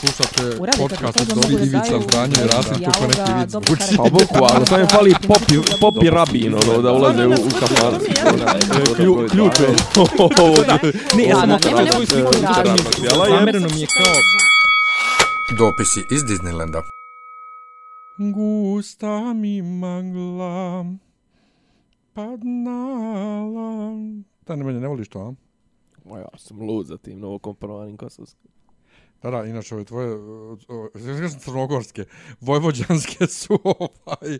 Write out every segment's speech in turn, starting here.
Slušate podcast to, od da Ivica Zdanje i Rasim kako neki vic karakter. Pa bukvalno, samo je fali popi, popi rabin, ono, da ulaze u, u kafanu. Klju- Ključ je. Ne, ja sam svoju sliku. Zamereno mi je kao... Dopisi iz Disneylanda. Gusta mi magla padnala. Da, ne, mene ne voliš to, a? Ma ja sam lud za tim novokomponovanim kosovskim. Da, da, inače ove tvoje, uh, uh, uh, crnogorske, vojvođanske su ovaj,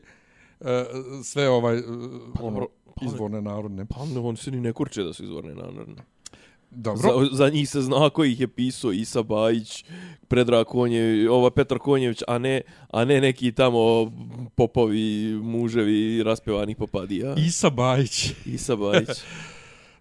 uh, sve ovaj, uh, ono, pa- izvorne narodne. Pa ne, on se ni ne kurče da su izvorne naravno. Dobro, Za, za njih se zna ko ih je pisao Isa Bajić, Predrag Konjević, ova Petar Konjević, a ne, a ne neki tamo popovi, muževi raspevanih popadija. Isa Bajić. Isa Bajić.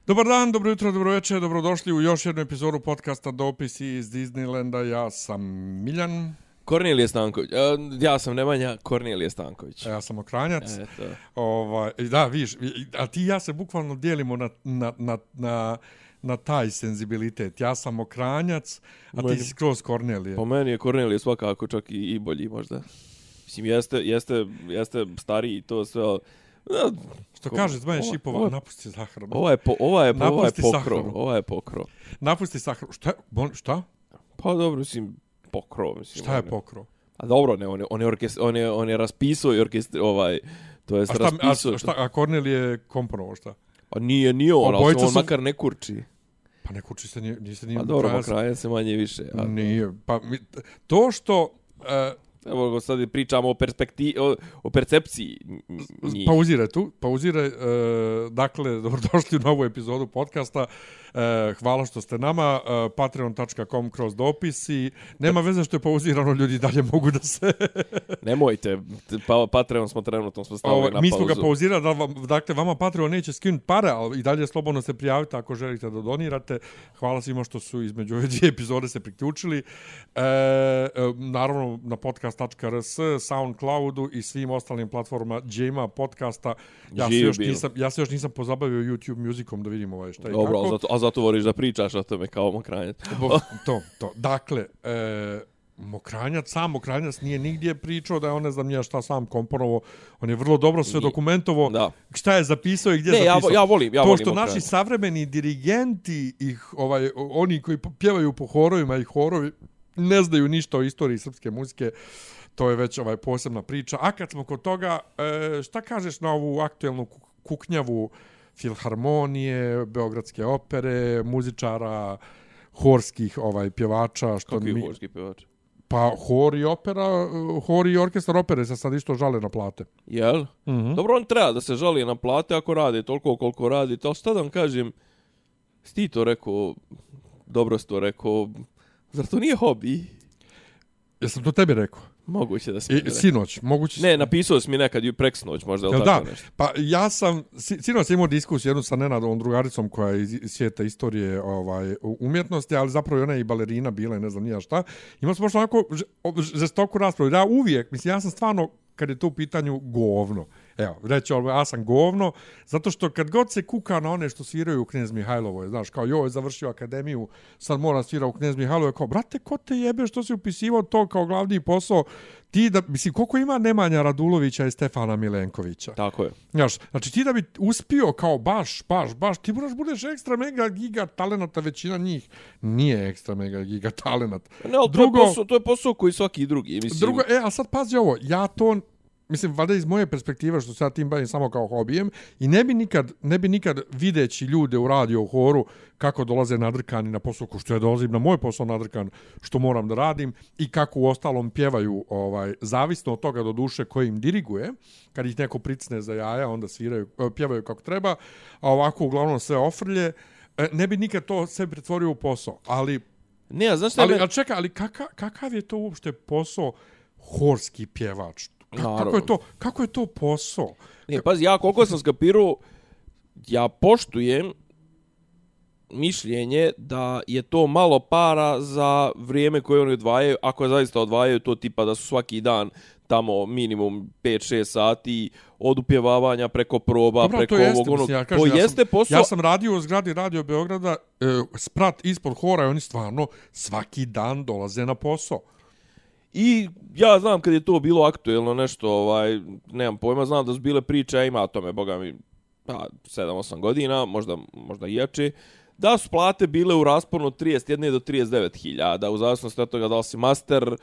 Dobar dan, dobro jutro, dobro večer, dobrodošli u još jednu epizodu podcasta Dopisi iz Disneylanda. Ja sam Miljan, Kornelije Stanković. A, Ja sam Nemanja, Kornelije Stanković. a ja sam Okranjac. Eto. Ovaj, i da, viš, a ti i ja se bukvalno dijelimo na, na, na, na, na taj senzibilitet. Ja sam Okranjac, a ti Meni- si skroz Kornelije. Po meni je Kornelije svakako čak i, i bolji možda. Mislim, jeste, jeste, jeste stariji i to sve, ali... da, Što kaže, zmaje ovo- šipova, ovo- napusti sahranu. Ova je, po, ova je, ova je Napusti pokrov. sahranu. Ova je pokrov. Napusti sahranu. Šta, bon, šta? Pa dobro, mislim, pokrov. Mislim, Šta je on pokrov? A dobro, ne, on je, on je, orkest, on je, on je raspisao i orkestri, ovaj, to je A šta, raspisao. a, šta, a Kornelije je komponovao šta? A nije, nije on, ali on su- makar ne kurči. Pa ne kući se, nije, nije se nije A dobro, kraja se manje više. A, Nije. Pa mi, to što... Uh, Evo sad pričamo o perspektivi, o, o percepciji njih. Pauziraj tu, pauziraj. E, dakle, dobrodošli u novu epizodu podcasta. E, hvala što ste nama. E, Patreon.com kroz dopisi. Nema veze što je pauzirano, ljudi dalje mogu da se... Nemojte, pa, Patreon smo trenutno smo stavili Ovo, na mi smo ga pauzu. pauzirali, da vam, dakle, vama Patreon neće skinuti pare, ali i dalje slobodno se prijavite ako želite da donirate. Hvala svima što su između ove dvije epizode se priključili. E, e, naravno, na podcast.rs, Soundcloudu i svim ostalim platformama Džema podcasta. Ja se, još nisam, ja se još nisam pozabavio YouTube muzikom da vidim ovaj šta i Dobro, kako. zato, a zato voliš da pričaš o tome kao mokranjac. To, to. Dakle, e, Mokranjac, sam Mokranjac nije nigdje pričao da je on ne znam ja šta sam komponovo. On je vrlo dobro sve Nije. dokumentovo. Da. Šta je zapisao i gdje Ne, ja, zapisao. ja volim, ja to volim što naši Mokranjac. savremeni dirigenti ih ovaj oni koji pjevaju po horovima i horovi ne znaju ništa o istoriji srpske muzike to je već ovaj posebna priča a kad smo kod toga e, šta kažeš na ovu aktuelnu kuk- kuknjavu filharmonije beogradske opere muzičara horskih ovaj pjevača što Kakvi mi horski pevač? pa hor i opera hor i orkestar opere se sad isto žale na plate Jel? mm -hmm. Dobro, on treba da se žali na plate ako radi toliko koliko radi. To šta da vam kažem, si ti to rekao, dobro si to rekao, zar to nije hobi? jesam to tebi rekao Moguće da si mi I, rekao. sinoć moguće Ne, napisao si mi nekad i preksnoć, možda, ili Jel tako da? nešto. Pa ja sam, si- sinoć sam imao diskusiju jednu sa Nenadom drugaricom koja je iz svijeta istorije ovaj, umjetnosti, ali zapravo ona je i balerina bila i ne znam nija šta. Imao smo baš onako žestoku raspravu. Ja uvijek, mislim, ja sam stvarno, kad je to u pitanju, govno. Evo, reći, ovo, ja sam govno, zato što kad god se kuka na one što sviraju u Knjez Mihajlovoj, znaš, kao joj, završio akademiju, sad mora svira u Knjez Mihajlovoj, kao, brate, ko te jebe što si upisivao to kao glavni posao, ti da, mislim, koliko ima Nemanja Radulovića i Stefana Milenkovića? Tako je. Znaš, znači ti da bi uspio kao baš, baš, baš, ti moraš budeš ekstra mega giga talenata, većina njih nije ekstra mega giga talenat. Ne, ali Drugo- to, je posao, to je posao koji svaki drugi. Mislim, Drugo, e, a sad pazi ovo, ja to, mislim, valjda iz moje perspektive, što se ja tim bavim samo kao hobijem, i ne bi nikad, ne bi nikad videći ljude u radio u horu kako dolaze nadrkani na posao, ko što ja dolazim na moj posao nadrkan, što moram da radim, i kako u ostalom pjevaju, ovaj, zavisno od toga do duše koji im diriguje, kad ih neko pricne za jaja, onda sviraju, e, pjevaju kako treba, a ovako uglavnom sve ofrlje, e, ne bi nikad to sve pretvorio u posao, ali Ne, a znaš šta Ali, me- ali čekaj, ali kaka, kakav je to uopšte posao horski pjevač? Ka- Kako je to, kako je to posao? Ne, pazi, ja koliko sam skapirao, ja poštujem mišljenje da je to malo para za vrijeme koje oni odvajaju, ako je zaista odvajaju to tipa da su svaki dan tamo minimum 5-6 sati od upjevavanja preko proba, Dobro, preko to jeste, ovog onog. ja to kažem, ja jeste sam, posao. Ja sam radio u zgradi Radio Beograda, e, sprat ispod hora i oni stvarno svaki dan dolaze na posao. I ja znam kad je to bilo aktuelno nešto, ovaj, nemam pojma, znam da su bile priče, a ima o tome, boga mi, pa, 7-8 godina, možda, možda i jače, da su plate bile u rasponu od 31 do 39 hiljada, u zavisnosti od toga da li si master, e,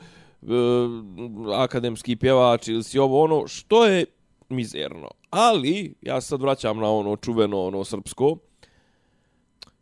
akademski pjevač ili si ovo ono, što je mizerno. Ali, ja se sad vraćam na ono čuveno, ono srpsko,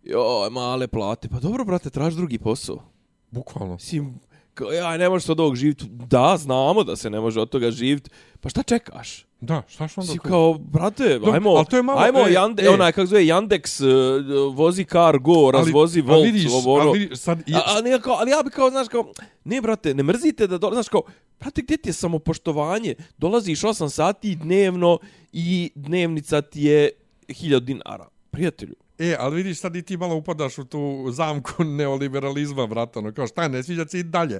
joj, male plate, pa dobro, brate, traži drugi posao. Bukvalno. Mislim, kao, ja, ne možeš od ovog živjeti. Da, znamo da se ne može od toga živjeti. Pa šta čekaš? Da, šta što onda? Si kao, brate, Dobro, ajmo, ali to je malo, ajmo, e, Jande, e. onaj, kako zove, Yandex, uh, vozi Cargo, razvozi ali Volt, vidiš, ovo, ono. ali sad, je, A, a, ne, kao, ali ja bi kao, znaš, kao, ne, brate, ne mrzite da, do, znaš, kao, brate, gdje ti je samopoštovanje? Dolaziš 8 sati dnevno i dnevnica ti je 1000 dinara. Prijatelju. E, ali vidiš, sad i ti malo upadaš u tu zamku neoliberalizma, brate, ono, kao šta, ne sviđa se i dalje.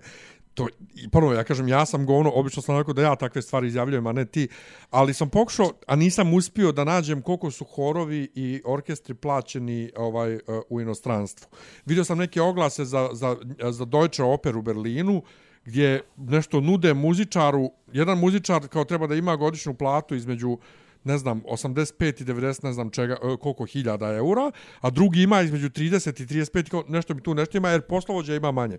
To, i prvo, ja kažem, ja sam govno, obično sam onako da ja takve stvari izjavljujem, a ne ti, ali sam pokušao, a nisam uspio da nađem koliko su horovi i orkestri plaćeni ovaj e, u inostranstvu. Vidio sam neke oglase za, za, za Deutsche Oper u Berlinu, gdje nešto nude muzičaru, jedan muzičar kao treba da ima godišnju platu između ne znam, 85 i 90, ne znam čega, e, koliko hiljada eura, a drugi ima između 30 i 35, kao nešto mi tu nešto ima, jer poslovođa ima manje.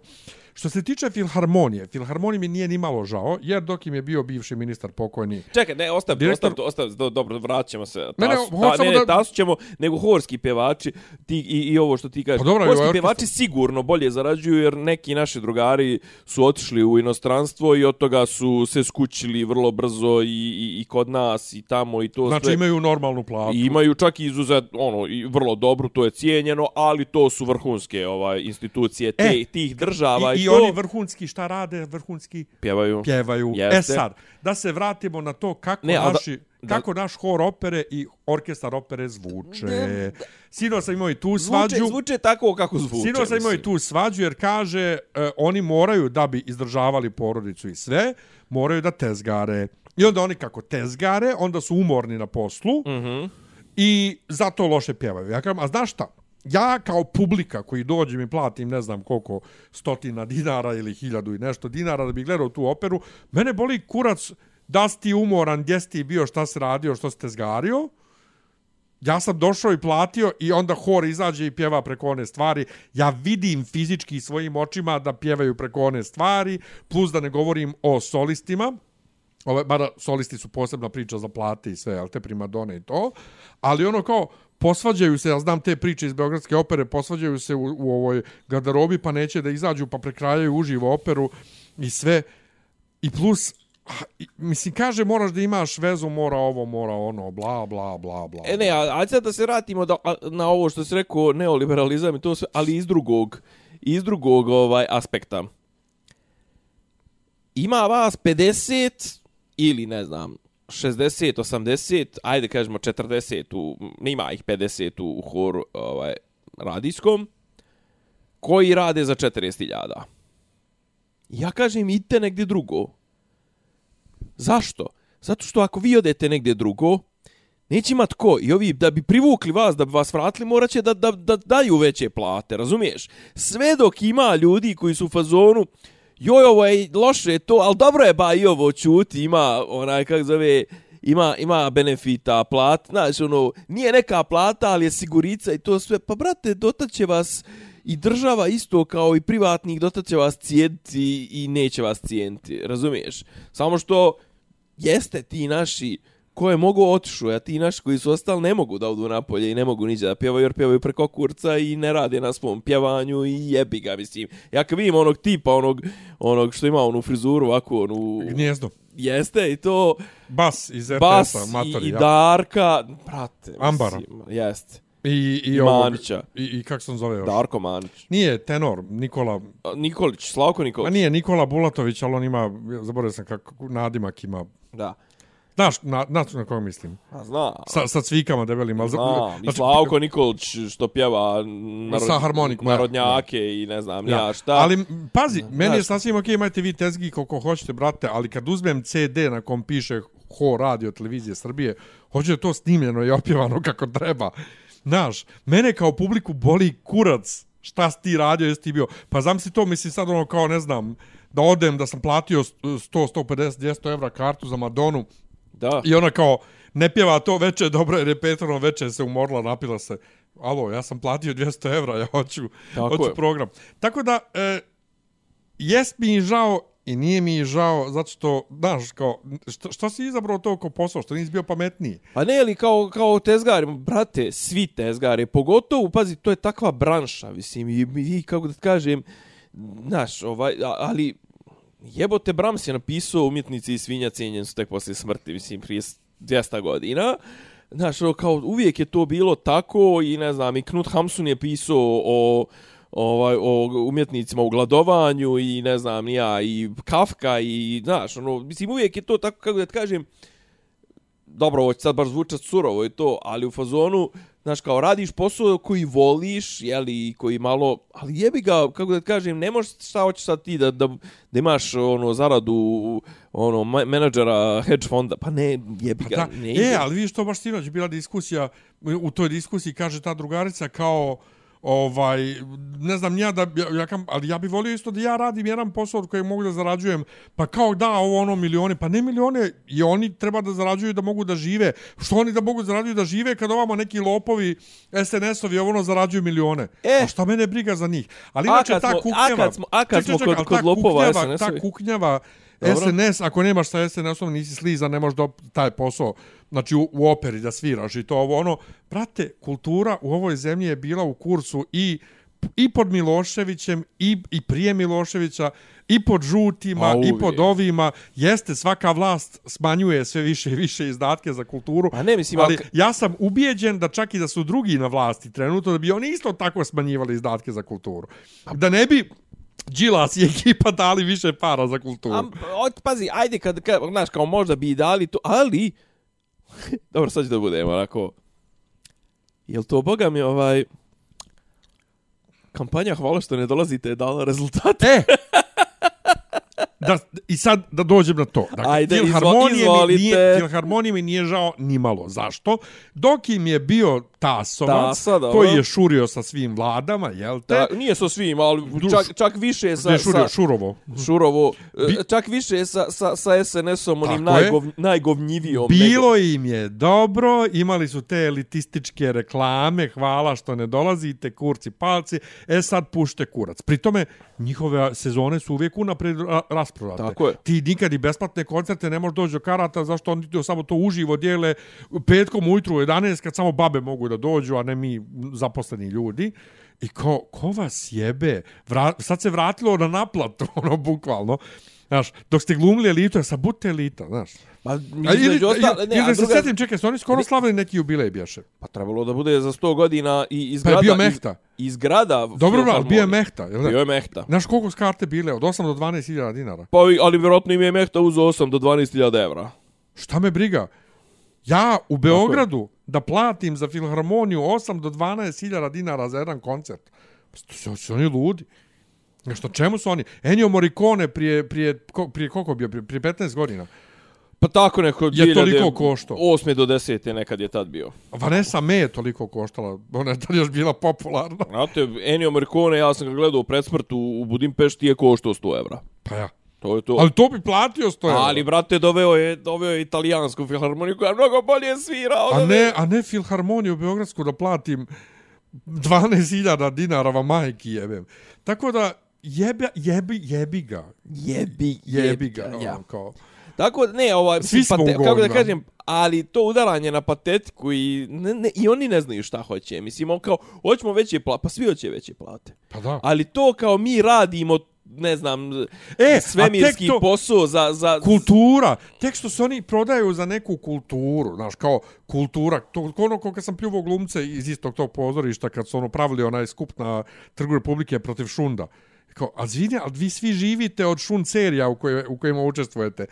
Što se tiče Filharmonije, Filharmonije mi nije ni malo žao, jer dok im je bio bivši ministar pokojni, Čekaj, ne, ostav, Direktor- ostav, ostav, do, dobro, vraćamo se. Tasu, Ne, ne, ta, hoću ne, ne, da- tasu ćemo, nego horski pjevači ti, i, i ovo što ti kažeš. Pa dobro, horski pjevači sigurno bolje zarađuju, jer neki naši drugari su otišli u inostranstvo i od toga su se skućili vrlo brzo i, i, i kod nas i tamo i to znači sve. imaju normalnu platu. Imaju čak i izuzet, ono, i vrlo dobru, to je cijenjeno, ali to su vrhunske ovaj institucije te, E, tih država i, I, i to oni vrhunski šta rade, vrhunski pjevaju. pjevaju. Jeste. E sad, da se vratimo na to kako, Ne, naši, da- kako naš hor opere i orkestar opere zvuče. Sino sam imao i tu svađu. Zvuče, zvuče tako kako zvuče. Sino sam imao i tu svađu jer kaže e, oni moraju da bi izdržavali porodicu i sve, moraju da tezgare. I onda oni kako tezgare, onda su umorni na poslu Mhm. i zato loše pjevaju. Ja kažem, a znaš šta? Ja kao publika koji dođem i platim ne znam koliko stotina dinara ili hiljadu i nešto dinara da bi gledao tu operu, mene boli kurac da si ti umoran, gdje si ti bio, šta si radio, što si tezgario. Ja sam došao i platio i onda hor izađe i pjeva preko one stvari. Ja vidim fizički svojim očima da pjevaju preko one stvari, plus da ne govorim o solistima. Ove, mada solisti su posebna priča za plate i sve, ali te primadone i to. Ali ono kao, posvađaju se, ja znam te priče iz Beogradske opere, posvađaju se u, u ovoj garderobi, pa neće da izađu, pa prekrajaju uživo operu i sve. I plus, a, i, mislim, kaže, moraš da imaš vezu, mora ovo, mora ono, bla, bla, bla, bla. E ne, a, ajde sad da se vratimo da, a, na ovo što se rekao neoliberalizam i to sve, ali iz drugog, iz drugog ovaj aspekta. Ima vas 50 ili ne znam 60, 80, ajde kažemo 40 u, nema ih 50 u, u horu ovaj, radijskom, koji rade za 40.000. Ja kažem, idite negdje drugo. Zašto? Zato što ako vi odete negdje drugo, neće imat ko. I ovi, da bi privukli vas, da bi vas vratili, morat će da, da, da daju veće plate, razumiješ? Sve dok ima ljudi koji su u fazonu, joj, ovo je loše to, ali dobro je ba i ovo čuti, ima onaj, kak zove, ima, ima benefita, plat, znaš, ono, nije neka plata, ali je sigurica i to sve. Pa, brate, dotaće vas i država isto kao i privatnik, dotaće vas cijeniti i neće vas cijeniti, razumiješ? Samo što jeste ti naši koje mogu otišu, a ti naši koji su ostali ne mogu da odu napolje i ne mogu niđe da pjevaju jer pjevaju preko kurca i ne rade na svom pjevanju i jebi ga, mislim. Ja kad vidim onog tipa, onog, onog što ima onu frizuru ovako, onu... Gnjezdo. Jeste i to Bas iz Bas RTS-a, i, matori. i ja. Darka, brate, Ambara. mislim, jeste. I, i, I ovog- Manića. I, i kako sam zove još? Darko Manić. Nije tenor, Nikola... A, Nikolić, Slavko A Nikolić. nije Nikola Bulatović, ali on ima, zaboravio sam kako nadimak ima. Da. Znaš, na, na, na koga mislim? A znam. Sa, sa cvikama debelim. Ali, Znam, i znači, Slavko Nikolić što pjeva narod, Sa harmonikom, ja. narodnjake i ne znam, ja, Ja, šta. Ali, pazi, meni je sasvim ok, imajte vi tezgi koliko hoćete, brate, ali kad uzmem CD na kom piše Ho radio televizije Srbije, hoće da to snimljeno i opjevano kako treba. Znaš, mene kao publiku boli kurac šta si ti radio, jesi ti bio. Pa znam si to, mislim sad ono kao, ne znam, da odem, da sam platio 100, 150, 200 evra kartu za Madonu Da. i ona kao, ne pjeva to veče, dobro je repetorno veče, se umorla, napila se. Alo, ja sam platio 200 evra, ja hoću, Tako hoću je. program. Tako da, e, jest mi žao i nije mi žao, zato što, znaš, kao, što, što si izabrao to kao posao, što nisi bio pametniji? Pa ne, ali kao, kao tezgari, brate, svi tezgari, pogotovo, pazi, to je takva branša, mislim, i, i kako da kažem, znaš, ovaj, ali jebote Brahms je napisao umjetnici i svinja cijenjen su tek poslije smrti, mislim, prije 200 godina. Znaš, ono, kao uvijek je to bilo tako i ne znam, i Knut Hamsun je pisao o ovaj o umjetnicima u gladovanju i ne znam ni ja i Kafka i znaš ono mislim uvijek je to tako kako da kažem dobro, ovo sad baš zvučat surovo i to, ali u fazonu, znaš, kao radiš posao koji voliš, jeli, koji malo, ali jebi ga, kako da kažem, ne možeš šta hoćeš sad ti da, da, da imaš ono zaradu ono menadžera hedge fonda, pa ne, jebi ga, Da, ne e, ide. ali vidiš to baš sinoć bila diskusija, u toj diskusiji kaže ta drugarica kao ovaj ne znam ja da ja, kam, ali ja bih volio isto da ja radim jedan posao od kojeg mogu da zarađujem pa kao da ovo ono milione pa ne milione i oni treba da zarađuju da mogu da žive što oni da mogu zarađuju da žive kad ovamo neki lopovi SNS-ovi ovo ono zarađuju milione E. a šta mene briga za njih ali inače ta smo- a kuknjava kad smo- a kad smo kod- kod lopova kuknjava- ta SNS-ovi. kuknjava Dobro. SNS, ako nemaš sa SNS-om, nisi slizan, ne možeš da taj posao, znači u, u operi da sviraš. I to ovo, ono, brate, kultura u ovoj zemlji je bila u kursu i i pod Miloševićem i, i prije Miloševića i pod žutima i pod ovima. Jeste svaka vlast smanjuje sve više i više izdatke za kulturu Pa ne, mislim, ali ali- ja sam ubijeđen da čak i da su drugi na vlasti trenutno da bi oni isto tako smanjivali izdatke za kulturu. Da ne bi Đilas i ekipa dali više para za kulturu Am, od, pazi, ajde kad, kad, znaš, kao možda bi i dali to, ali, dobro, sad će da budemo, onako, jel to, boga mi, ovaj, kampanja hvala što ne dolazite je dala rezultate? E! Da, I sad da dođem na to. Dakle, Ajde, Filharmonije mi izvolite. nije, Filharmonije mi nije žao ni malo. Zašto? Dok im je bio Tasovac, Tasa, dobro. koji je šurio sa svim vladama, jel te? Da, nije sa svim, ali čak, čak više sa, Ne, šurio, sa šurovo. Šurovo, Bi- e, čak više sa, sa, sa SNS-om, onim najgov, najgovnjivijom. Bilo im je dobro, imali su te elitističke reklame, hvala što ne dolazite, kurci palci, e sad pušte kurac. Pri tome, njihove sezone su uvijek unapred ra- rasprodate. Tako je. Ti nikad i besplatne koncerte ne možeš doći do karata, zašto oni to samo to uživo dijele petkom ujutru u 11 kad samo babe mogu da dođu, a ne mi zaposleni ljudi. I ko, ko vas jebe? Vra, sad se vratilo na naplatu, ono, bukvalno. Znaš, dok ste glumili elitu, ja sam budite elita, znaš. Pa, A ili, ostale, ne, ili, a ili se druga, sjetim, čekaj, su oni skoro slavili neki jubilej bješe. pa trebalo da bude za 100 godina i iz Pa je grada... bio iz- Mehta. Iz grada... Dobro, bro, ali bio je. Mehta, jel Bio je Mehta. Znaš koliko su karte bile? Od 8 do 12 hiljada dinara. Pa, ali vjerojatno im je Mehta uzeo 8 do 12.000 evra. Šta me briga? Ja u Beogradu da platim za filharmoniju 8 do 12 hiljada dinara za jedan koncert. Pa Su, su oni ludi. Što čemu su oni? Ennio Morricone prije, prije, prije koliko bio? Prije, prije 15 godina. Pa tako neko... Je toliko koštao. 8. do 10. nekad je tad bio. Vanessa May je toliko koštala. Ona je tad još bila popularna. Znate, Ennio Morricone, ja sam ga gledao u predsmrtu u Budimpešti je koštao 100 evra. Pa ja. To je to. Ali to bi platio 100 evra. Ali, brate, doveo je, doveo je italijansku filharmoniju koja mnogo bolje svira. A ne, a ne filharmoniju u Beogradsku da platim 12.000 dinara vam majki jebem. Tako da jebe, jebi, jebi ga. Jebi, Jebi ga. Ja. ono, kao. Tako da, ne, ovaj, Svi smo pate, kako da kažem, ali to udaranje na patetiku i, ne, ne, i oni ne znaju šta hoće. Mislim, on kao, hoćemo veće plate, pa svi hoće veće plate. Pa da. Ali to kao mi radimo, ne znam, E, svemirski to- posao za... za Kultura. Tek što se oni prodaju za neku kulturu. Znaš, kao kultura. To ono ko kad sam pljuvao glumce iz istog tog pozorišta kad su ono pravili onaj skup na Trgu Republike protiv Šunda. Kao, a zvine, ali vi svi živite od šun serija u, koje, u kojima učestvujete.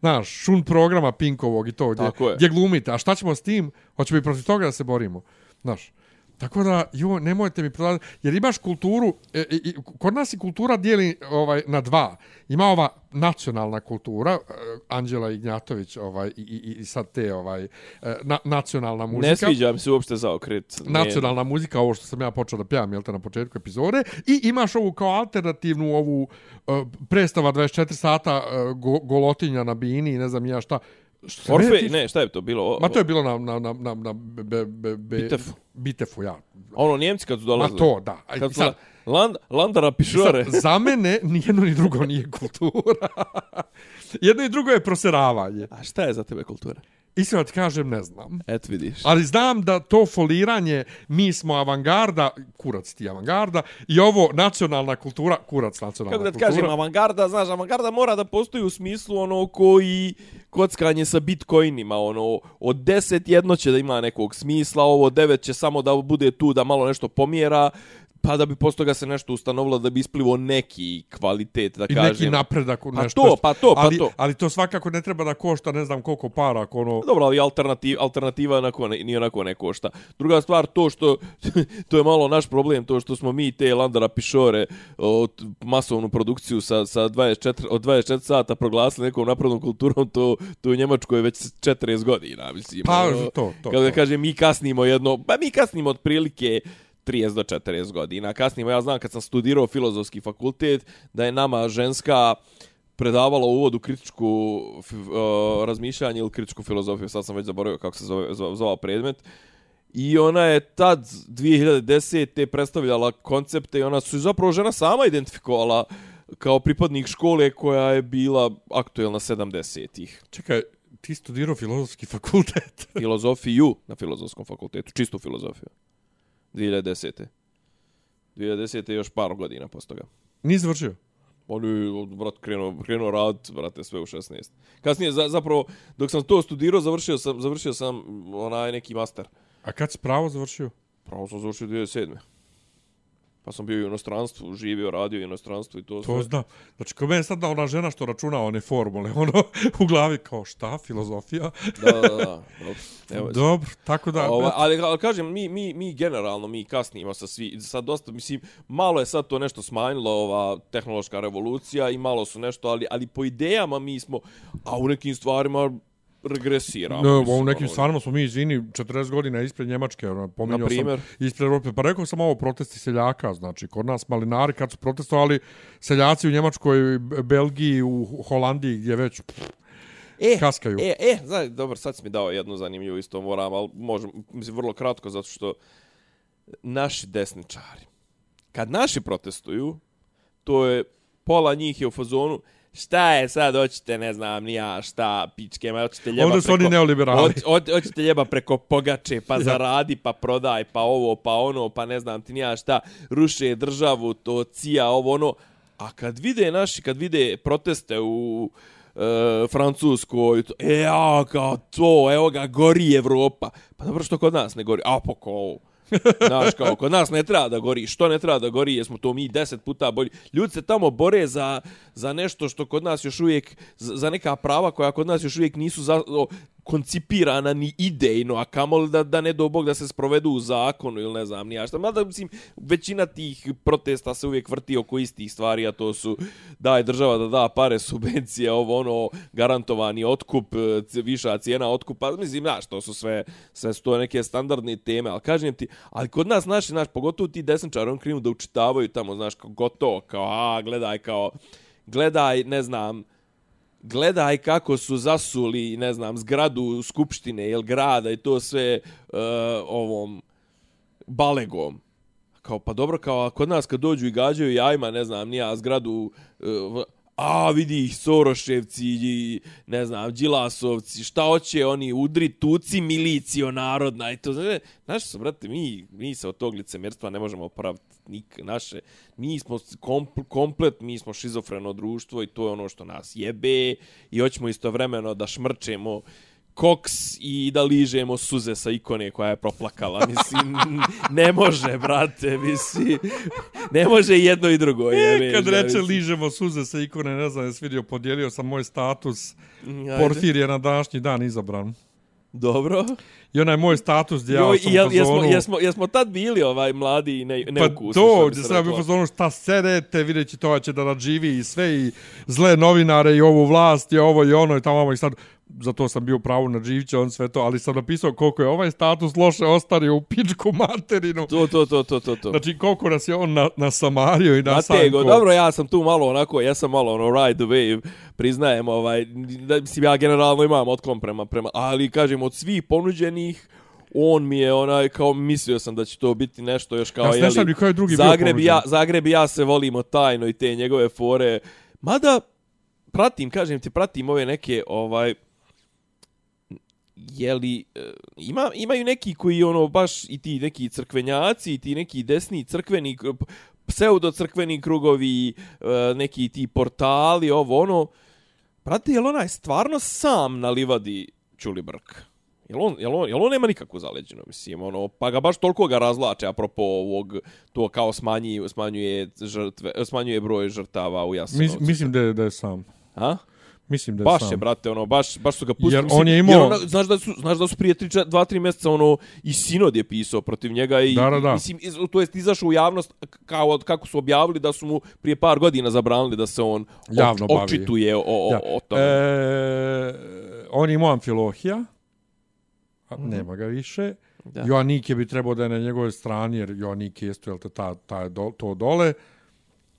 znaš, šun programa Pinkovog i to, gdje, gdje glumite. A šta ćemo s tim? Hoćemo i protiv toga da se borimo. Znaš, Tako da, jo, nemojte mi prodati, jer imaš kulturu, e, e, e, kod nas i kultura dijeli ovaj, na dva. Ima ova nacionalna kultura, e, Anđela Ignjatović, ovaj, i, i, i sad te, ovaj, e, na, nacionalna muzika. Ne sviđa mi se uopšte zaokret. Ne- nacionalna muzika, ovo što sam ja počeo da pjevam, jel te, na početku epizode, i imaš ovu kao alternativnu, ovu uh, predstava 24 sata uh, go, golotinja na bini, i ne znam ja šta. Što se mene Orfe, tiče- ne, šta je to bilo? O, Ma to je bilo na, na, na, na, na be, be, be, Bitefu. Bitefu, ja. Ono, Njemci kad su Ma dolazili. to, da. A, Kad su sad, Land, Landara pišore. sad, za mene nijedno ni drugo nije kultura. Jedno i drugo je proseravanje. A šta je za tebe kultura? Iskreno ti kažem, ne znam. Et vidiš. Ali znam da to foliranje, mi smo avangarda, kurac ti avangarda, i ovo nacionalna kultura, kurac nacionalna Kako da ti kultura. kažem, avangarda, znaš, avangarda mora da postoji u smislu ono koji kockanje sa bitcoinima, ono, od 10 jedno će da ima nekog smisla, ovo 9 će samo da bude tu da malo nešto pomjera, pa da bi posto ga se nešto ustanovilo da bi isplivo neki kvalitet, da I kažem. neki napredak u Pa nešto. to, pa to, pa ali, to. Ali to svakako ne treba da košta ne znam koliko para, ako ono... Dobro, ali alternativ, alternativa onako, ne, ni onako ne košta. Druga stvar, to što, to je malo naš problem, to što smo mi te Landara Pišore, o, t- masovnu produkciju sa, sa 24, od 24 sata proglasili nekom naprednom kulturom, to, to u Njemačkoj već 40 godina, mislim. Pa, ono, to, to, Kako da to. kažem, mi kasnimo jedno, pa mi kasnimo otprilike 30 do 40 godina. Kasnije, ja znam kad sam studirao filozofski fakultet, da je nama ženska predavala uvod u kritičku uh, razmišljanje ili kritičku filozofiju, sad sam već zaboravio kako se zove, zove, zvao predmet. I ona je tad 2010. predstavljala koncepte i ona su zapravo žena sama identifikovala kao pripadnik škole koja je bila aktuelna 70-ih. Čekaj, ti studirao filozofski fakultet. filozofiju na filozofskom fakultetu, čistu filozofiju. 2010. 2010. još par godina posle toga. Nisi završio? On je, brat, krenuo, krenuo rad, brate, sve u 16. Kasnije, za, zapravo, dok sam to studirao, završio sam, završio sam onaj neki master. A kad si pravo završio? Pravo sam završio 2007. Pa sam bio u inostranstvu, živio, radio u inostranstvu i to, To sve. zna. Znači, kod mene sad da ona žena što računa one formule, ono, u glavi kao šta, filozofija? Da, da, da. Dobro, Evo, Dobro, tako da... Ova, eto. ali, ali kažem, mi, mi, mi generalno, mi kasnimo sa svi, sad dosta, mislim, malo je sad to nešto smanjilo, ova tehnološka revolucija i malo su nešto, ali, ali po idejama mi smo, a u nekim stvarima regresiramo. Ne, mislim, u nekim ono, stvarima smo mi, izvini, 40 godina ispred Njemačke, ono, pominjao sam ispred Europe, pa rekao sam ovo protesti seljaka, znači, kod nas malinari kad su protestovali, seljaci u Njemačkoj, Belgiji, u Holandiji, gdje već, pff, E, kaskaju. E, e, znaš, dobro, sad si mi dao jednu zanimljivu isto moram, ali možem, mislim, vrlo kratko, zato što naši desničari, kad naši protestuju, to je, pola njih je u fazonu, šta je sad, hoćete, ne znam, ni ja, šta, pičke, ma, hoćete ljeba Ovdje su oni neoliberali. Hoć- hoć- Hoćete ljeba preko pogače, pa zaradi, pa prodaj, pa ovo, pa ono, pa ne znam ti ni ja šta, ruše državu, to cija, ovo, ono. A kad vide naši, kad vide proteste u e, Francuskoj, to, e, a, kao to, evo ga, gori Evropa. Pa dobro što kod nas ne gori, a pa kao, Znaš, kao, kod nas ne treba da gori. Što ne treba da gori? Jesmo to mi deset puta bolji. Ljudi se tamo bore za, za nešto što kod nas još uvijek, za, neka prava koja kod nas još uvijek nisu za, o, koncipirana ni idejno, a kamol da, da ne do Bog da se sprovedu u zakonu ili ne znam, nija šta. Mada, mislim, većina tih protesta se uvijek vrti oko istih stvari, a to su daj država da da pare subvencije, ovo ono, garantovani otkup, e, viša cijena otkupa, mislim, znaš, to su sve, sve su to neke standardne teme, ali kažem ti, ali kod nas, naši, znaš, pogotovo ti desničari, on krenu da učitavaju tamo, znaš, kao gotovo, kao, a, gledaj, kao, gledaj, ne znam, gledaj kako su zasuli, ne znam, zgradu skupštine ili grada i to sve uh, ovom balegom. Kao, pa dobro, kao a kod nas kad dođu i gađaju jajma, ne znam, nija zgradu, uh, a vidi ih Soroševci i ne znam, Đilasovci, šta hoće oni udri tuci milicijo narodna i to. Znaš, znaš su, brate, mi, mi se od tog licemjerstva ne možemo opraviti nik, naše, mi smo kompl, komplet, mi smo šizofreno društvo i to je ono što nas jebe i hoćemo istovremeno da šmrčemo koks i da ližemo suze sa ikone koja je proplakala. Mislim, ne može, brate, mislim. Ne može jedno i drugo. Je, E, kad reče ližemo suze sa ikone, ne znam, jes vidio, podijelio sam moj status. Porfir je na današnji dan izabran. Dobro. I onaj moj status gdje ja Jo, sam jel, u jesmo, fazonu... jesmo, jesmo tad bili ovaj mladi i ne, Pa neukusni. to, gdje sam ja bio u fazonu šta sedete, vidjet će to će da nadživi i sve i zle novinare i ovu vlast i ovo i ono i tamo i sad za to sam bio pravo na Đivća, on sve to, ali sam napisao koliko je ovaj status loše ostario u pičku materinu. To, to, to, to, to, to. Znači, koliko nas je on na, na Samario i na Natego, Sanko. dobro, ja sam tu malo onako, ja sam malo ono ride the wave, priznajem, ovaj, da, mislim, ja generalno imam otklon prema, prema, ali kažem, od svih ponuđenih, on mi je onaj, kao mislio sam da će to biti nešto još kao, Ja ni koji je drugi Zagreb ja. Zagreb ja se volimo tajno i te njegove fore, mada, pratim, kažem ti, pratim ove neke, ovaj, jeli, e, ima, imaju neki koji ono baš i ti neki crkvenjaci i ti neki desni crkveni pseudo crkveni krugovi e, neki ti portali ovo ono prate jel onaj stvarno sam na livadi Ćulibrk Jel on, jel, on, jel on nema nikakvu zaleđenu, mislim, ono, pa ga baš toliko ga razlače, apropo ovog, to kao smanji, smanjuje, žrtve, smanjuje broj žrtava u Jasenovcu. Mis, mislim da je, da je sam. A? Mislim da je Baš sam. je, brate, ono, baš, baš su ga pustili. Jer mislim, on je imao- Jer ona, znaš, da su, znaš da su prije 2-3 mjeseca, ono, i Sinod je pisao protiv njega i, Da, da, da. mislim, iz, to jest izašao u javnost kao od kako su objavili da su mu prije par godina zabranili da se on Javno oč, bavi. očituje o, o, Ja. o tome. E, on je imao Amfilohija, a nema ga više. Da. Joannike bi trebao da je na njegovoj strani, jer Joannike jel te, ta, ta, do, to dole.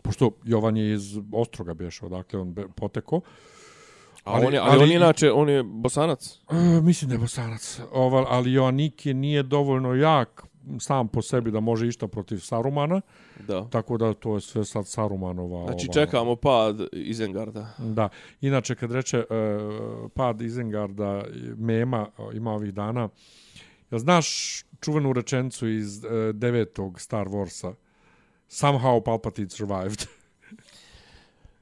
Pošto Jovan je iz Ostroga bješao, odakle on be, poteko. A on je, ali, on ali- je inače, on je bosanac. E, mislim da je Bosanac. Oval, ali Joannike nije dovoljno jak sam po sebi da može išta protiv Sarumana, Da. tako da to je sve sad Sarumanova... Znači, ova- čekamo pad Izengarda. Da. Inače, kad reče uh, pad Izengarda, mema uh, ima ovih dana, ja znaš čuvenu rečencu iz uh, devetog Star Warsa? Somehow Palpatine survived.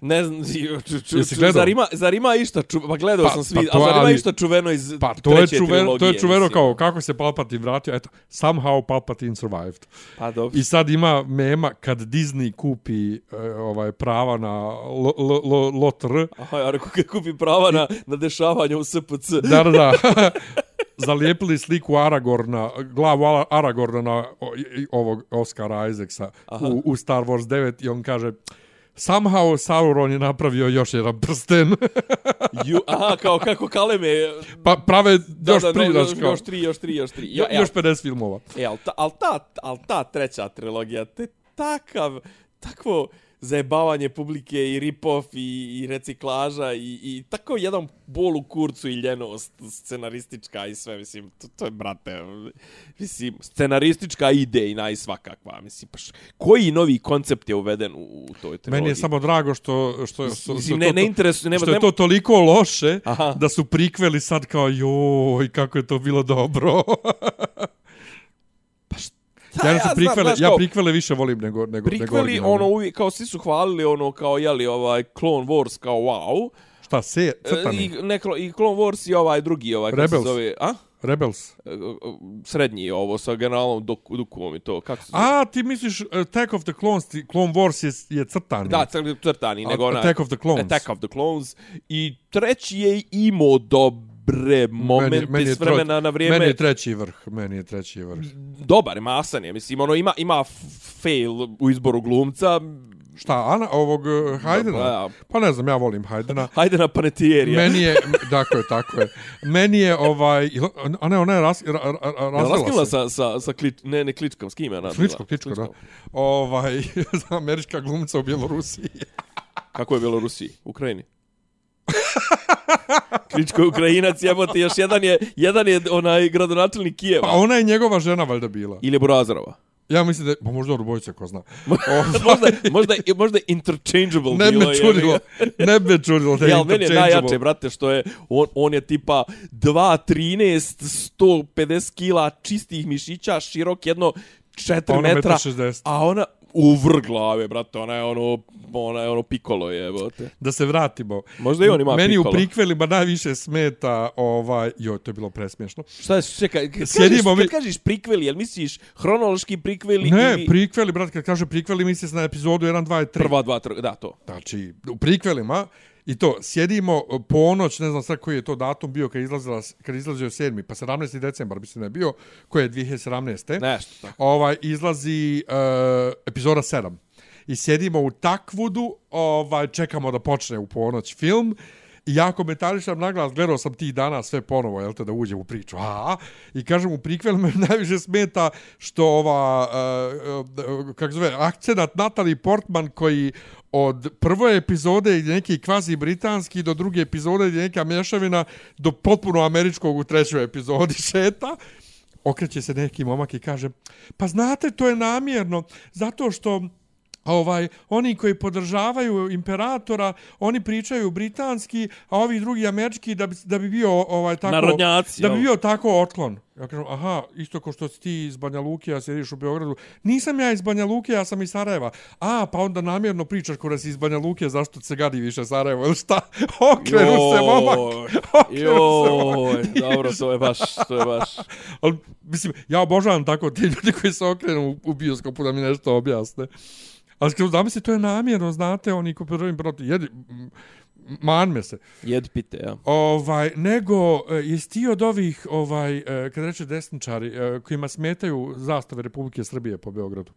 Ne znam, ču, ču, Jesi ču, zar ima, zar ima išta čuveno, pa gledao Pa- sam svi, pa pa to, a zar ima ali- išta čuveno iz Pa to je treće čuveno, to je čuveno kao kako se Palpatine vratio, eto, somehow Palpatine survived. Pa dobro. I sad ima mema kad Disney kupi uh, ovaj prava na lo, lo, lo, LOTR, Aha, ja rekao kad kupi prava na, na dešavanje u SPC. Da, da, da. Zalijepili sliku Aragorna, glavu Aragorna na o, ovog Oscara Isaacsa u, u Star Wars 9 i on kaže somehow Sauron je napravio još jedan prsten. Ju, aha, kao kako Kaleme... pa prave Da, još da, no, znaš, još, kao, još tri, još tri, još tri. jo- Ja, još 50 filmova. E, ali ta, al ta, al ta treća trilogija, te takav, takvo zajebavanje publike i rip-off i, i reciklaža i, i tako jedan bol u kurcu i ljenost scenaristička i sve, mislim, to, to je, brate, mislim, scenaristička ideja i svakakva, mislim, pa š, koji novi koncept je uveden u, u toj trilogiji? Meni je samo drago što što što, Mislim, što ne, to, ne interesuje, nema, što je to toliko loše Aha. da su prikveli sad kao joj kako je to bilo dobro. Da, ja, ja znam, prikvele, znaš, ja prikvele više volim nego nego nego prikveli, originalne. ono, uvijek, kao svi su hvalili, ono, kao, jeli, ovaj, Clone Wars, kao, wow, Šta se E, crtani? I, ne, i Clone Wars i ovaj drugi, ovaj, kako Rebels. se zove, a? Rebels. E, e, Srednji ovo sa generalom Duk, Dukovom i to, kako se zove? A, ti misliš Attack of the Clones, ti, Clone Wars je, je crtani. Da, cr- crtani, nego onaj... Attack of the Clones. Attack of the Clones. I treći je imao dobre momente meni je s vremena na vrijeme. Meni je treći vrh, meni je treći vrh. Dobar, masan je, mislim, ono, ima, ima fail u izboru glumca. Šta, Ana, ovog uh, Haydena? Da, Pa ne znam, ja volim Haydena. Hajde na panetijerija. Meni je, tako je, tako je. Meni je ovaj, a ne, ona je ras, ra, ra, ra, Jel razvela raskila se. sa, sa, sa klič, ne, ne kličkom, s kime je ona? Kličko, kličko, da. Ovaj, američka glumca u Bjelorusiji. Kako je bilo u Rusiji? Ukrajini? Kličko je Ukrajinac, jebote, još jedan je, jedan je onaj gradonačelnik Kijeva. Pa ona je njegova žena valjda bila. Ili Burazarova. Ja mislim da je, pa možda Orubojica, ko zna. možda, možda, možda interchangeable Ne bilo. me je, čudilo, ne me čudilo da je Ja, meni je interchangeable. najjače, brate, što je, on, on je tipa 2.13, 150 kila čistih mišića, širok jedno 4 Ona metra, 1,60 a ona u vrh glave, brate, ona je ono, ona je ono pikolo jebote. Da se vratimo. Možda i on ima Meni pikolo. u prikvelima najviše smeta ovaj... Joj, to je bilo presmiješno. Šta je, čekaj, kad Sjedimo kažeš, mi- kad kažeš prikveli, jel misliš hronološki prikveli Ne, ili prikveli, brat, kad kaže prikveli, misli se na epizodu 1, 2 i 3. prva dva, tri, da, to. Znači, u prikvelima, i to, sjedimo ponoć, ne znam sad koji je to datum bio kad, izlazila, kad izlazio 7. pa 17. decembar, mislim da je bio, koji je 2017. Nešto tako. Ovaj, izlazi uh, epizoda 7. I sjedimo u takvudu, ovaj, čekamo da počne u ponoć film, I ja komentarišam naglas, gledao sam ti dana sve ponovo, jel te, da uđem u priču. A, I kažem, u prikvelu me najviše smeta što ova, e, e, uh, uh, kako zove, akcenat Natalie Portman koji od prve epizode je neki kvazi britanski do druge epizode je neka mješavina do potpuno američkog u trećoj epizodi šeta okreće se neki momak i kaže pa znate to je namjerno zato što ovaj oni koji podržavaju imperatora oni pričaju britanski a ovi drugi američki da bi, da bi bio ovaj tako Narodnjaci, da bi bio tako otklon. Ja kažem aha isto kao što si ti iz Banja Luke a sjediš u Beogradu. Nisam ja iz Banja Luke ja sam iz Sarajeva. A pa onda namjerno pričaš kao da si iz Banja Luke zašto se gadi više Sarajevo ili šta? Okrenu se momak. Okrenu se momak. Joj, dobro, to je baš, to je baš. Ali, mislim, ja obožavam tako ti ljudi koji se okrenu u bioskopu da mi nešto objasne. Ali skoro zamisli, to je namjerno, znate, oni ko podržavim protiv, jedi, man me se. Jed pite, ja. Ovaj, nego, e, jesi ti od ovih, ovaj, e, kad reče desničari, e, kojima smetaju zastave Republike Srbije po Beogradu?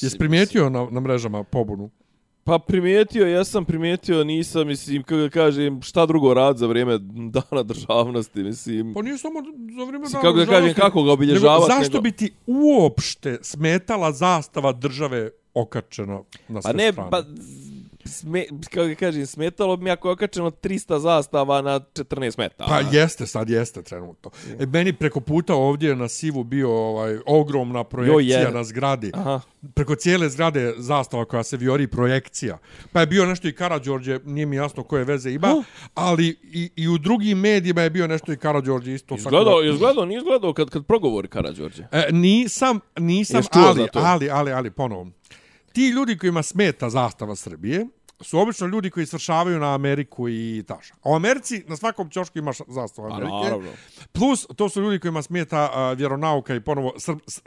Jesi primijetio na, na mrežama pobunu? Pa primijetio, ja sam primijetio, nisam, mislim, kako da kažem, šta drugo rad za vrijeme dana državnosti, mislim. Pa nije samo za vrijeme dana kako da kažem, državnosti, kako ga nego obilježavati, Zašto nego- bi ti uopšte smetala zastava države okačena na sve Pa ne, strane? pa sme, kako da kažem, smetalo bi mi ako je okačeno 300 zastava na 14 metara. Pa jeste, sad jeste trenutno. E, meni preko puta ovdje na Sivu bio ovaj ogromna projekcija je. na zgradi. Aha. Preko cijele zgrade zastava koja se vijori projekcija. Pa je bio nešto i Karađorđe, nije mi jasno koje veze ima, Oh. ali i, i u drugim medijima je bio nešto i Karađorđe isto. Izgledao, da- izgledao, nije izgledao kad, kad progovori Karađorđe. E, nisam, nisam, ali, to? ali, ali, ali, ponovo. Ti ljudi kojima smeta zastava Srbije, su obično ljudi koji svršavaju na Ameriku i taša. A u Americi na svakom ćošku imaš zastavu Pa Amerike. naravno. Plus, to su ljudi kojima smeta a, vjeronauka i ponovo srb, s, e,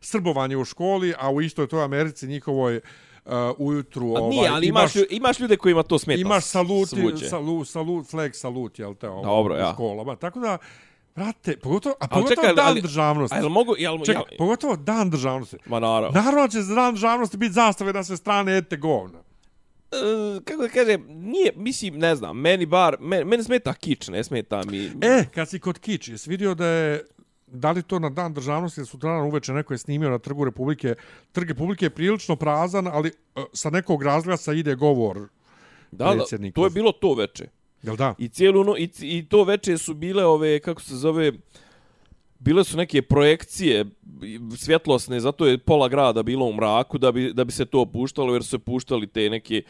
srbovanje u školi, a u istoj toj Americi njihovoj a, ujutru... A ovaj, ali imaš, imaš ljude kojima to smeta. imaš salut, svuđe. salut, salut, flag salut, jel te, ovo, Dobro, u ja. školama. Tako da, brate, pogotovo, a Ali pogotovo čekaj, dan ali- državnosti. A jel mogu, jel, Čekaj, jel, pogotovo dan državnosti. ma naravno. Naravno će za dan državnosti biti zastave na sve strane, ete govna. E, kako da kažem, nije, mislim, ne znam, meni bar, meni, meni smeta kič, ne smeta mi... E, kad si kod Kič, jesi vidio da je da li to na dan državnosti ili sutradan uveče neko je snimio na trgu Republike. Trg Republike je prilično prazan, ali e, sa nekog razglasa ide govor. da, da, predsjednikov. to je bilo to veče. Jel da? I cijelu no, i, i to veče su bile ove, kako se zove, bile su neke projekcije svjetlosne, zato je pola grada bilo u mraku da bi, da bi se to puštalo, jer su se puštali te neke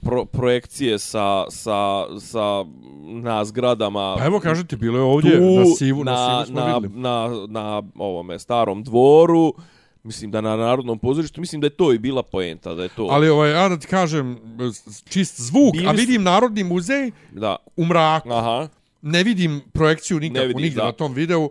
pro, projekcije sa, sa, sa na zgradama. Pa evo kažete, bilo je ovdje tu, na Sivu, na, na, Sivu smo na, na, na ovome starom dvoru, mislim da na Narodnom pozorištu, mislim da je to i bila poenta, da je to, Ali ovaj, ja da ti kažem, čist zvuk, Bili a su- vidim Narodni muzej da, u mraku. aha, Ne vidim projekciju nikakvu, nigdje da. na tom videu.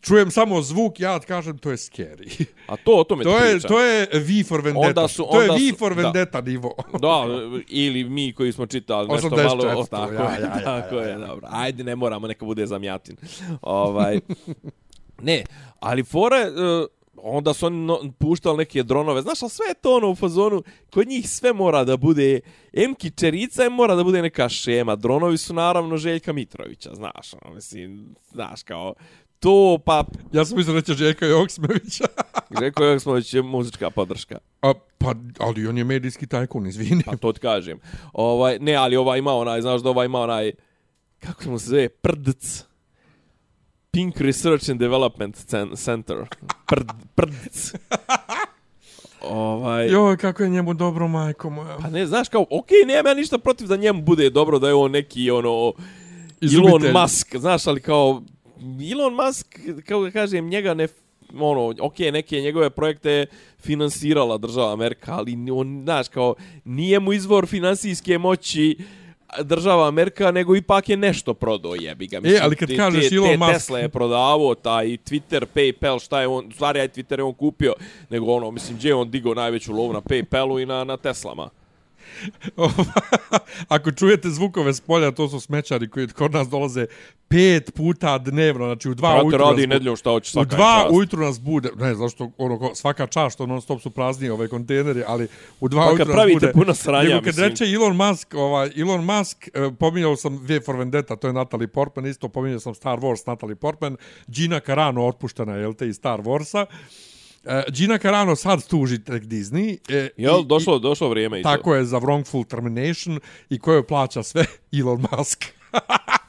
Čujem samo zvuk, ja da ti kažem, to je scary. a to o tome to, je, pričam. to je V for Vendetta. Onda su- to je V su- for da. Vendetta nivo. Da, ili mi koji smo čitali nešto 84, malo, tako, ja, ja, ja, tako je, dobro. Ajde, ne moramo, neka bude zamjatin. ovaj, ne, ali fore, uh, onda su oni no, puštali neke dronove, znaš, ali sve je to ono u fazonu, kod njih sve mora da bude, em kičerica, em mora da bude neka šema, dronovi su naravno Željka Mitrovića, znaš, ono, mislim, znaš, kao, to, pa, Ja sam mislio da će Željka Joksmevića. Željko Joksmović je muzička podrška. A, pa, ali on je medijski tajkun, izvini. Pa to ti kažem. Ovaj, ne, ali ova ima onaj, znaš da ova ima onaj, kako mu se zove, PRDC. Pink Research and Development Cen- Center. Prd, PRDC. ovaj, Joj, kako je njemu dobro, majko moja. pa ne, znaš kao, okej, okay, nemam ja ništa protiv da njemu bude dobro da je on neki, ono, Elon Izumitelj. Musk, znaš, ali kao, Elon Musk, kao da kažem, njega ne, ono, ok, neke njegove projekte je finansirala država Amerika, ali on, znaš, kao, nije mu izvor finansijske moći država Amerika, nego ipak je nešto prodao, jebi ga. E, ali kad te, kažeš te, Elon te Musk- Tesla je prodavao, taj Twitter, Paypal, šta je on, stvari, aj Twitter je on kupio, nego ono, mislim, gdje je on digao najveću lovu na Paypalu i na, na Teslama. Ako čujete zvukove s polja, to su smećari koji kod nas dolaze pet puta dnevno, znači u dva Brate, ujutru. radi bu- nedjeljom šta hoće U svaka dva čast. ujutru nas bude, ne znam što, ono, svaka čast što non stop su prazni ove kontejneri, ali u dva Pa ujutru nas bude. puno sranja, nego kad mislim. reče Elon Musk, ovaj, Elon Musk, eh, pominjao sam V for Vendetta, to je Natalie Portman, isto pominjao sam Star Wars, Natalie Portman, Gina Carano otpuštena, jel te, iz Star Warsa. Uh, Gina Carano sad tuži tek Disney. E, Jel, i- došlo, došlo vrijeme i to. Tako je za wrongful termination i ko joj plaća sve Elon Musk.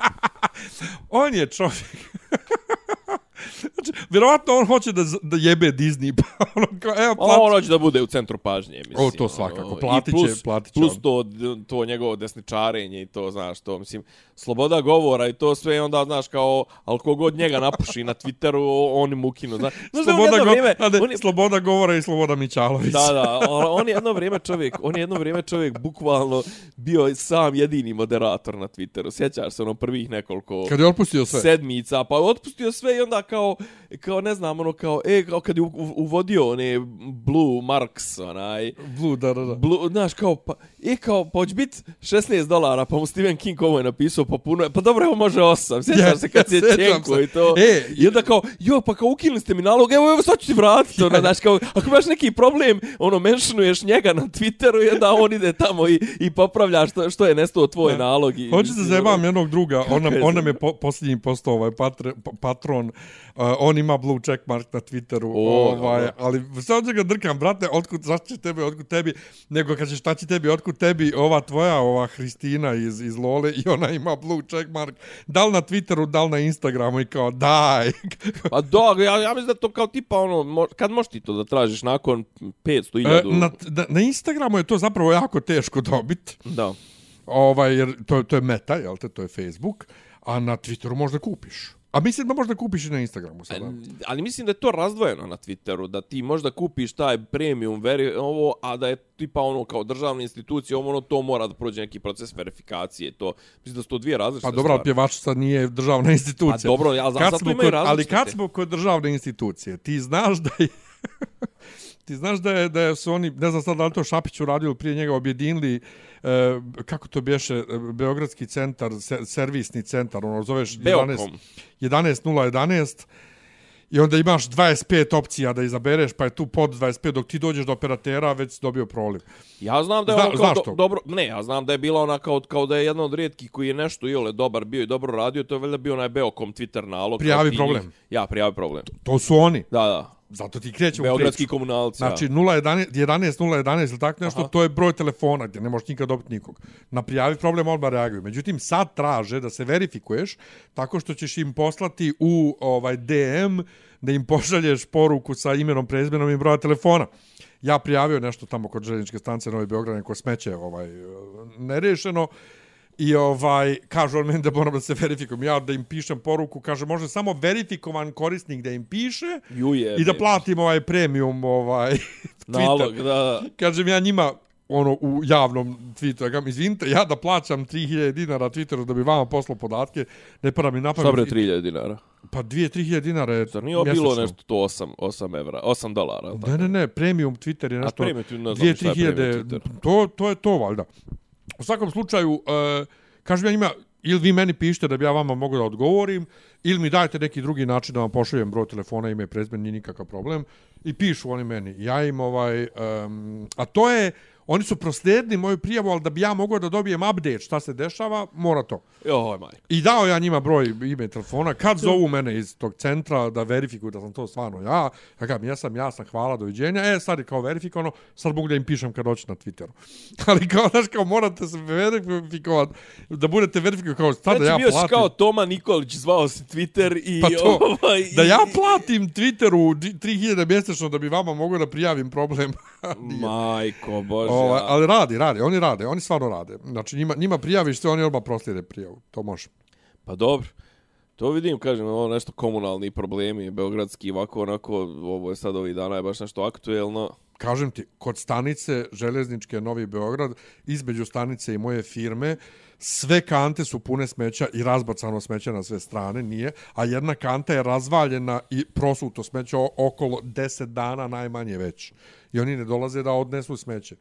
on je čovjek. znači, vjerovatno on hoće da, da jebe Disney. Pa ono kao, evo, plati. on hoće da bude u centru pažnje, mislim. O, to svakako. ono, Platit će- plus, platit će Plus on. to, to njegovo desničarenje i to, znaš, to, mislim, sloboda govora i to sve, i onda, znaš, kao, ali kogod njega napuši na Twitteru, oni mu ukinu, znaš. On Sloboda, jedno go, vrijeme, a ne, on je- sloboda govora i sloboda Mićalović. Da, da, on je jedno vrijeme čovjek, on je jedno vrijeme čovjek bukvalno bio sam jedini moderator na Twitteru. Sjećaš se ono prvih nekoliko Kad je otpustio sve. sedmica, pa otpustio sve i onda kao, kao ne znam, ono kao, e, kao kad je uvodio one Blue Marks, onaj, Blue, da, da, da. Blue, znaš, kao, pa, e, kao, pa hoće biti 16 dolara, pa mu Stephen King ovo je napisao, pa puno je, pa dobro, evo može 8, sjećaš Ja, se kad si je sjećam čenko se. i to, E, i onda kao, jo, pa kao ukinuli ste mi nalog, evo, evo, sad ću ti vratiti, ono, znaš, kao, ako imaš neki problem, ono, mentionuješ njega na Twitteru i onda on ide tamo i, i popravlja što, što je nestao tvoj nalog. I, Hoće se mislim, zajebam ono, jednog druga, on nam, je on nam je zajebam? po, posljednji postao ovaj patre, pa- patron, uh, on ima blue check mark na Twitteru, O, ovaj, dobro. ali sve od njega drkam, brate, otkud, zašto će tebi, otkud tebi, nego kad će šta će tebi, otkud tebi, ova tvoja, ova Hristina iz, iz Lole i ona ima blue check mark, da li na Twitteru, da li na Instagramu i kao, daj, Pa da, ja, ja mislim da to kao tipa ono, mo, kad možeš ti to da tražiš nakon 500 E, na, na, na Instagramu je to zapravo jako teško dobiti, Da. ovaj, jer to, to je meta, jel te, to je Facebook, a na Twitteru možda kupiš. A mislim da možda kupiš i na Instagramu sada. Ali mislim da je to razdvojeno na Twitteru, da ti možda kupiš taj premium veri, ovo, a da je tipa ono kao državna institucija, ono to mora da prođe neki proces verifikacije, to mislim da su to dvije različite Pa dobro, stvari. pjevačica nije državna institucija. Pa dobro, ja- Kad zato smo imaju kod, Ali kad smo kod državne institucije, ti znaš da je... ti znaš da je, da su oni, ne znam sad da li to Šapić uradio prije njega, objedinili, e, kako to bješe, e, Beogradski centar, se, servisni centar, ono zoveš 11, Beokom. 11011, I onda imaš 25 opcija da izabereš, pa je tu pod 25, dok ti dođeš do operatera, već si dobio proliv. Ja znam da je Zna- ono kao do, to? dobro, ne, ja znam da je bila ona kao, kao da je jedna od rijetkih koji je nešto iole dobar bio i dobro radio, to je valjda bio onaj Beokom Twitter nalog. Prijavi problem. njih- Ja, prijavi problem. To su oni. Da, da. Zato ti krećemo Beogradski priču. komunalci. Znači, ja. 011, 11 011 ili tako nešto, Aha. to je broj telefona gdje ne možeš nikad dobiti nikog. Na prijavi problem odmah reaguju. Međutim, sad traže da se verifikuješ tako što ćeš im poslati u ovaj DM da im pošalješ poruku sa imenom, prezmenom i broja telefona. Ja prijavio nešto tamo kod željezničke stanice Novi Beograd, neko smeće ovaj, nerešeno. I ovaj, kažu on meni da moram da se verifikujem. Ja da im pišem poruku, kaže može samo verifikovan korisnik da im piše Juje. i da platim ovaj premium ovaj Nalog, Twitter. da, da. Kažem ja njima ono u javnom tweetu, ja kažem, izvinite, ja da plaćam 3000 dinara Twitteru da bi vama poslao podatke, ne para mi Šta napamet. bre 3000 dinara? Pa 2-3000 dinara je Zar nije bilo nešto to 8, 8 evra, 8 dolara? Ne, ne, ne, premium Twitter je A nešto... premium Twitter, ne znam šta je premium 2-3000, Twitter. to, to je to, valjda. U svakom slučaju, e, kažem ja njima, ili vi meni pišete da bi ja vama mogu da odgovorim, ili mi dajte neki drugi način da vam pošaljem broj telefona, ime i prezmen, nije nikakav problem. I pišu oni meni. Ja im ovaj... Um, a to je... Oni su proslijedili moju prijavu, ali da bi ja mogao da dobijem update šta se dešava, mora to. Joj, maj. I dao ja njima broj ime telefona. Kad zovu mene iz tog centra da verifikuju da sam to stvarno ja, ja kažem, ja sam, ja sam, hvala, doviđenja. E, sad je kao verifikovano, sad mogu da im pišem kad doći na Twitteru. Ali kao, znaš, kao morate se verifikovati, da budete verifikovati kao sada Znači, ja platim. kao Toma Nikolić, zvao si Twitter i... Pa to, ovaj, da i- ja platim Twitteru di- 3000 mjesečno da bi vama mogao da prijavim problem. Majko, bože. Ovaj, ja. ali radi, radi, oni rade, oni stvarno rade. Znači njima, njima prijaviš se, oni odmah proslijede prijavu. To može. Pa dobro. To vidim, kažem, ovo nešto komunalni problemi, beogradski, ovako, onako, ovo je sad ovih dana je baš nešto aktuelno. Kažem ti, kod stanice železničke Novi Beograd, između stanice i moje firme, sve kante su pune smeća i razbacano smeća na sve strane, nije, a jedna kanta je razvaljena i prosuto smeće okolo 10 dana najmanje već. I oni ne dolaze da odnesu smeće.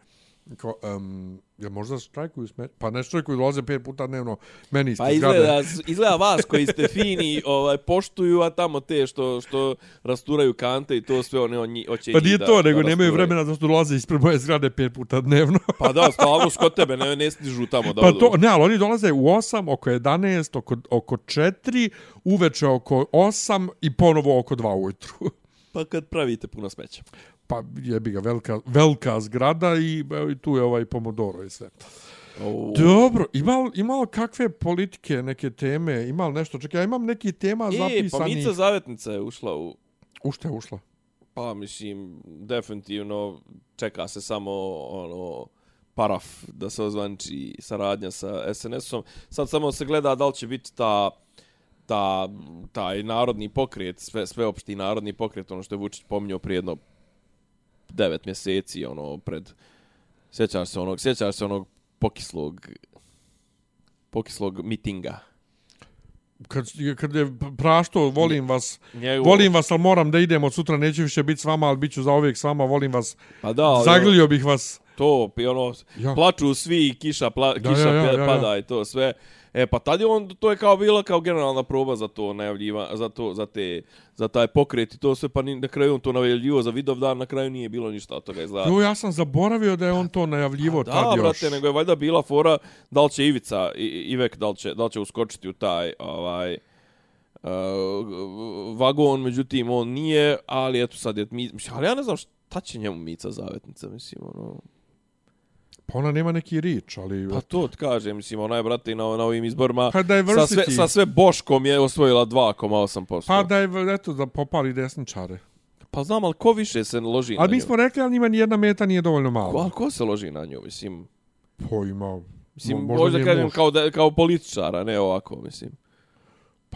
Ko, um, ja možda štrajkuju smeće? Pa ne štrajkuju, dolaze pet puta dnevno meni ispred Pa zgrade. izgleda, izgleda vas koji ste fini, ovaj, poštuju, a tamo te što, što rasturaju kante i to sve one on nji, oće Pa nije da, to, da nego nemaju rasturaju. vremena da što dolaze ispred moje zgrade pet puta dnevno. Pa da, stalno skod tebe, ne, ne stižu tamo da Pa odu. to, ne, ali oni dolaze u 8, oko 11, oko, oko 4, uveče oko 8 i ponovo oko 2 ujutru. Pa kad pravite puno smeća. Pa jebi ga, velika, velika zgrada i, i tu je ovaj Pomodoro i sve. O, Dobro, ima li, ima li kakve politike, neke teme, ima li nešto? Čekaj, ja imam neki tema e, pa zapisani. Mica Zavetnica je ušla u... U što je ušla? Pa, mislim, definitivno čeka se samo ono paraf da se ozvanči saradnja sa SNS-om. Sad samo se gleda da li će biti ta ta, taj narodni pokret, sve, sveopšti narodni pokret, ono što je Vučić pominjao prije jedno devet mjeseci, ono, pred, sjećaš se onog, sjećaš se onog pokislog, pokislog mitinga. Kad, kad je prašto, volim vas, Njegovo, volim vas, ali moram da idem od sutra, neću više biti s vama, ali bit ću zauvijek s vama, volim vas, pa da, ali, zagrlio bih vas. to, i ono, Ja. plaču svi, kiša, pla, Da, kiša ja, ja, ja, ja, ja. pada i to sve. E, pa tad je on, to je kao bila kao generalna proba za to najavljiva, za to, za te, za taj pokret i to sve, pa ni, na kraju on to najavljivo za Vidovdan, na kraju nije bilo ništa od toga izgleda. Jo, ja sam zaboravio da je on to najavljivo Da, tad još. brate, nego je valjda bila fora da li će Ivica, I, Ivek, da li će, da li će uskočiti u taj, ovaj, uh, vagon, međutim, on nije, ali eto sad je, mi, ali ja ne znam šta će njemu Mica Zavetnica, mislim, ono, Pa ona nema neki rič, ali... Pa to ti kažem, mislim, ona je, brate, na, na ovim izborima Pa sa sve, sa sve Boškom je osvojila 2,8%. Pa da je, eto, da popali desničare. pa znam, ali ko više se loži Ali na mi nju? smo rekli, ali njima nijedna meta nije dovoljno Ko, mala. ali ko se loži na nju, mislim? Pojma. Mislim, Mo- možda možda kažem muž. kao, da, kao političara, ne ovako, mislim.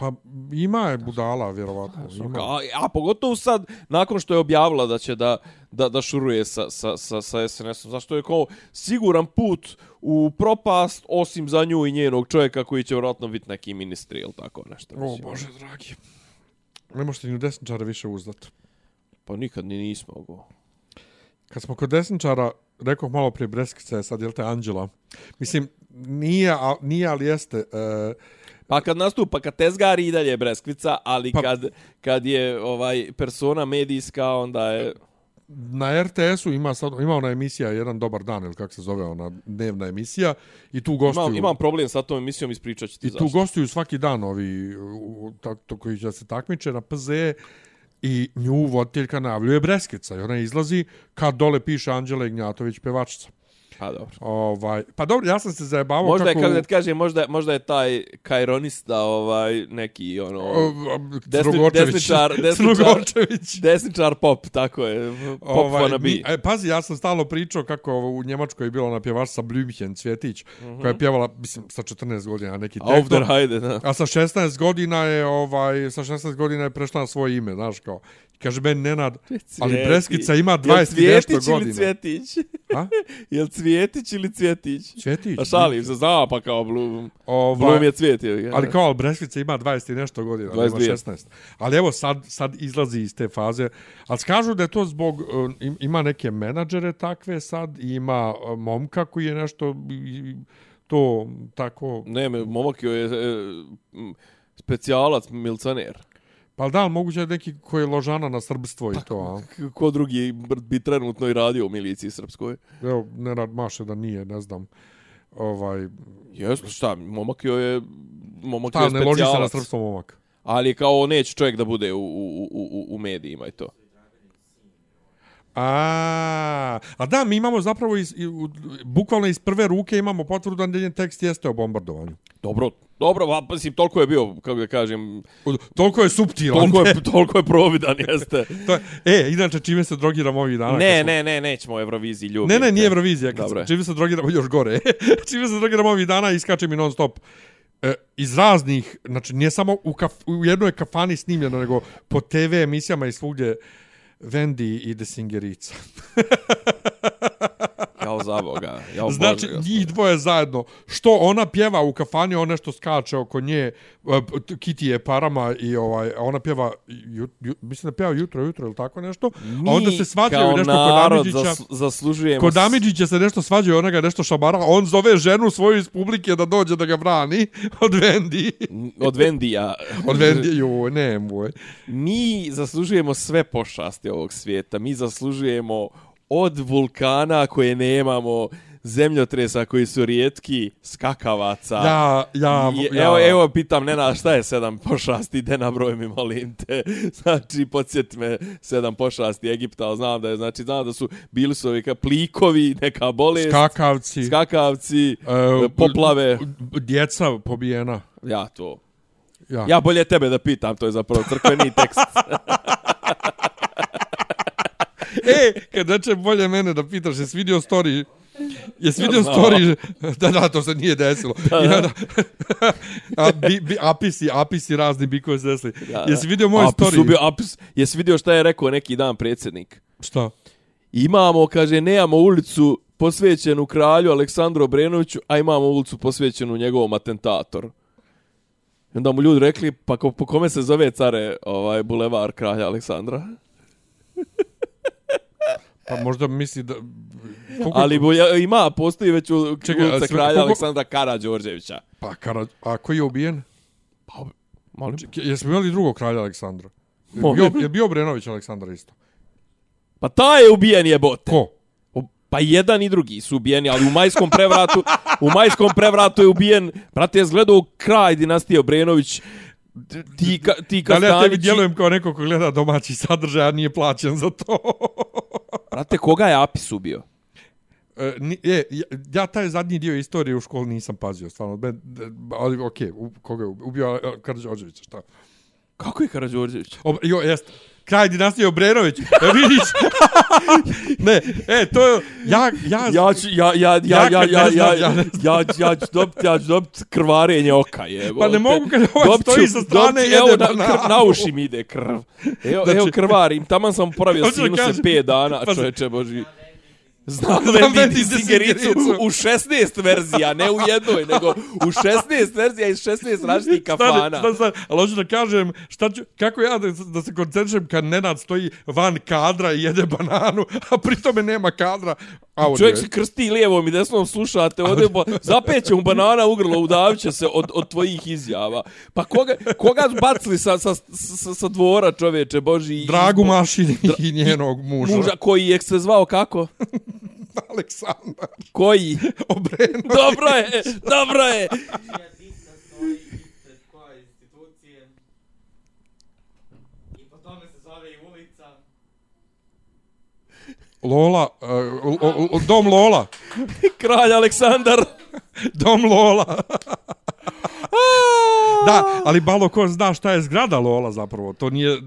Pa ima je budala, vjerovatno. Ima. A, a pogotovo sad, nakon što je objavila da će da, da, da šuruje sa, sa, sa, sa SNS-om, zašto je kao siguran put u propast, osim za nju i njenog čovjeka koji će vjerojatno biti neki ministri ili tako nešto. O, mislim. Bože, dragi. Ne možete ni u desničara više uzdat. Pa nikad ni nismo go. Kad smo kod desničara, rekao malo prije Breskica je sad, jel te Anđela? Mislim, nije, a, nije ali jeste. E, Pa kad nastupa, kad tezgari i dalje je Breskvica, ali Pa- kad, kad je ovaj persona medijska, onda je... na RTS-u ima, sad, ima ona emisija Jedan dobar dan, ili kako se zove ona dnevna emisija, i tu gostuju... Imam, imam problem sa tom emisijom, ispričat ću ti I zašto. tu gostuju svaki dan ovi tak, to koji će se takmiče na PZ i nju voditeljka najavljuje Breskica i ona izlazi kad dole piše Anđela Ignjatović pevačica. Pa dobro. Ovaj, pa dobro, ja sam se zajebavao Možda je, kako... kako da ti kažem, možda, možda je taj kajronista, ovaj, neki, ono... Desni- desničar- desničar-. Desničar pop, tako je. Pop ovaj, wannabe. mi, e, pazi, ja sam stalno pričao kako u Njemačkoj je bila ona pjevačica Blümchen Cvjetić, mm -hmm. koja je pjevala, mislim, sa 14 godina neki Auf der da. A sa 16 godina je ovaj sa 16 godina je prešla na svoje ime, znaš kao. Kaže ben Nenad, ali. Breskica ima Jel 20 i nešto Cvjetić ili godina. Cvjetić? A? Jel Cvjetić ili Cvjetić? Cvjetić. A šalim se, zna pa kao Blum. Ovaj, Blum je cvijet. Je, Ali kao, ali Breskica ima 20 i nešto godina, ali ima 22. 16. Ali evo, sad, sad izlazi iz te faze. Ali skažu da je to zbog, im- ima neke menadžere takve sad, ima uh, momka koji je nešto to tako... Ne, momak je e, m, specijalac, milcaner. Pa da, ali moguće je neki koji je ložana na srbstvo i to, a? Ko drugi bi trenutno i radio u miliciji srpskoj? Evo, Nenad Maše da nije, ne znam. Ovaj, Jeste, šta, momak joj je momak ta, je ne loži se na srpstvo momak. Ali kao neće čovjek da bude u, u, u, u, u medijima i to. A, a da, mi imamo zapravo iz, i, u, bukvalno iz prve ruke imamo potvrdu da njen tekst jeste o bombardovanju. Dobro, dobro, pa mislim, toliko je bio, kako da kažem, Toliko je suptilan. toliko je, toliko je providan, jeste. to je, e, inače, čime se drogiramo ovih dana? Ne, smo- ne, ne, nećemo Euroviziji, ljubim. Ne, ne, nije. Eurovizija. Kad čime se drogiramo još gore. čime se drogiramo ovih dana, iskače mi non stop e, iz raznih, znači nije samo u, kaf, u jednoj kafani snimljeno, nego po TV emisijama i svugdje Vendi i Desingerica. Za Boga. Jao Znači, Bože, njih dvoje zajedno. Što ona pjeva u kafani, on nešto skače oko nje, e, Kitty je parama i ovaj, ona pjeva, ju, ju, mislim da pjeva jutro, jutro ili tako nešto. A onda se svađaju nešto kod Amidžića. zas, zaslužujemo... Kod Amidžića se nešto svađaju, ona ga nešto šamara, on zove ženu svoju iz publike da dođe da ga brani od Vendi. Od Vendija. Od Vendi, joj, ne moj. Mi zaslužujemo sve pošasti ovog svijeta. Mi zaslužujemo od vulkana koje nemamo, zemljotresa koji su rijetki, skakavaca. Ja, ja, ja. Evo, evo, pitam Nena, šta je sedam pošasti? Ide na broj mi, molim te. Znači, podsjeti me sedam pošasti Egipta, ali znam da je, znači, znam da su, bili su ovi plikovi, neka bolest, Skakavci. skakavci, e, poplave. Djeca pobijena. Ja to. Ja. Ja bolje tebe da pitam, to je zapravo crkveni tekst. E, kad neće bolje mene da pitaš, jesi vidio story? Jesi vidio story? Da, da, to se nije desilo. Da, da. da. A, bi, bi, apisi, apisi razni bi koji se desili. Da, Jesi vidio moj Apis story? ubio, apis. Jesi vidio šta je rekao neki dan predsjednik? Šta? Imamo, kaže, nemamo ulicu posvećenu kralju Aleksandru Obrenoviću, a imamo ulicu posvećenu njegovom atentatoru. I onda mu ljudi rekli, pa ko, po kome se zove care ovaj bulevar kralja Aleksandra? Pa možda misli da... Koliko, Ali bulja, ima, postoji već u- Čekaj, a ulica sve- kralja koliko- Aleksandra Karađorđevića. Pa, kara, a koji je ubijen? Pa, molim. Čekaj, Jesmo imali drugog kralja Aleksandra? Je bio, je bio Brenović Aleksandar isto? Pa taj je ubijen jebote. Ko? Pa jedan i drugi su ubijeni, ali u majskom prevratu, u majskom prevratu je ubijen, brate, je zgledao kraj dinastije Obrenović, ti, ka, ti Da li ja tebi Kastanići, djelujem kao neko ko gleda domaći sadržaj, a nije plaćen za to? brate, koga je Apis ubio? E, je, ja, ja taj zadnji dio istorije u školi nisam pazio, stvarno. Ben, ali okej, okay, koga je ubio? Ubio e, Karadžorđevića, šta? Kako je Karađorđević? Ob, jo, jest. Kraj dinastije Obrenović. E, vidiš? ne, e, to je... Ja, ja, Ja ću, ja, ja, ja, Ja ja, ja, ja, ja ja, ja ću dobiti, ja ću dobiti krvarenje oka, je. Pa ne mogu kad ovaj stoji sa strane jede Evo, na, bananu. kr, na uši mi ide krv. Evo, Znači- evo krvarim, taman sam popravio da sinuse kažem- 5 dana, čoveče boži. Znam Vendi Vendi Singericu u 16 verzija, ne u jednoj, nego u 16 verzija iz 16 različitih kafana. Stani, stani, stani, ali hoću da kažem, šta ću, kako ja da, da se koncentrišem kad Nenad stoji van kadra i jede bananu, a pri tome nema kadra. Audio. Čovjek se krsti lijevom i desnom, slušate, ovdje bo, zapeće mu banana u grlo, udavit se od, od tvojih izjava. Pa koga, koga bacili sa, sa, sa, sa dvora, čovječe, Boži? Dragu mašini i njenog muža. Muža koji je se zvao kako? Aleksandar Koji? Obrenović. Dobro je, dobro je. Diska stoji ispred koje institucije i po tome se zove i ulica. Lola, uh, o, o, dom Lola. Kralj Aleksandar. Dom Lola. da, ali malo ko zna šta je zgrada Lola zapravo. To nije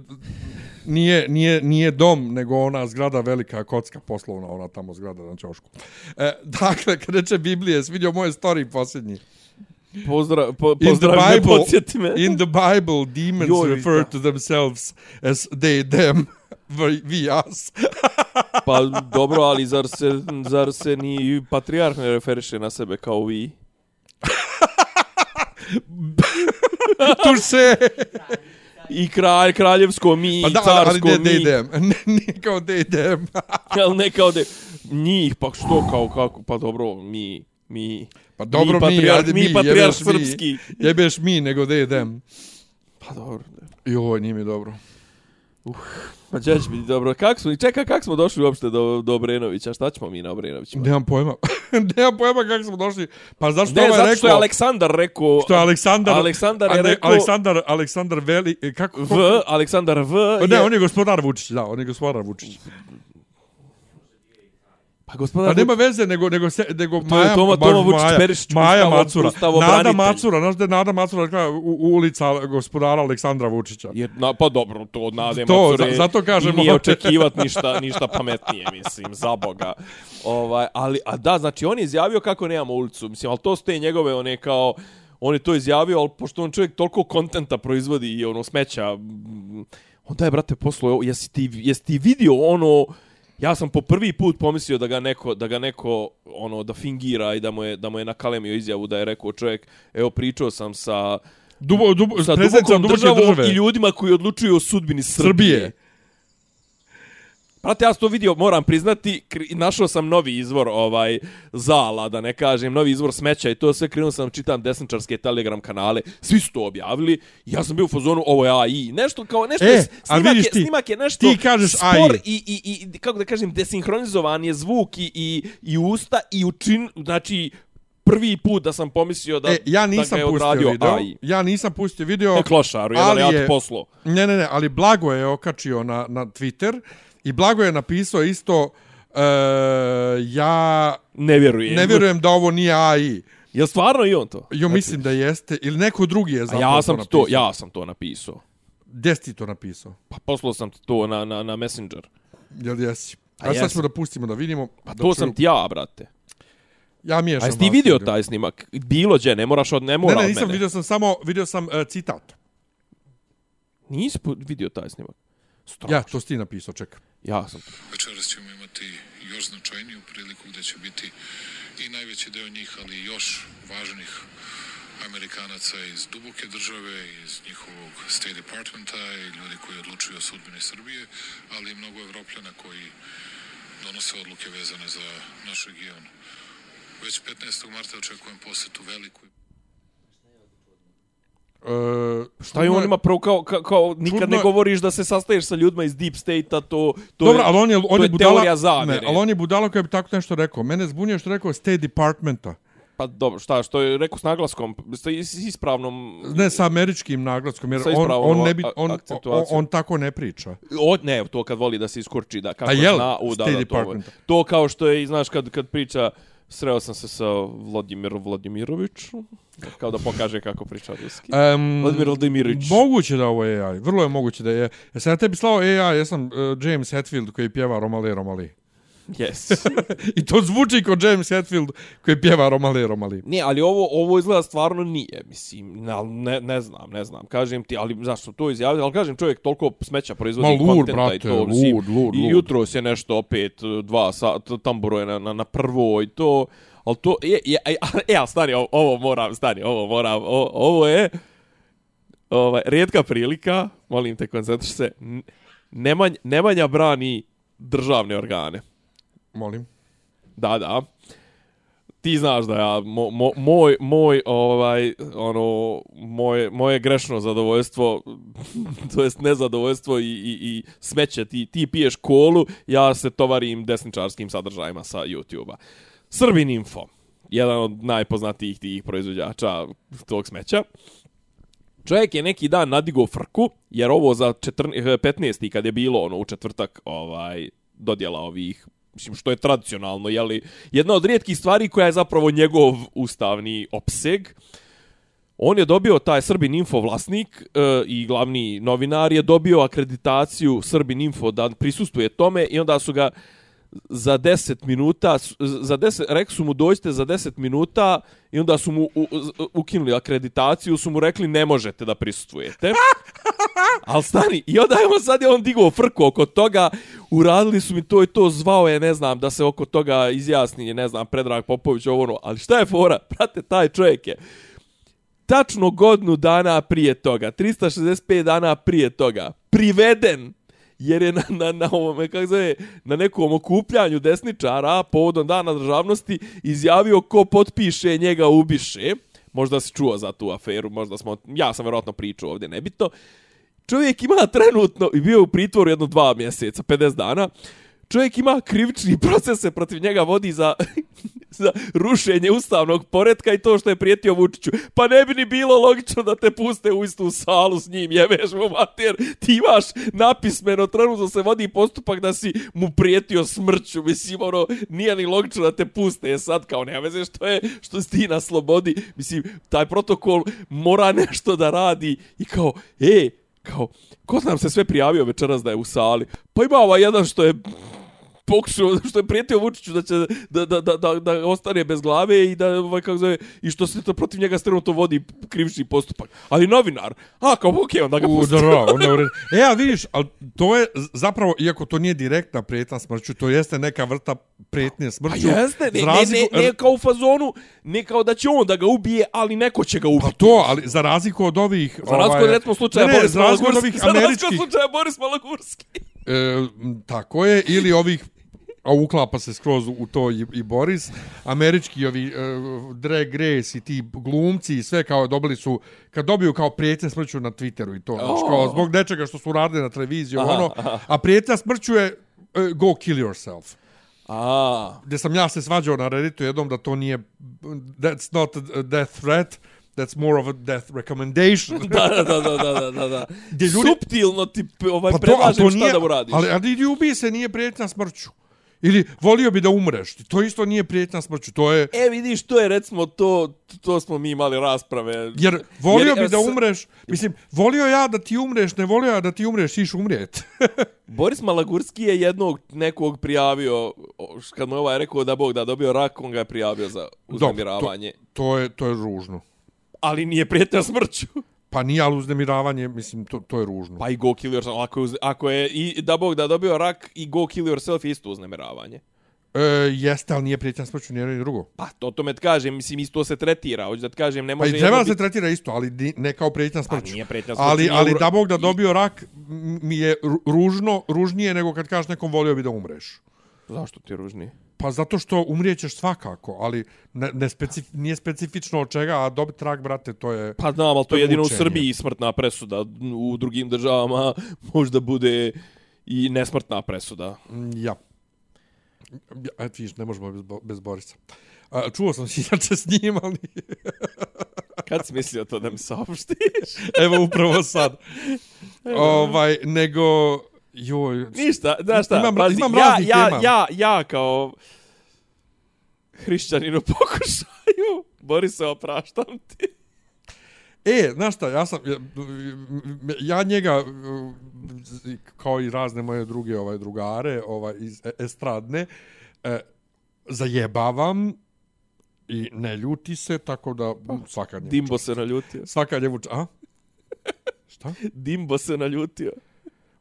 nije, nije, nije dom, nego ona zgrada velika kocka poslovna, ona tamo zgrada na Ćošku. E, dakle, kad reče Biblije, jesi vidio moje story posljednji. Pozdrav, po, In the pozdrav me, Bible, podsjeti me. in the Bible, demons Joj, refer da. to themselves as they, them, we us. Pa dobro, ali zar se, zar se ni patrijarh ne referiše na sebe kao vi? tu se... I kralj, kraljevsko mi, Pa da, ali, ali carsko ne, mi. they, them. Ne, kao they, them. Jel ne kao da njih, pa što kao kako, pa dobro, mi, mi. Pa dobro, mi, patrijarh, ajde, mi, mi, patrijarh jebeš mi. srpski. Jebeš mi, nego they, them. Pa dobro. Joj, nije mi dobro. Pa će biti dobro. Kak smo, čekaj, kak smo došli uopšte do, do Obrenovića? Šta ćemo mi na Obrenovićima? Nemam pojma. Nemam pojma kako smo došli. Pa zašto Ne, ovaj zato rekao... što je Aleksandar rekao... Što je Aleksandar... Aleksandar je rekao- Aleksandar, Aleksandar Veli... e, Kako, V, Aleksandar V. Ne, on je gospodar Vučić, da, on je gospodar Vučić. Pa gospodar... A nema veze, nego, nego, se, nego To je Maja, Toma- baš Toma Vučić Maja, Perišić, Maja Ustavo- Macura, Ustavobranitelj. Nada Macura, znaš da je Nada Macura u, u ulica gospodara Aleksandra Vučića. Jer, na, pa dobro, to od Nade To, Macure za- zato kažemo- i nije očekivat ništa, ništa pametnije, mislim, za Boga. Ovaj, ali, a da, znači, on je izjavio kako nemamo ulicu, mislim, ali to su te njegove, one kao, on je to izjavio, ali pošto on čovjek toliko kontenta proizvodi i ono smeća, onda je, brate, poslo, jesi ti, jesi ti vidio ono, ja sam po prvi put pomislio da ga neko, da ga neko ono, da fingira i da mu je, da mu je nakalemio izjavu da je rekao čovjek, evo pričao sam sa, Dubo, dubo, sa dubokom državom države. i ljudima koji odlučuju o sudbini Srbije. Srbije. Brate, ja sam to vidio, moram priznati, našao sam novi izvor ovaj zala, da ne kažem, novi izvor smeća i to sve krenuo sam čitam desničarske telegram kanale, svi su to objavili. Ja sam bio u fazonu, ovo je AI. Nešto kao, nešto E, je, snimak, je, ti, snimak je nešto ti kažeš spor AI. i, i, i, kako da kažem, desinhronizovan je zvuk i, i, i usta i učin, znači, prvi put da sam pomislio da, E, ja da nisam ga je pustio video. AI. Ja nisam pustio video. Ne klošaru, jedan ali ja je- ti poslo. Ne, ne, ne, ali Blago je okačio na, na Twitter i Blago je napisao isto e, ja Ne vjerujem. ne vjerujem da ovo nije AI. Jel stvarno i on to? Jo, mislim da jeste. Ili neko drugi je A zapravo ja sam napisao. to, ja sam to napisao. Gdje si ti to napisao? Pa poslao sam ti to na, na, na Messenger. Jel jesi? A A sad ćemo da pustimo da vidimo. Pa da to sam ti ja, brate. Ja miješam A jesi ti vidio taj snimak? Bilo gdje, ne moraš od, ne Ne, mora ne, od nisam vidio sam samo, vidio sam uh, citat. Nisi vidio taj snimak? Strašno. Ja, to si ti napisao, čekaj. Ja sam. Večeras ćemo imati još značajniju priliku gdje će biti i najveći deo njih, ali i još važnih Amerikanaca iz duboke države, iz njihovog State Departmenta i ljudi koji odlučuju o sudbini Srbije, ali i mnogo Evropljana koji donose odluke vezane za naš region. Već 15. marta očekujem posetu veliku Uh, Šta je on ima pravo kao, kao, kao nikad čudno ne govoriš da se sastaješ sa ljudima iz Deep State-a, to, to Dobro, je, ali on je, on je je budala, zavjere. ne, ali on je budala koji bi tako nešto rekao. Mene zbunio što je rekao State Departmenta. Pa dobro, šta, što je rekao s naglaskom, sa is- ispravnom... Ne sa američkim naglaskom, jer on, on, ne bi, on, on, on tako ne priča. O, ne, to kad voli da se iskurči, da kako A jel? zna, u, da, da, to, to kao što je, znaš, kad, kad priča, sreo sam se sa Vladimirom Vladimiroviću, kao da pokaže kako priča ruski. Um, Vladimir Vladimirović. Moguće da ovo je AI. Vrlo je moguće da je. Ja sam ja tebi slao AI, ja sam uh, James Hetfield koji pjeva Romale Romali. Yes. I to zvuči kao James Hetfield koji pjeva Romale Romali. Nije, ali ovo ovo izgleda stvarno nije, mislim, ali ne, ne znam, ne znam, kažem ti, ali zašto to izjaviti, ali kažem čovjek toliko smeća proizvodi Ma kontenta i brate, to, mislim, lud, lud, i jutro se nešto opet, dva sata, tamburo na, na, na prvo i to, ali to, je, je, je, e, ali stani, ovo, ovo moram, stani, ovo moram, ovo, ovo je, ovaj, rijetka prilika, molim te, koncentriš se, Nemanja, Nemanja brani državne organe. Molim. Da, da. Ti znaš da ja, mo, mo, moj, moj, ovaj, ono, moje, moje grešno zadovoljstvo, to jest nezadovoljstvo i, i, i smeće, ti, ti piješ kolu, ja se tovarim desničarskim sadržajima sa YouTube-a. Srbin Info, jedan od najpoznatijih tih proizvođača tog smeća. Čovjek je neki dan nadigo frku, jer ovo za 14, 15. Eh, kad je bilo ono u četvrtak ovaj dodjela ovih mislim što je tradicionalno, je li jedna od rijetkih stvari koja je zapravo njegov ustavni opseg. On je dobio taj Srbin Info vlasnik e, i glavni novinar je dobio akreditaciju Srbin Info da prisustuje tome i onda su ga za 10 minuta, za 10, rekli su mu dođite za 10 minuta i onda su mu u, u, ukinuli akreditaciju, su mu rekli ne možete da prisustujete. Al stani, i onda je on sad je on digao frku oko toga, uradili su mi to i to, zvao je, ne znam, da se oko toga izjasni, ne znam, Predrag Popović, ovo ono, ali šta je fora? Prate, taj čovjek je tačno godinu dana prije toga, 365 dana prije toga, priveden jer je na, na, na ovome, kako zove, na nekom okupljanju desničara povodom dana državnosti izjavio ko potpiše njega ubiše. Možda si čuo za tu aferu, možda smo, ja sam vjerojatno pričao ovdje, nebitno. Čovjek ima trenutno, i bio je u pritvoru jedno dva mjeseca, 50 dana, čovjek ima krivični proces se protiv njega vodi za, za rušenje ustavnog poretka i to što je prijetio Vučiću. Pa ne bi ni bilo logično da te puste u istu salu s njim, jebeš mu mater. Ti imaš napismeno, trenutno se vodi postupak da si mu prijetio smrću. Mislim, ono, nije ni logično da te puste je sad kao nema veze što je, što si ti na slobodi. Mislim, taj protokol mora nešto da radi i kao, ej, kao, ko nam se sve prijavio večeras da je u sali? Pa ima ovaj jedan što je pokušao, što je prijetio Vučiću da će da, da, da, da, da ostane bez glave i da, ovaj, kako zove, i što se to protiv njega strano to vodi krivični postupak. Ali novinar, a, kao, okej, okay, onda ga pusti. da, da, on je u redu. E, a vidiš, ali to je zapravo, iako to nije direktna prijetna smrću, to jeste neka vrsta prijetnje Pa smrću. jeste, ne, za ne, razliku- ne, ne, kao u fazonu, ne kao da će on da ga ubije, ali neko će ga ubiti. Pa to, ali za razliku od ovih... Za razliku od recimo slučaja ne, ne, Boris za razliku od Malagurski. Za razliku od slučaja Boris Malagurski. E, tako je, ili ovih a uklapa se skroz u to i, i Boris, američki ovi uh, Drag Race i ti glumci i sve kao dobili su, kad dobiju kao prijetnje smrću na Twitteru i to, znači kao zbog nečega što su radili na televiziji, Aha, ono, aha. a prijetnja smrću je uh, go kill yourself. A, Gde sam ja se svađao na Redditu jednom da to nije, that's not a death threat, that's more of a death recommendation. da, da, da, da, da, da, da. Gdje ljudi- Suptilno ti ovaj, Pa predlažem šta da uradiš. Ali, ali idi ubi se nije prijetnja smrću. Ili volio bi da umreš. To isto nije prijetnja smrću. To je... E, vidiš, to je recimo to, to smo mi imali rasprave. Jer volio Jer, bi da s- umreš. Mislim, volio ja da ti umreš, ne volio ja da ti umreš, iš umrijet. Boris Malagurski je jednog nekog prijavio, kad mu je ovaj rekao da Bog da dobio rak, on ga je prijavio za uznemiravanje. to, to, je, to je ružno. Ali nije prijetnja smrću. Pa nije, ali uznemiravanje, mislim, to, to je ružno. Pa i go kill yourself. Ako je, uz- ako je i da Bog da dobio rak i go kill yourself je isto uznemiravanje. E, jeste, ali nije prijetnja smrću, ni drugo. Pa to to me kažem, mislim isto se tretira. Hoću da ti kažem, ne Pa može i treba jedno se biti- tretira isto, ali ne kao prijetnja Pa smrću. nije prijetnja smrću. Ali, ali da Bog da i- dobio rak m- mi je ru- ružno, ružnije nego kad kažeš nekom volio bi da umreš. Zašto ti je? Pa zato što umrijećeš svakako, ali ne, ne specif, nije specifično od čega, a dobiti rak, brate, to je... Pa znam, ali to je je jedino u mučenje. Srbiji smrtna presuda. U drugim državama možda bude i nesmrtna presuda. Mm, Ja. ja eto vidiš, ne možemo bez, Bo- bez Borisa. A, čuo sam se inače s njim, ali Kad si mislio to da mi saopštiš? evo upravo sad. ovaj, nego... Joj, Ništa, znaš šta, Imam- pazi, imam ja, ja, tema. ja, ja kao hrišćanin u pokušaju, Borise, opraštam ti. E, znaš šta, ja sam, ja, ja njega, kao i razne moje druge ovaj drugare, ovaj, iz e- estradne, e, zajebavam i ne ljuti se, tako da svaka njemu Dimbo se naljutio. Svaka njemu čast. A? Šta? Dimbo se naljutio.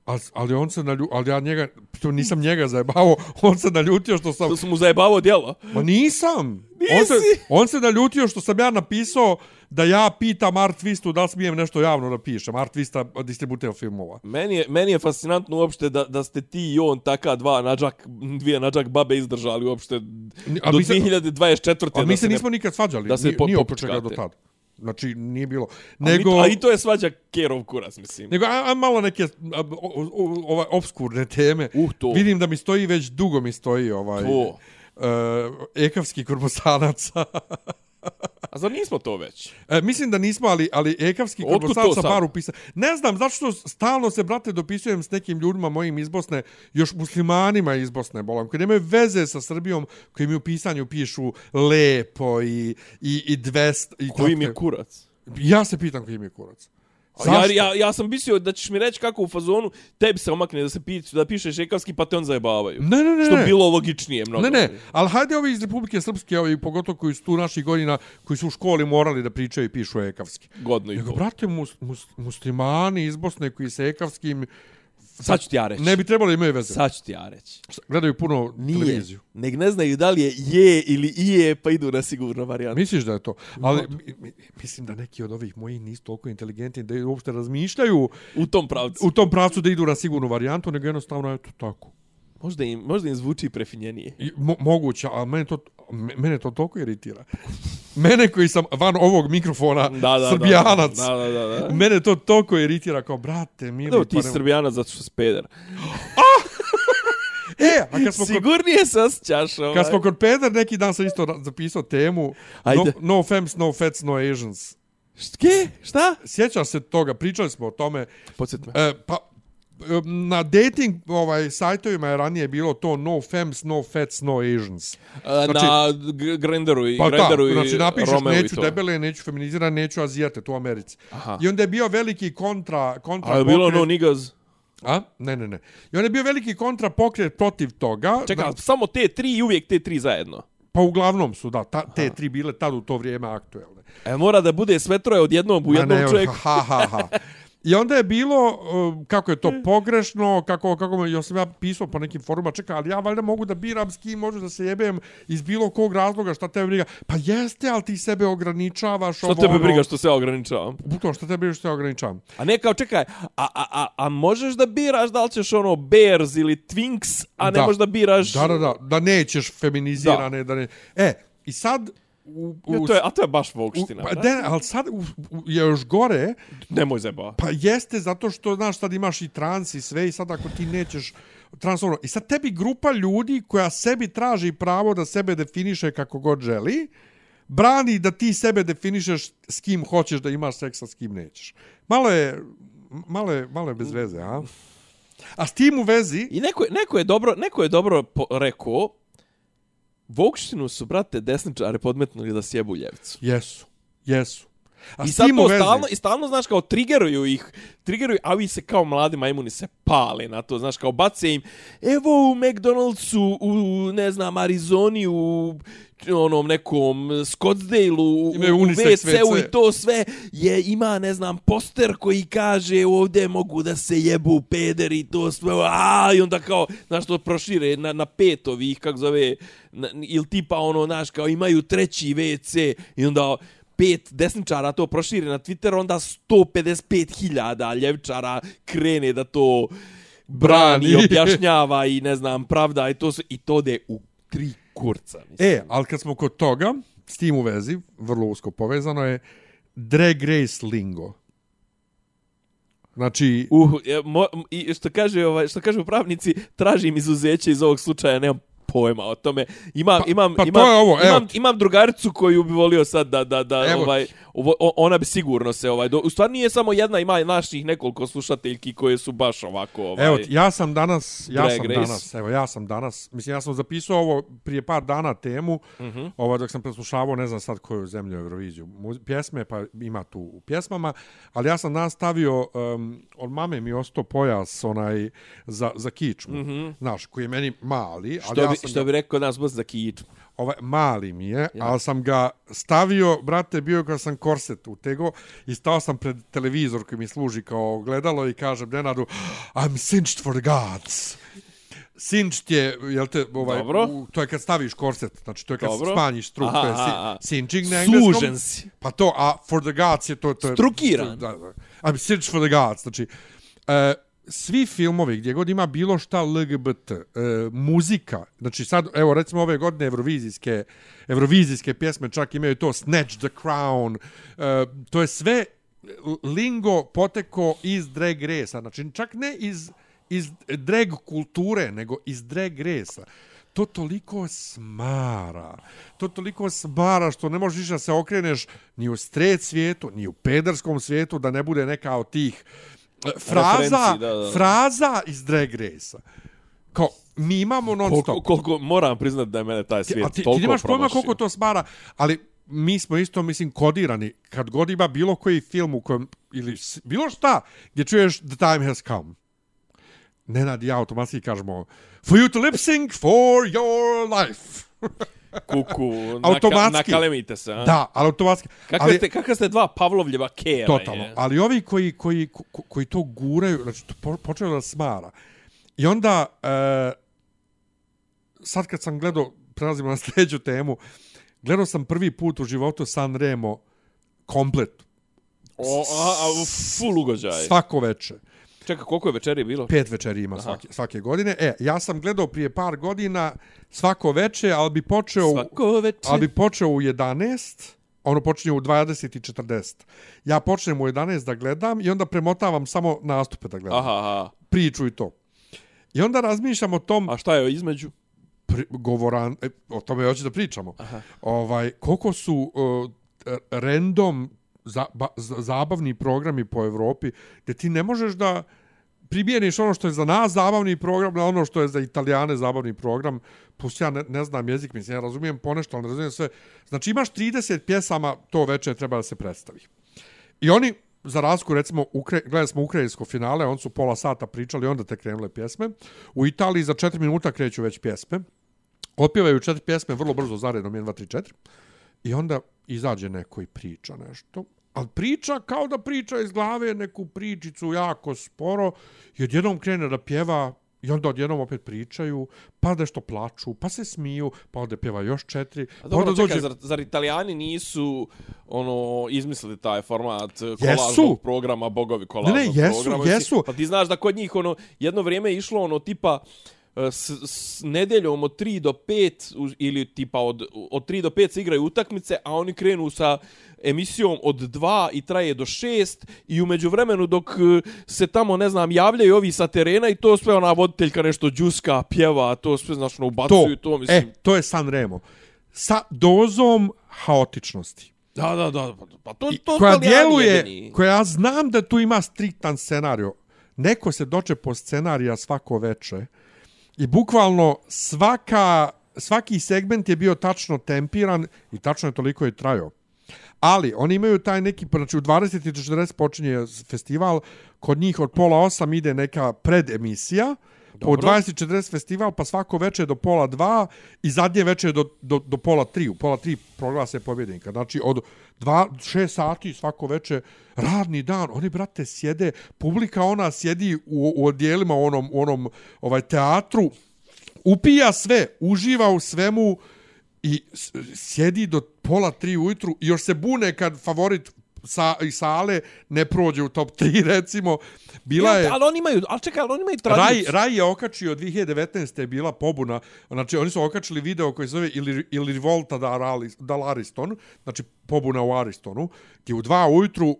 Ali, ali on se nalju, ali ja njega, to nisam njega zajebao, on se naljutio što sam, To su mu zajebavo djelo. ma nisam. On Nisi? se, on se naljutio što sam ja napisao da ja pitam Art Twistu da li smijem nešto javno da pišem. Art Twista distributer filmova. Meni je, meni je fascinantno uopšte da, da ste ti i on taka dva nađak, dvije nađak babe izdržali uopšte A do mi se- 2024. A mi se se ne- nismo nikad svađali, da se ni, po- ni oko čega do popučkate. Znači, nije bilo. A mi- Nego, A i to je svađa Kerov kurac, mislim. nego a, a malo neke a, o, o, ove obskurne teme. Uh, to. Vidim da mi stoji već dugo mi stoji ovaj To. Uh, ekavski kurbosanaca. A zar nismo to već? E, mislim da nismo, ali, ali ekavski kod Bosanca sad? bar upisa. Ne znam, zašto stalno se, brate, dopisujem s nekim ljudima mojim iz Bosne, još muslimanima iz Bosne, bolam, koji nemaju veze sa Srbijom, koji mi u pisanju pišu lepo i, i, i dvest. I Koji mi je kurac? Ja se pitam koji mi je kurac. Ja, ja, ja sam mislio da ćeš mi reći kako u fazonu tebi se omakne da se piću, da pišeš ekavski pa te on zajebavaju. Ne, ne, ne. Što bilo logičnije mnogo. Ne, ne, ali hajde ovi iz Republike Srpske, ovi pogotovo koji su tu naših godina, koji su u školi morali da pričaju i pišu ekavski. Godno i Nego, brate, mus, mus, muslimani iz Bosne koji se ekavskim Sad ću ti ja reći. ne bi trebalo imaju veze. Sad ću ti ja reći. Gledaju puno Nije. televiziju. Nek ne znaju da li je je ili ije, pa idu na sigurno varijantu. Misliš da je to? Ali mi, mi, mislim da neki od ovih mojih nisu toliko inteligentni da uopšte razmišljaju U tom pravcu. u tom pravcu da idu na sigurnu varijantu, nego jednostavno eto tako. Možda im, možda im zvuči prefinjenije. I, mo, moguće, ali mene to, me- mene to toliko iritira. Mene koji sam van ovog mikrofona Da, da, srbijanac, Da, da, da. da. mene to toliko iritira kao, brate, mili, Da, ti pa si ne- srbijanac zato što si peder. E, a kad smo, kod, Sigurnije se osjećaš ovaj. kad smo kod Peder, neki dan sam isto zapisao temu no, Ajde. no femmes, no fats, no Asians. Štke? Šta? Sjećaš se toga, pričali smo o tome. Podsjet me. E, pa, na dating ovaj sajtovima je ranije bilo to no femmes, no fats, no Asians. A, znači- na Grinderu i Pa Grinderu i znači napišeš Romeo neću debele, neću feminizirane, neću azijate, to u Americi. Aha. I onda je bio veliki kontra, kontra A je bilo pokret. no niggas? A? Ne, ne, ne. I on je bio veliki kontrapokret protiv toga. Čekaj, Da- ali samo te tri i uvijek te tri zajedno. Pa uglavnom su, da, ta, te tri bile tad u to vrijeme aktuelne. E, mora da bude sve troje odjednom u jednom ne, čovjeku. Ha, ha, ha. I onda je bilo, uh, kako je to pogrešno, kako, kako me, ja sam ja pisao po nekim foruma, čekaj, ali ja valjda mogu da biram s kim možu da se jebem iz bilo kog razloga, šta tebe briga. Pa jeste, ali ti sebe ograničavaš. Što ovo, tebe ono. briga što se ja ograničavam? Bukvalno, šta tebe briga što se ograničavam? A ne kao, čekaj, a, a, a, a možeš da biraš da li ćeš ono Bears ili Twinks, a ne Da. možeš da biraš... Da, da, da, da nećeš feminizirane, da, ne... E, i sad... U, u, Ja, to je, a to je baš u, volkština. pa, de, ali sad u, u, je još gore, Nemoj zeba. Pa jeste zato što znaš sad imaš i trans i sve i sad ako ti nećeš transformno. I sad tebi grupa ljudi koja sebi traži pravo da sebe definiše kako god želi, brani da ti sebe definišeš s kim hoćeš da imaš seksa, s kim nećeš. Malo je, malo je, malo je bez veze, a? A s tim u vezi, I neko, neko je dobro, neko je dobro po, rekao, Vokštinu su, brate, desničare podmetnuli da sjebu ljevicu. jesu, jesu. A I sad to stalno, i stalno, znaš, kao triggeruju ih, triggeruju, a vi se kao mladi majmuni se pale na to, znaš, kao bace im, evo u McDonald'su, u, ne znam, Arizoni, u onom nekom Scottsdale-u, u, WC-u WC. i to sve, je, ima, ne znam, poster koji kaže ovdje mogu da se jebu pederi i to sve, a i onda kao, znaš, to prošire na, na pet ovih, kako zove, na, ili tipa ono, znaš, kao imaju treći WC i onda pet desničara to proširi na Twitter, onda 155.000 ljevčara krene da to brani, Brani. objašnjava i ne znam, pravda i to sve, i to de u tri kurca. Mislim. E, ali kad smo kod toga, s tim u vezi, vrlo usko povezano je Drag Race Lingo. Znači, Uh, je, mo, i što kaže ovaj što kažu pravnici, tražim izuzeće iz ovog slučaja, nemam pojma o tome. Imam Pa- imam pa to imam je ovo, evo imam, imam drugaricu koju bi volio sad da da da Evo ovaj ovo- ona bi sigurno se ovaj do, u stvari nije samo jedna, ima naših nekoliko slušateljki koje su baš ovako ovaj Evo, ja sam danas, ja sam Race. danas, evo, ja sam danas, mislim, ja sam zapisao ovo prije par dana temu, uh Mhm. -huh. ovo dok sam preslušavao, ne znam sad koju zemlju Euroviziju, pjesme, pa ima tu u pjesmama, ali ja sam danas stavio, um, od mame mi ostao pojas, onaj, za, za kičmu, uh -huh. znaš, koji je meni mali, ali Mhm. što ja bi sam što ga, bi rekao nas bos za kičmu. ovaj, mali mi je, ali sam ga stavio, brate, bio kad sam korset utego i stao sam pred televizor koji mi služi kao gledalo i kažem Nenadu, I'm cinched for the gods. Cinčt je, jel te, ovaj, Dobro. U, to je kad staviš korset, znači to je kad Dobro. smanjiš struk, Aha, to je si, cinching na engleskom. Sužen si. Pa to, a for the gods je to... to je, Strukiran. Da, da. I'm cinched for the gods, znači, e, svi filmovi gdje god ima bilo šta LGBT, e, muzika, znači sad, evo recimo ove godine evrovizijske, evrovizijske pjesme čak imaju to Snatch the Crown, e, to je sve lingo poteko iz drag resa, znači čak ne iz, iz drag kulture, nego iz drag resa. To toliko smara. To toliko smara što ne možeš da se okreneš ni u stret svijetu, ni u pederskom svijetu, da ne bude neka od tih uh, fraza, da, da. fraza iz drag resa. Kao, mi imamo non stop. Koliko, koliko moram priznat da je mene taj svijet a ti, toliko ti nemaš pojma koliko to smara, ali mi smo isto, mislim, kodirani. Kad god ima bilo koji film u kojem, ili bilo šta, gdje čuješ The Time Has Come. Nenad i ja automatski kažemo For you to lip sync for your life. Kuku, Automatski. naka, nakalemite se, a? da, ali automatski. Kakve, ali, ste, kakve ste dva Pavlovljeva kera? Totalno. je? Ali ovi koji, koji, ko- koji to guraju, znači to po- počeo da smara. I onda, e, sad kad sam gledao, prelazimo na sljedeću temu, gledao sam prvi put u životu San Remo komplet, O, a, a, full ugođaj. svako veče. Čekaj, koliko je večeri bilo? Pet večeri ima svake, svake godine. E, ja sam gledao prije par godina svako veče, ali bi počeo, Svako ali bi počeo u 11, ono počinje u 20 i 40. Ja počnem u 11 da gledam i onda premotavam samo nastupe da gledam. Aha, aha. priču i to. I onda razmišljam o tom A šta je između? pri, govoran, e, o tome hoću da pričamo. Aha. Ovaj, koliko su uh, random za, ba, za, zabavni programi po Evropi, gdje ti ne možeš da primijeniš ono što je za nas zabavni program na ono što je za italijane zabavni program, plus ja ne, ne znam jezik, mislim, ja razumijem ponešto, ali ne razumijem sve. Znači imaš 30 pjesama, to veče treba da se predstavi. I oni za razliku, recimo, Ukra gledali smo ukrajinsko finale, on su pola sata pričali, onda te krenule pjesme. U Italiji za 4 minuta kreću već pjesme. Opjevaju četiri pjesme vrlo brzo zaredom, 1, 2, 3, 4. I onda izađe neko i priča nešto. Ali priča kao da priča iz glave neku pričicu jako sporo i odjednom krene da pjeva I onda odjednom opet pričaju, pa nešto plaču, pa se smiju, pa onda pjeva još četiri. A Pa dobro, onda čekaj, zar, zar italijani nisu ono izmislili taj format kolažnog programa, bogovi kolažnog Ne, ne, jesu, programa? jesu. Mislim, Pa ti znaš da kod njih ono, jedno vrijeme je išlo ono tipa e, s, s nedeljom od 3 do 5 uz- ili tipa od, od 3 do 5 se igraju utakmice, a oni krenu sa emisijom od 2 i traje do 6 i umeđu vremenu dok e, se tamo, ne znam, javljaju ovi sa terena i to sve ona voditeljka nešto džuska, pjeva, to sve znaš, ono, ubacuju to, mislim. e, to je San Remo. Sa dozom haotičnosti. Da, da, da, pa- pa to, I to koja djeluje, jedini. koja ja znam da tu ima striktan scenario. Neko se doče po scenarija svako veče i bukvalno svaka, svaki segment je bio tačno tempiran i tačno je toliko je trajao. Ali, oni imaju taj neki, pa znači u 20.40 počinje festival, kod njih od pola osam ide neka predemisija, uh, Dobro. 20.40 festival, pa svako veče do pola dva i zadnje veče do, do, do pola tri. U pola tri proglase pobjednika. Znači, od dva, šest sati svako veče, radni dan, oni, brate, sjede, publika ona sjedi u, u odjelima, u onom, u onom ovaj, teatru, upija sve, uživa u svemu i sjedi do pola tri ujutru i još se bune kad favorit sa, i sale ne prođe u top 3, recimo. Bila je... Ja, ali oni imaju, ali čekaj, ali oni imaju Raj, tradiciju. Raj je okačio 2019. je bila pobuna. Znači, oni su okačili video koji se zove ili, ili Revolta da, Aralis, da Ariston, znači pobuna u Aristonu, gdje u dva ujutru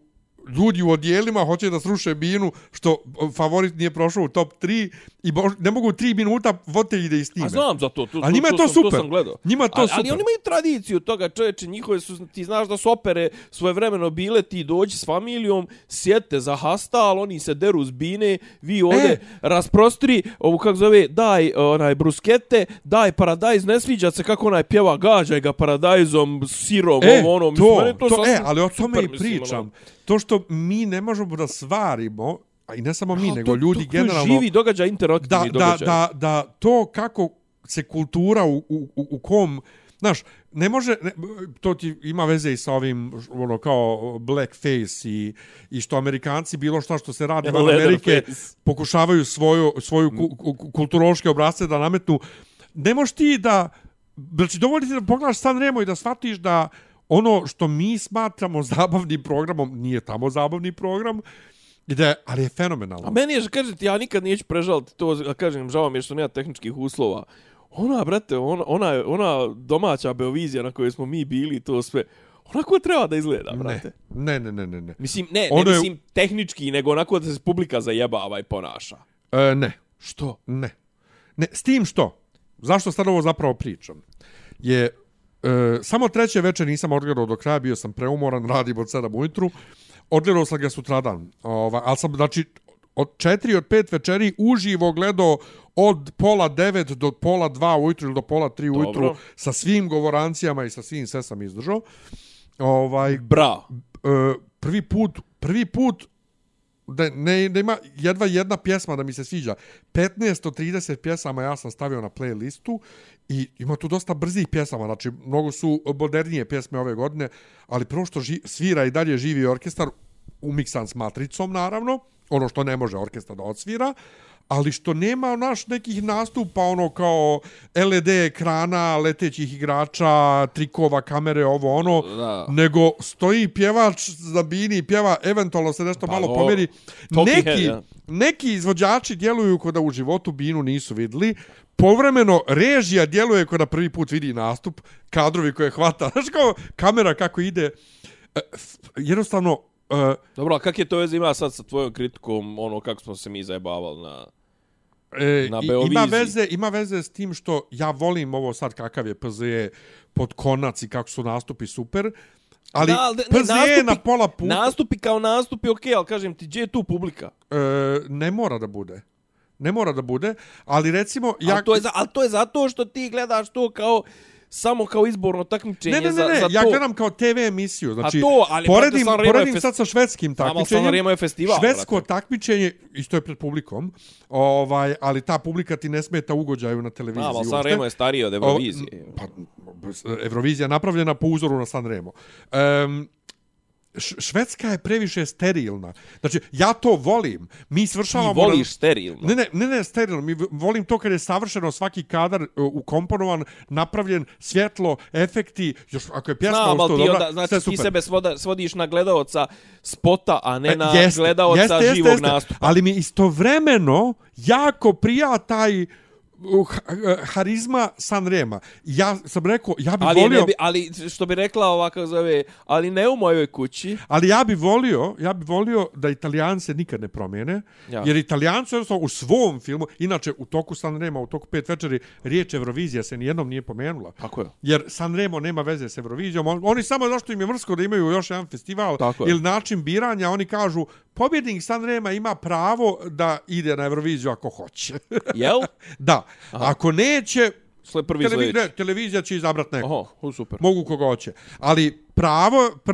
ljudi u odjelima hoće da sruše binu što favorit nije prošao u top 3 i bož, ne mogu 3 minuta voditelji da istime. A znam za to, to, Ali njima je to sam, super. To sam gledao. Njima to ali, super. Ali oni imaju tradiciju toga, čoveče, njihove su, ti znaš da su opere svoje vremeno bile, ti dođi s familijom, sjete za hasta, ali oni se deru s bine, vi ovde E. rasprostri, ovu kako zove, daj onaj bruskete, daj paradajz, ne sviđa se kako onaj pjeva, gađaj ga paradajzom, sirom, E, ovo ono, to, je to, sasvim e, ali o tome super, i mislim, pričam. ono. To što mi ne možemo da svarimo, a i ne samo mi, Ali nego to- ljudi to, to generalno... živi događaj, interaktivni da, da, događaj. da, da to kako se kultura u, u, u- kom Znaš, ne može, ne, to ti ima veze i sa ovim, ono, kao blackface i, i što Amerikanci bilo šta što se radi van Amerike Leatherface. pokušavaju svoju, svoju ku, ku, kulturološke obrazce da nametnu. Ne možeš ti da, znači dovoljno ti da pogledaš San Remo i da shvatiš da ono što mi smatramo zabavnim programom nije tamo zabavni program, da je, ali je fenomenalno. A meni je, kažem ti, ja nikad neću prežaliti to, a kažem, žao mi je što nema tehničkih uslova. Ona, brate, ona, ona, ona domaća Beovizija na kojoj smo mi bili, to sve, onako treba da izgleda, brate. Ne, ne, ne, ne, ne. Mislim, ne, ne Ono je- mislim tehnički, nego onako da se publika zajebava i ponaša. E, ne, Što? ne. Ne, s tim što, zašto sad ovo zapravo pričam, je, e, samo treće večer nisam odgledao do kraja, bio sam preumoran, radim od 7 ujutru, odgledao sam ga sutradan, ovaj, ali sam, znači, od četiri od pet večeri uživo gledao od pola devet do pola dva ujutru ili do pola tri Dobro. ujutru sa svim govorancijama i sa svim sve sam izdržao. Ovaj, Bra. e, prvi put, prvi put da ne, ne ima jedva jedna pjesma da mi se sviđa. 15 od 30 pjesama ja sam stavio na playlistu i ima tu dosta brzih pjesama, znači mnogo su modernije pjesme ove godine, ali prvo što ži, svira i dalje živi orkestar, umiksan s matricom naravno, ono što ne može orkestar da odsvira, ali što nema naš nekih nastupa ono kao LED ekrana, letećih igrača, trikova, kamere, ovo ono, Da. nego stoji pjevač za bini i pjeva, eventualno se nešto Pa, malo o, pomeri. Neki, Head, ja. neki izvođači djeluju kod da u životu binu nisu vidli. Povremeno režija djeluje kod da prvi put vidi nastup, kadrovi koje hvata. Znaš kao kamera kako ide. E, Jednostavno, e, Dobro, a kak je to veze ima sad sa tvojom kritikom, ono, kako smo se mi zajebavali na... E, Na Beoviziji. ima veze, ima veze s tim što ja volim ovo sad kakav je PZE pod konac i kako su nastupi super, ali Da, ali ne, PZE nastupi- na pola puta Nastupi kao nastupi, okej, ali kažem ti, gdje je tu publika? e, ne mora da bude. Ne mora da bude, ali recimo... Ja... Ali, to je, za- ali to je zato što ti gledaš to kao samo kao izborno takmičenje Ne, ne, ne, za, ne, za ja to. gledam kao TV emisiju. Znači, to, ali, poredim, brate, poredim sad sa švedskim Samo takmičenjem. Sanremo je festival, Švedsko brate. takmičenje, isto je pred publikom, ovaj, ali ta publika ti ne smeta ugođaju na televiziji. Znam, ali uopšte. Sanremo je stariji od Eurovizije. O, Pa, Eurovizija napravljena po uzoru na Sanremo. Um, Š- Švedska je previše sterilna. Znači, ja to volim. Mi svršavamo... Ti voliš sterilno. Ne, ne, ne, ne, sterilno. Mi volim to kad je savršeno svaki kadar uh, ukomponovan, napravljen, svjetlo, efekti, još ako je pjesma Znam, ali ti, onda, znači, ti super. sebe svoda, svodiš na gledaoca spota, a ne na E, Jeste, gledaoca jeste, jeste, živog jeste. nastupa. Ali mi istovremeno jako prija taj uh, uh, harizma Sanrema. Ja sam rekao, ja bih Ali, volio... ne bi, ali što bi rekla ovako zove, ali ne u mojoj kući. Ali ja bi volio, ja bi volio da Italijan se nikad ne promijene, Ja. ja. jer Italijanci jednostavno u svom filmu, inače u toku Sanrema, u toku pet večeri, riječ Eurovizija se nijednom nije pomenula. Tako je. Jer Sanremo nema veze s Eurovizijom. On- Oni samo zašto im je mrsko da imaju još jedan festival Tako je. ili način biranja, oni kažu pobjednik Sanrema ima pravo da ide na Euroviziju ako hoće. Jel? da. Ako neće, Sve prvi televi sledeći. ne, televizija će izabrat nekog. Oho, super. Mogu koga hoće. Ali pravo, pr,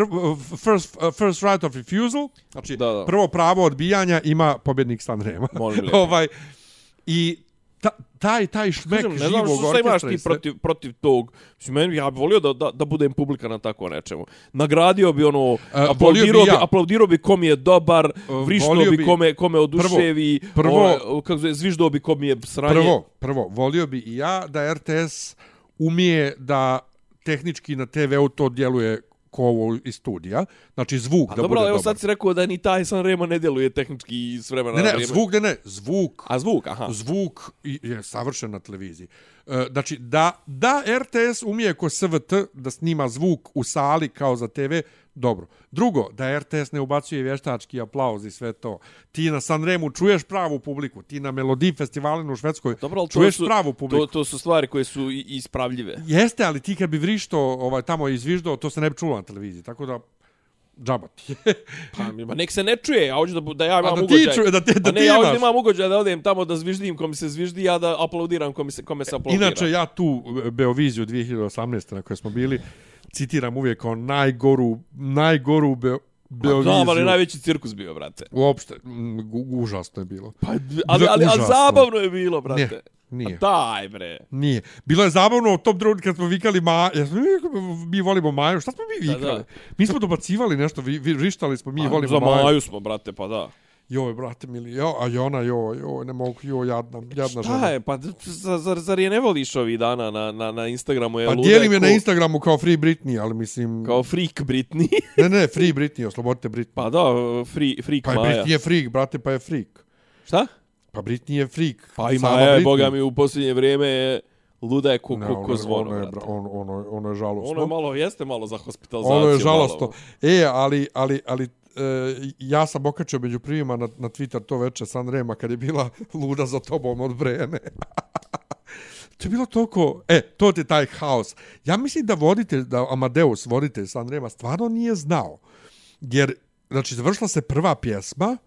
first, first right of refusal, znači Da, da. prvo pravo odbijanja ima pobjednik Sanrema. Molim lijepo. ovaj, I ta, taj, taj šmek Kažem, ne živog znam što imaš orkestra ti protiv, protiv tog. Mislim, meni, ja bi volio da, da, da budem publika na tako nečemu. Nagradio bi ono, volio aplaudirao bi bi, ja. aplaudirao bi kom je dobar, vrištao volio bi bi- kome, kome oduševi, prvo- o, kako zove, zviždao bi kom je sranje. Prvo, prvo, volio bi i ja da RTS umije da tehnički na TV-u to djeluje ko ovo iz studija. Znači zvuk A da dobro, bude ali evo dobar. sad si rekao da ni taj San Remo ne djeluje tehnički s vremena Ne, na ne, vrijeme. zvuk, ne, ne, zvuk. A zvuk, aha. zvuk je savršen na televiziji. E, Znači, da, da RTS umije ko SVT da snima zvuk u sali kao za TV, dobro. Drugo, da RTS ne ubacuje vještački aplauz i sve to. Ti na Sanremu čuješ pravu publiku, ti na Melodiji festivalinu u Švedskoj Dobro, čuješ su, pravu publiku. To, to su stvari koje su ispravljive. Jeste, ali ti kad bi vrišto ovaj, tamo izviždao, to se ne bi čulo na televiziji. Tako da, džaba ti. Pa, ma nek se ne čuje, ja hoću da, da ja imam da ti ugođaj. čuje, da ti- da A ne, ti ja hoću da imaš. imam ugođaj da odem tamo da zviždim kom se zviždi, ja da aplaudiram kom se, kome se aplaudira. Inače, ja tu e, Beoviziju 2018. na kojoj smo bili, citiram uvijek kao najgoru, najgoru Be, Beoviziju. Znam, ali najveći cirkus bio, brate. Uopšte, užasno je bilo. Pa, ali, ali, ali, ali zabavno je bilo, brate. Ne, nije. A daj, bre. Nije. Bilo je zabavno u tom trenutku kad smo vikali Ma... Ja smo, mi volimo Maju. Šta smo mi Da, vikali? da. Mi smo dobacivali nešto, vi, vi, rištali smo, mi A, volimo Za Maju. Maju smo, brate, pa da. Joj, brate mili, jo, a i ona, joj, joj, ne mogu, joj, jadna, jadna žena. Šta je, pa zar, zar, je ne voliš ovih dana na, na, na Instagramu? Je Pa luda dijelim je ko- na Instagramu kao Free Britney, ali mislim... Kao freak Britney. Ne, ne, Free Britney, oslobodite Britney. pa da, free, freak Pa je Maja. Britney je freak, brate, pa je freak. Šta? Pa Britney je freak. Pa i Sama Maja je, boga mi, u posljednje vrijeme je luda je ko, Ne, ko, ono, ko zvono, ono, je, bra- ono, ono, ono je žalostno. Ono je malo, jeste malo za hospitalizaciju. Ono je žalostno. Malo. E, ali, ali, ali e, ja sam okačio među prvima na, na Twitter to veče San Rema kad je bila luda za tobom od Brene. to je bilo toliko... E, to ti je taj haos. Ja mislim da voditelj, da Amadeus, voditelj San Rema, stvarno nije znao. Jer, znači, završila se prva pjesma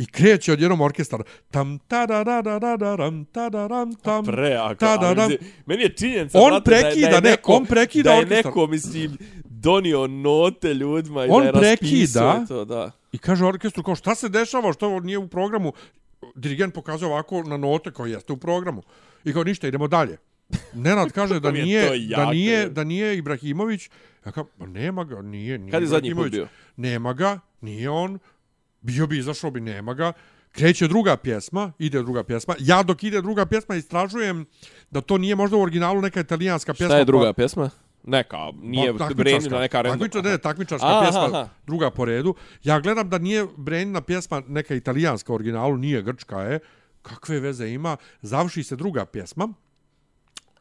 i kreće odjednom orkestar. Tam, ta da da da da da ram, ta da ram, tam. Preako. Ta da mislim, Meni je činjenica, On brate, da je- prekida, da je ne, neko, on prekida Da je orkestar. neko, mislim, donio note ljudima i On da je prekida. to, da. I kaže orkestru kao šta se dešava, što nije u programu. Dirigent pokazuje ovako na note kao jeste u programu. I kao ništa, idemo dalje. Nenad kaže da nije, da nije, da nije Ibrahimović. Ja kao, pa nema ga, nije, nije Kad je zadnji put bio? Nema ga, nije on. Bio bi, izašao bi, nema ga. Kreće druga pjesma, ide druga pjesma. Ja dok ide druga pjesma istražujem da to nije možda u originalu neka italijanska pjesma. Šta je druga pa- pjesma? Neka, nije takmičarska. Brenina, neka random. Takmičar, ne, takmičarska Aha, pjesma, aha. druga po redu. Ja gledam da nije Brenina pjesma neka italijanska u originalu, nije grčka je. Kakve veze ima? Završi se druga pjesma.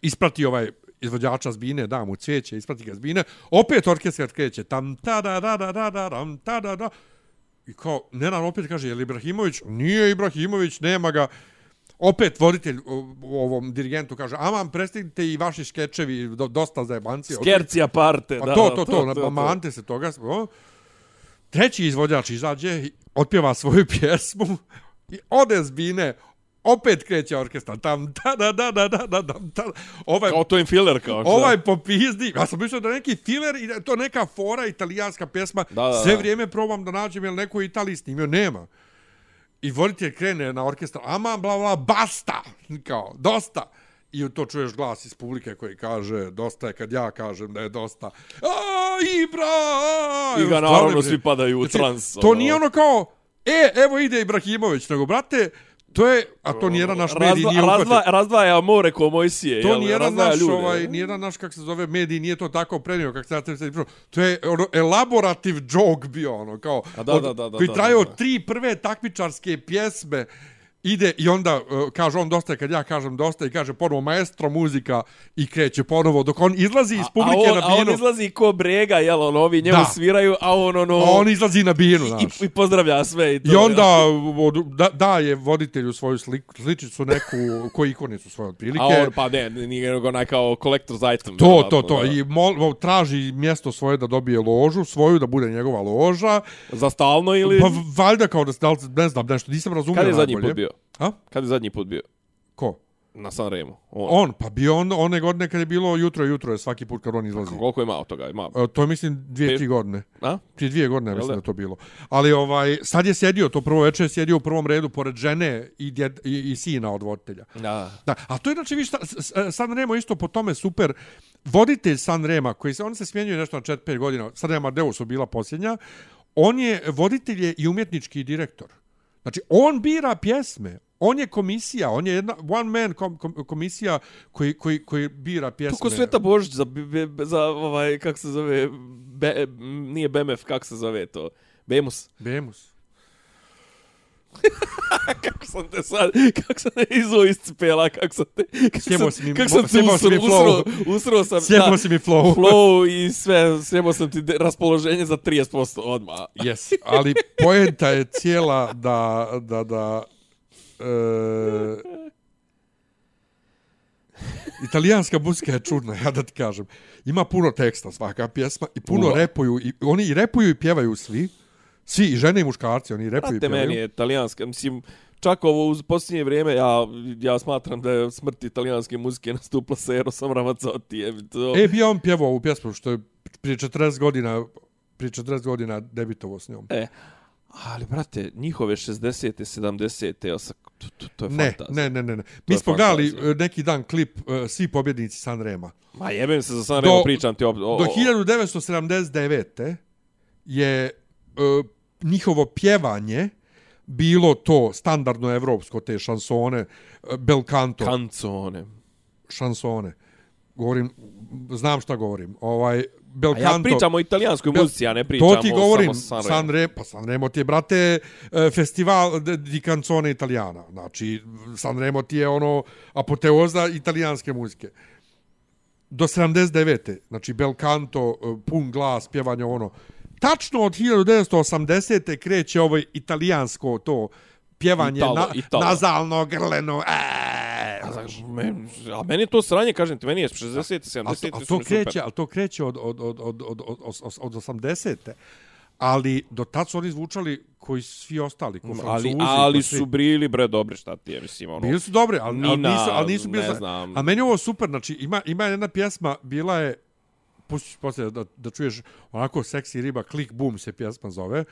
Isprati ovaj izvođača zbine, da mu cvijeće, isprati ga zbine. Opet orkestar kreće. Tam, ta, da, da, da, da, da, ram, ta, da, da. I kao, Nenad opet kaže, je li Ibrahimović? Nije Ibrahimović, nema ga. Opet voditelj u ovom dirigentu kaže, aman, prestignite i vaši skečevi, do, dosta za jebancije. Skercija parte, Pa da. to, da, to, to, to, mante se toga. O. Treći izvođač izađe otpjeva svoju pjesmu i ode s bine, opet kreće orkestar. Tam da da da da da da tam da. ovaj kao to je filler kao što ovaj popizdi. Ja sam mislio da neki filler i to neka fora italijanska pjesma. Da, da, sve vrijeme probam da nađem jel neko italij snimio? Nema. I volite krene na orkestar. Ama bla bla basta! Kao dosta! I to čuješ glas iz publike koji kaže dosta je kad ja kažem da je dosta. A, Ibra! I ga naravno svi padaju u znači, trans. To ono. nije ono kao, e, evo ide Ibrahimović, nego, brate, to je, a to nijedan naš medij Razdva, nije razdva, uhvatio. razdvaja more ko Mojsije. To jel, nijedan naš, ljude. ovaj, nijedan naš, kak se zove, medij nije to tako prenio, kak se ja tebi. To je ono, elaborativ joke bio, ono, kao, A da, od- da, da, da, koji traje da, da. tri prve takmičarske pjesme, ide i onda uh, kaže on dosta kad ja kažem dosta i kaže ponovo maestro muzika i kreće ponovo dok on izlazi iz publike a on, na A on binu. izlazi ko brega, jel, on, ovi njemu Da. sviraju, a on, ono... A on izlazi na binu, znaš. i, i pozdravlja sve i to. I onda od, da, daje voditelju svoju sliku, sličicu neku, koju ikonicu svoje otprilike. A on, pa ne, nije nego onaj kao collector's item. To, to, to. da. I mol, traži mjesto svoje da dobije ložu, svoju da bude njegova loža. Za stalno ili... Pa valjda kao da, ne znam, nešto, nisam razumio Kad je zadnji put bio? A? Kad je zadnji put bio? Ko? Na Sanremu. On. On, pa bio on one godine kad je bilo jutro, jutro je svaki put kad on izlazi. Koliko ima od toga? Ima. E, To je mislim dvije, tri godine. A? Prije dvije godine, mislim da je to bilo. Ali ovaj, sad je sjedio, to prvo večer je sjedio u prvom redu pored žene i, djed, i, i sina od voditelja. Da. Da, a to je znači vi šta San Remo isto po tome super voditelj San Rema koji se on se smjenjuje nešto na 4-5 godina. San Remo Deus bila posljednja. On je voditelj je i umjetnički direktor. Znači on bira pjesme. On je komisija, on je jedna one man kom, kom, komisija koji, koji, koji bira pjesme. Kako Sveta Božić za, za ovaj, kako se zove, be, nije BMF, kako se zove to? Bemus. Bemus. kako sam te sad, kako sam te izo iscipela, kako sam te, kako Sjebo sam, si mi- kako sam te usro, mi flow. usro, usro sam, Sjebo da, si mi flow. flow i sve, sjebo sam ti raspoloženje za 30% odmah. Yes, ali poenta je cijela da, da, da, e, italijanska muzika je čudna, ja da ti kažem. Ima puno teksta svaka pjesma i puno Uva. repuju, i oni i repuju i pjevaju svi, svi, i žene i muškarci, oni repuju i Brate, meni je italijanska, mislim, čak ovo uz posljednje vrijeme, ja, ja smatram da je smrt italijanske muzike nastupla sa Erosom Ramazzotti. To, E, bio on pjevao ovu pjesmu što je prije 40 godina, prije 40 godina debitovao s njom. e, ali, brate, njihove 60. 70. osa, to, to, to je Ne, fantazija. ne, ne, ne, ne. Mi smo gledali e, neki dan klip e, svi pobjednici San Rema. Ma jebem se za Sanremo, Do- pričam ti o... o, Do o- 1979. je e, njihovo pjevanje bilo to standardno evropsko, te šansone, e, bel canto, Kancone. šansone. Govorim, znam šta govorim. Ovaj, bel A ja canto, pričam o italijanskoj Bel- muzici, ja ne pričam to ti govorim, samo San Sanremo. Remo, pa San Remo ti je, brate, e, festival di canzone italijana. Znači, San Remo ti je ono apoteoza italijanske muzike. Do 79. Znači, bel canto, e, pun glas, pjevanje ono. Tačno od 1980. kreće ovo italijansko to pjevanje Italo, na, Italo. nazalno, grleno. E, A, znaš, men, a meni je to sranje, kažem ti, meni je 60. 70. Ali to, ali su to mi super. kreće, ali to kreće od, od, od, od, od, od, od, od 80. Ali do tad su oni zvučali koji svi ostali, ko ali, francuzi. ali svi. su bili bre dobri, šta ti je, mislim, ono... Bili su dobri, ali, ali, nisu, ali nisu bili... ne znam. A meni je ovo super, znači ima, ima jedna pjesma, bila je, pustiš poslije da, da čuješ onako seksi riba, klik boom se pjesma zove,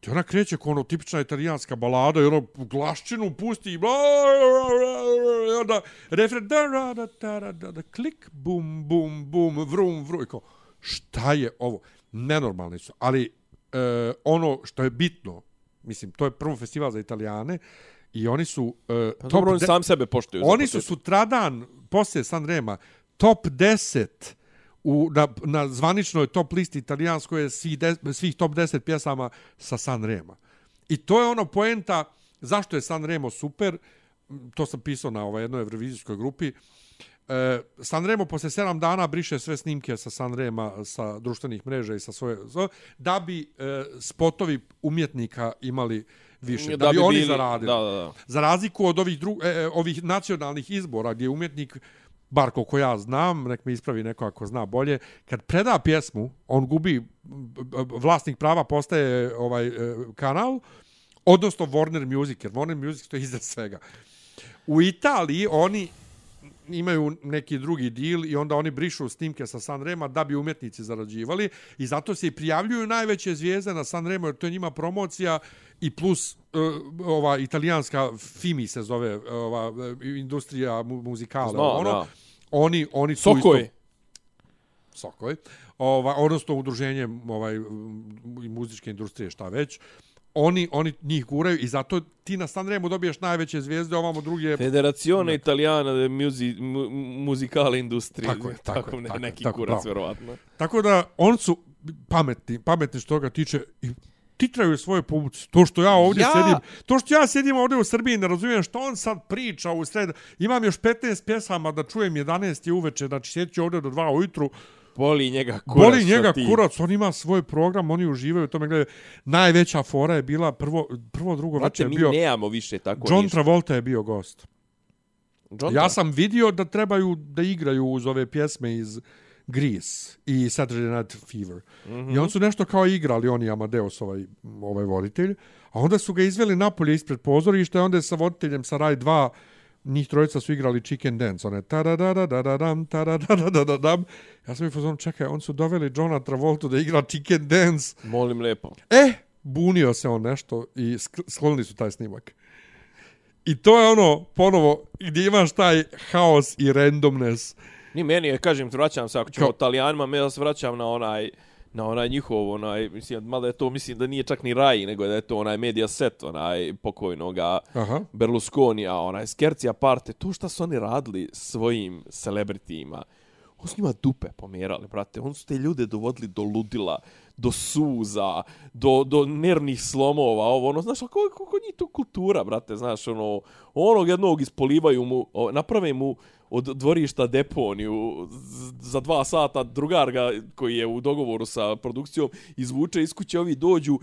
ti ona kreće kao ono tipična italijanska balada i ono glaščinu pusti i bla, i onda refren da, da, da, da, da, da, da, klik bum, bum, bum, vrum, vrum, i kao, šta je ovo? Nenormalni su, ali e, ono što je bitno, mislim, to je prvo festival za italijane i oni su e, Pa dobro, oni de- sam sebe poštuju. oni su sutradan, poslije San Rema, top 10 u, na, na zvaničnoj top listi italijanskoj je svih, de, svih top 10 pjesama sa San Rema. I to je ono poenta zašto je San Remo super, to sam pisao na ovoj jednoj revizijskoj grupi, E, San Remo posle 7 dana briše sve snimke sa San Rema sa društvenih mreža i sa svoje da bi e, spotovi umjetnika imali više, da, bi, oni bili- zaradili. Da, da, da. Za razliku od ovih, dru, e, e, ovih nacionalnih izbora gdje umjetnik, bar koliko ja znam, nek mi ispravi neko ako zna bolje, kad preda pjesmu, on gubi, vlasnik prava postaje ovaj e, kanal, odnosno Warner Music, jer Warner Music to je iza svega. U Italiji oni imaju neki drugi deal i onda oni brišu snimke sa Sanrema da bi umjetnici zarađivali i zato se i prijavljuju najveće zvijezde na Sanremo jer to je njima promocija i plus uh, ova italijanska FIMI se zove ova industrija mu, muzikale Znam, ono da. oni oni su Sokoj. isto Sokoj ova odnosno udruženje ovaj muzičke industrije šta već oni oni njih guraju i zato ti na Sanremo dobiješ najveće zvijezde ovamo druge Federazione Italiana de muzi, mu, muzikale industrije. Tako je, tako je, ne, tako je, neki tako, kurac, verovatno. Tako da, on su pametni, pametni što ga tiče i titraju svoje publici. To što ja ovdje Ja- sedim, to što ja sedim ovdje u Srbiji ne razumijem što on sad priča u sred. Imam još 15 pjesama da čujem 11 je uveče, znači sjedit ću ovdje do 2 ujutru. Boli njega kurac. Boli njega ti- kurac, on ima svoj program, oni uživaju u tome gledaju. Najveća fora je bila prvo, prvo drugo Brate, večer je mi bio... nemamo više tako John ništa. Travolta je bio gost. John Ja sam vidio da trebaju da igraju uz ove pjesme iz Grease i Saturday Night Fever. Mm -hmm. I on su nešto kao igrali, oni Amadeus, ovaj, ovaj voditelj. A onda su ga izveli napolje ispred pozorišta i onda je sa voditeljem sa Raj 2 njih trojica su igrali Chicken Dance, one ta da da da da da dam, ta da da da da da dam. Ja sam i fazon, čekaj, on su doveli Johna Travolta da igra Chicken Dance. Molim lepo. E, bunio se on nešto i sk- sklonili su taj snimak. I to je ono, ponovo, gdje imaš taj haos i randomness. Ni meni je, kažem, vraćam se, ako ćemo Kao- o Italijanima, me se vraćam na onaj na onaj njihov, onaj, mislim, mada je to, mislim da nije čak ni Rai, nego da je to onaj media set, onaj pokojnoga Aha. Berlusconija, onaj Skercija parte, to šta su oni radili svojim celebritijima, on su njima dupe pomerali, brate, on su te ljude dovodili do ludila, do suza, do, do nervnih slomova, ovo, ono, znaš, kako, kako njih to kultura, brate, znaš, ono, onog jednog ispolivaju mu, naprave mu od dvorišta deponiju za dva sata drugar ga koji je u dogovoru sa produkcijom izvuče iz kuće ovi dođu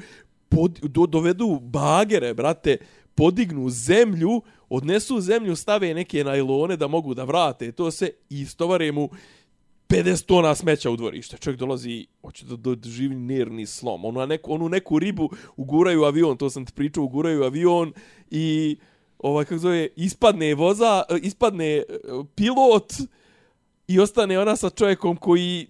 pod, do, dovedu bagere brate podignu zemlju odnesu zemlju stave neke najlone da mogu da vrate to se i istovare mu 50 tona smeća u dvorište. Čovjek dolazi, hoće da doživi nervni slom. Onu, neku, onu neku ribu uguraju avion, to sam ti pričao, uguraju avion i ovaj, kako zove, ispadne voza, e, ispadne e, pilot i ostane ona sa čovjekom koji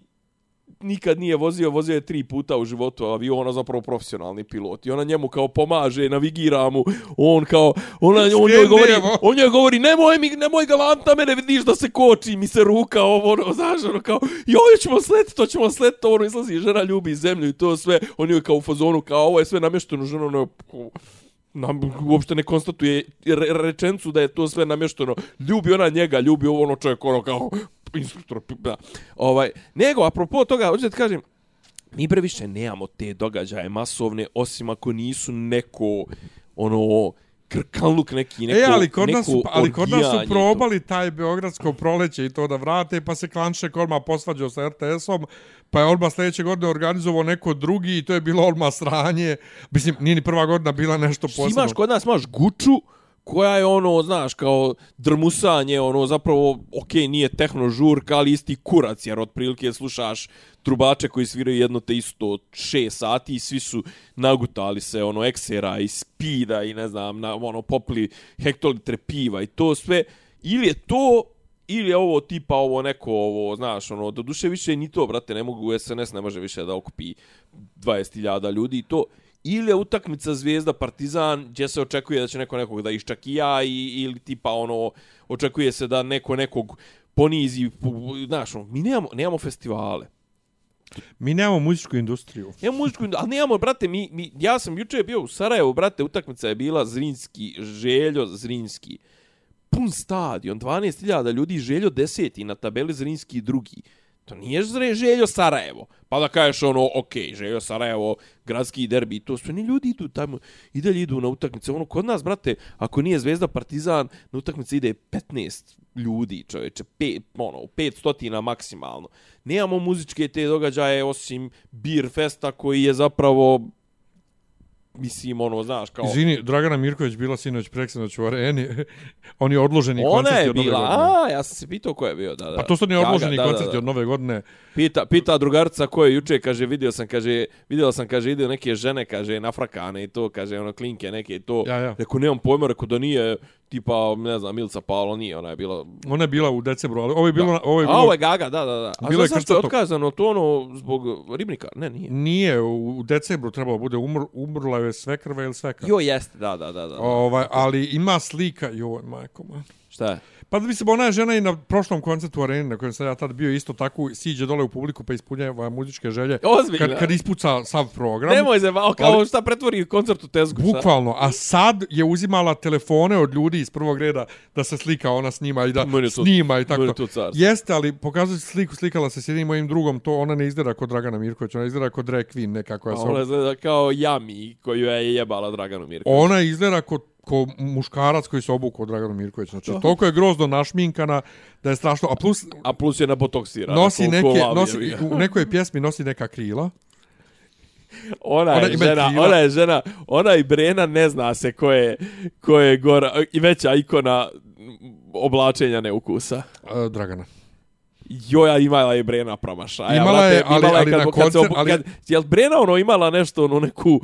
nikad nije vozio, vozio je tri puta u životu avion, ona zapravo profesionalni pilot. I ona njemu kao pomaže, navigira mu, on kao, ona, on njoj govori, on njoj govori, nemoj mi, nemoj galanta mene, vidiš da se koči, mi se ruka, ovo, ono, znaš, ono, kao, joj, ćemo sletiti, to ćemo sletiti, ono, izlazi, žena ljubi zemlju i to sve, on joj kao u fazonu, kao, ovo je sve namješteno, žena, ono, nam uopšte ne konstatuje re, rečencu da je to sve namješteno. Ljubi ona njega, ljubi ovo ono čovjek, ono kao instruktor. Da. Ovaj, nego, apropo toga, hoću da ti kažem, mi previše nemamo te događaje masovne, osim ako nisu neko, ono, krkanluk neki, neko, e, ali kod, nas su, neko ali kod nas su orgijanje i to. probali taj beogradsko proleće i to da vrate, pa se Klanšek odmah posvađao sa RTS-om, pa je odmah sljedeće godine organizovao neko drugi i to je bilo odmah sranje. Mislim, nije ni prva godina bila nešto Što posebno. imaš kod nas, imaš guču, koja je ono, znaš, kao drmusanje, ono, zapravo, okej, nije tehno žurka, ali isti kurac, jer otprilike slušaš trubače koji sviraju jedno te isto šest sati i svi su nagutali se, ono, eksera i spida i ne znam, na, ono, popli hektolitre piva i to sve. Ili je to, ili je ovo tipa ovo neko ovo, znaš, ono, do duše više ni to, brate, ne mogu, SNS ne može više da okupi 20.000 ljudi i to, ili je utakmica Zvijezda Partizan gdje se očekuje da će neko nekog da iščakija i, ili tipa ono očekuje se da neko nekog ponizi znaš ono, mi nemamo, nemamo festivale Mi nemamo muzičku industriju. Nemamo muzičku, indu- ali nemamo, brate, mi, mi, ja sam juče bio u Sarajevu, brate, utakmica je bila Zrinski, Željo Zrinski. Pun stadion, 12.000 ljudi, Željo deseti, na tabeli Zrinski drugi. To nije Željo Sarajevo. Pa da kažeš ono, ok, Željo Sarajevo, gradski derbi, to sve ni ljudi idu tamo, i dalje idu na utakmice. Ono, kod nas, brate, ako nije Zvezda Partizan, na utakmice ide 15 ljudi, čoveče, pet, ono, 500 maksimalno. Nemamo muzičke te događaje osim Beer Festa koji je zapravo mislim, ono, znaš, kao... Izvini, Dragana Mirković bila sinoć preksinoć u areni. On je odloženi Ona koncerti je od nove bila, godine. a, ja sam se pitao ko je bio, da, da. Pa to su ni Ja ga- odloženi da, da, koncerti da. od nove godine. Pita, pita drugarca ko je juče, kaže, vidio sam, kaže, vidio sam, kaže, ide neke žene, kaže, nafrakane i to, kaže, ono, klinke neke i to. Ja, ja. Rekao, nemam pojma, rekao da nije tipa, ne znam, Milica Paolo nije, ona je bila... Ona je bila u decembru, ali ovo je bilo... Ovo je A bilo ovo je Gaga, da, da, da. A Bilo zašto je otkazano to ono zbog ribnika? Ne, nije. Nije, u decembru trebalo bude umr, umrla je svekrva ili svekra. Jo, jeste, da, da, da. da. Ovaj, ali ima slika, joj, majko, man. Šta je? Pa da mislim, ona je žena i na prošlom koncertu u areni, na kojem sam ja tad bio isto tako, siđe dole u publiku pa ispunjava muzičke želje. Ozbiljno? Kad, kad ispuca sav program. Nemoj se, kao Ali- šta pretvori koncert u tezgu, šta? Bukvalno, a sad je uzimala telefone od ljudi iz prvog reda da se slika ona s njima i da Meni to- snima i tako. to carstvo. Jeste, ali pokazuje se sliku, slikala se s jednim mojim drugom, to ona ne izgleda kod Dragana Mirković, ona izgleda kod drag queen nekako. Ja sam, Ona izgleda kao Jami koju je jebala Draganu Mirković. ona izgleda kod ko muškarac koji se obukao od Dragana Mirković. Znači, toliko je grozno našminkana da je strašno. A plus, A plus je nabotoksirana. nosi ko- ko neke, nosi, u nekoj pjesmi nosi neka krila. Ona je Ona ima žena, krila. ona je žena, ona i Brena ne zna se ko je, ko je gora, i veća ikona oblačenja neukusa. Uh, Dragana. Joja imala je Brena promašaja. Imala je, ali- imala je ali kad, na kad se koncert- obu- ali- Kad, jel Brena ono imala nešto, ono neku,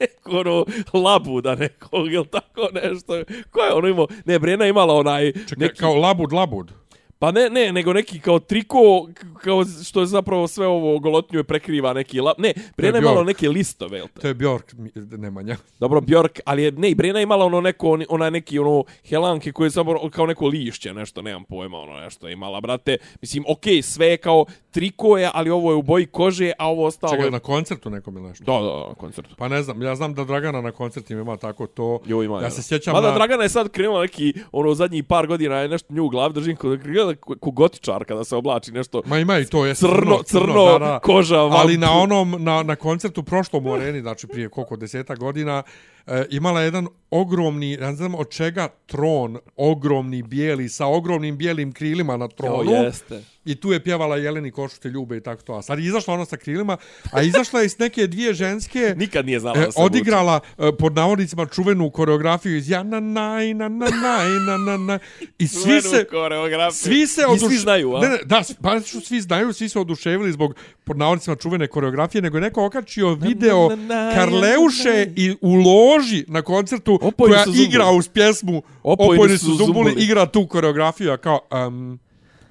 neku ono labuda nekog, jel tako nešto? Ko je ono imao? Ne, Brena imala onaj... Čekaj, neki, kao labud, labud. Pa ne, ne, nego neki kao triko, kao što je zapravo sve ovo golotnju je prekriva neki lap. Ne, Brena je imala neke listove, jel te? To je Bjork Nemanja. Dobro, Bjork, ali je, ne, Brena je imala ono neko, ona neki ono helanke koje je samo kao neko lišće, nešto, nemam pojma, ono nešto je imala, brate. Mislim, okej, sve je kao triko je, ali ovo je u boji kože, a ovo ostalo Čekaj, je... na koncertu nekom ili nešto? Da, da, da, na koncertu. Pa ne znam, ja znam da Dragana na koncertima ima tako to. Jo, ima, ja se sjećam Mada na... Dragana je sad krenula neki, ono, zadnjih par godina je nešto nju u glavi držim kod, kod, kod gotičar kada se oblači nešto Ma ima i to, je crno, crno, koža, Ali vampu. na onom, na, na koncertu prošlom u areni, znači prije koliko deseta godina, e, imala jedan ogromni, ne znam od čega, tron, ogromni bijeli, sa ogromnim bijelim krilima na Jo, tronu. jeste. I tu je pjevala Jeleni Košute ljube i tako to. A sad je izašla ona sa krilima, a izašla je i s neke dvije ženske... Nikad nije znala E, da se odigrala e, pod navodnicima čuvenu koreografiju iz ja na naj na na naj na na na i svi Čuvenu se koreografiju. svi se I oduš... svi znaju, a? Ne, ne, da, pa što svi znaju, svi se oduševili zbog pod navodnicima čuvene koreografije, nego je neko okačio video na, na, Karleuše na. i u loži na koncertu Opojni koja igra uz pjesmu Opojni Opojni su su zumbuli, igra tu koreografiju, a kao, um,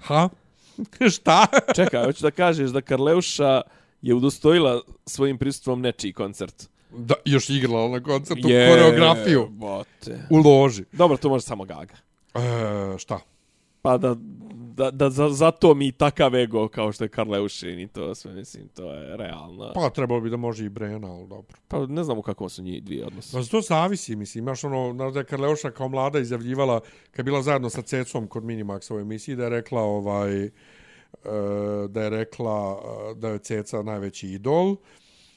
ha? Šta? Čekaj, hoću da kažeš da Karleuša je udostojila svojim prisustvom nečiji koncert. da, još igrala na koncertu koreografiju Bote. u loži. Dobro, to može samo Gaga. E, šta? Pa da, da, da za, zato mi takav ego kao što je Karleušin i to sve, mislim, to je realno. Pa, trebalo bi da može i Brena, ali dobro. pa ne znam u kakvom su njih dvije odnosi. Pa to zavisi, mislim, imaš ono, znaš da je Karleuša kao mlada izjavljivala, kad je bila zajedno sa Cecom kod Minimaxa u emisiji, da je rekla, ovaj, e, da je rekla e, da je Ceca najveći idol,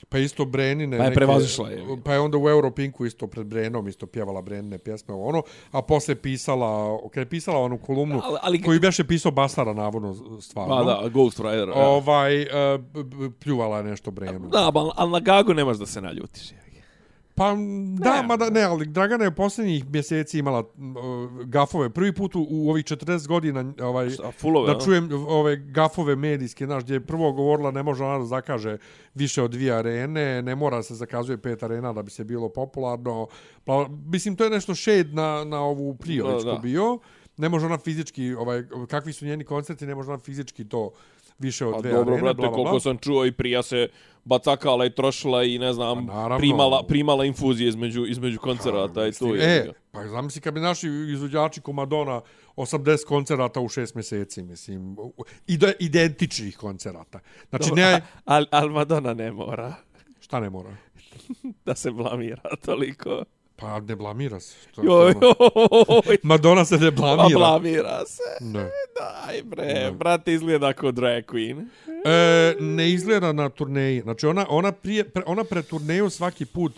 pa isto Brenine... Pa je prevazišla je. Pa je onda u Europinku isto pred Brenom isto pjevala Brenine pjesme, ono, a posle pisala, kad je pisala onu kolumnu, Ali- ali- koju beše pisao Basara, navodno, stvarno. Pa da, Ghost Rider. Ovaj, b- pljuvala je nešto Brenu. Da, ali, ali na Gagu nemaš da se naljutiš. je. Pa da, ma da, ne, ali Dragana je posljednjih mjeseci imala uh, gafove. Prvi put u, u ovih 40 godina ovaj, Šta, fulove, da a? čujem ove gafove medijske, znaš, gdje je prvo govorila ne može ona da zakaže više od dvije arene, ne mora se zakazuje pet arena da bi se bilo popularno. Pa, mislim, to je nešto shade na, na ovu Prijovićku bio. Ne može ona fizički, ovaj, kakvi su njeni koncerti, ne može ona fizički to više od Pa dvije dobro, arene. brate, bla, bla, koliko sam čuo i prija se bacakala i trošila i ne znam, Pa naravno. primala, primala infuzije između, između koncerata i to je. E, pa zamisli kad bi naši izvođači ko Madonna 80 koncerata u 6 mjeseci, mislim, ide, identičnih koncerata. Znači, ne, Al, al Madonna ne mora šta ne mora? da se blamira toliko. Pa ne blamira se. To, Joj, ono- joj, Madonna se ne pa blamira. blamira se. Ne. Daj bre, brate izgleda kao drag queen. E, ne izgleda na turneji. Znači, ona, ona, prije, pre, ona pre turneju svaki put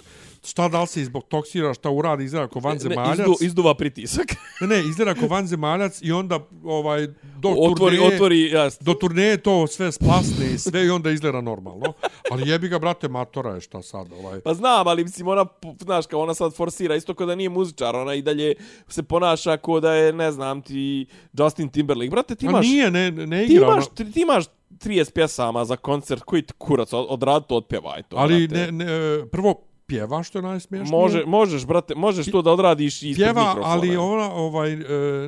šta da li se izbog toksira, šta uradi, izgleda kao Ne, vanzemaljac. izdu, izduva pritisak. Ne, ne, izgleda kao vanzemaljac i onda ovaj, do otvori, turneje... otvori, jasno. do turneje to sve splasne i sve i onda izgleda normalno. Ali jebi ga, brate, matora je šta sad. Ovaj. Pa znam, ali mislim, ona, znaš, kao ona sad forsira, isto kao da nije muzičar, ona i dalje se ponaša kao da je, ne znam, ti Justin Timberlake. Brate, ti A imaš, nije, ne, ne ti igra. imaš, ona. ti, ti imaš 30 pjesama za koncert, koji ti kurac, od- odradi to, otpjevaj to, ali brate. ne, ne, prvo, pjeva, što je najsmiješnije. Može, možeš, brate, možeš to da odradiš ispred Pjeva, mikrofona. ali ona ovaj, e,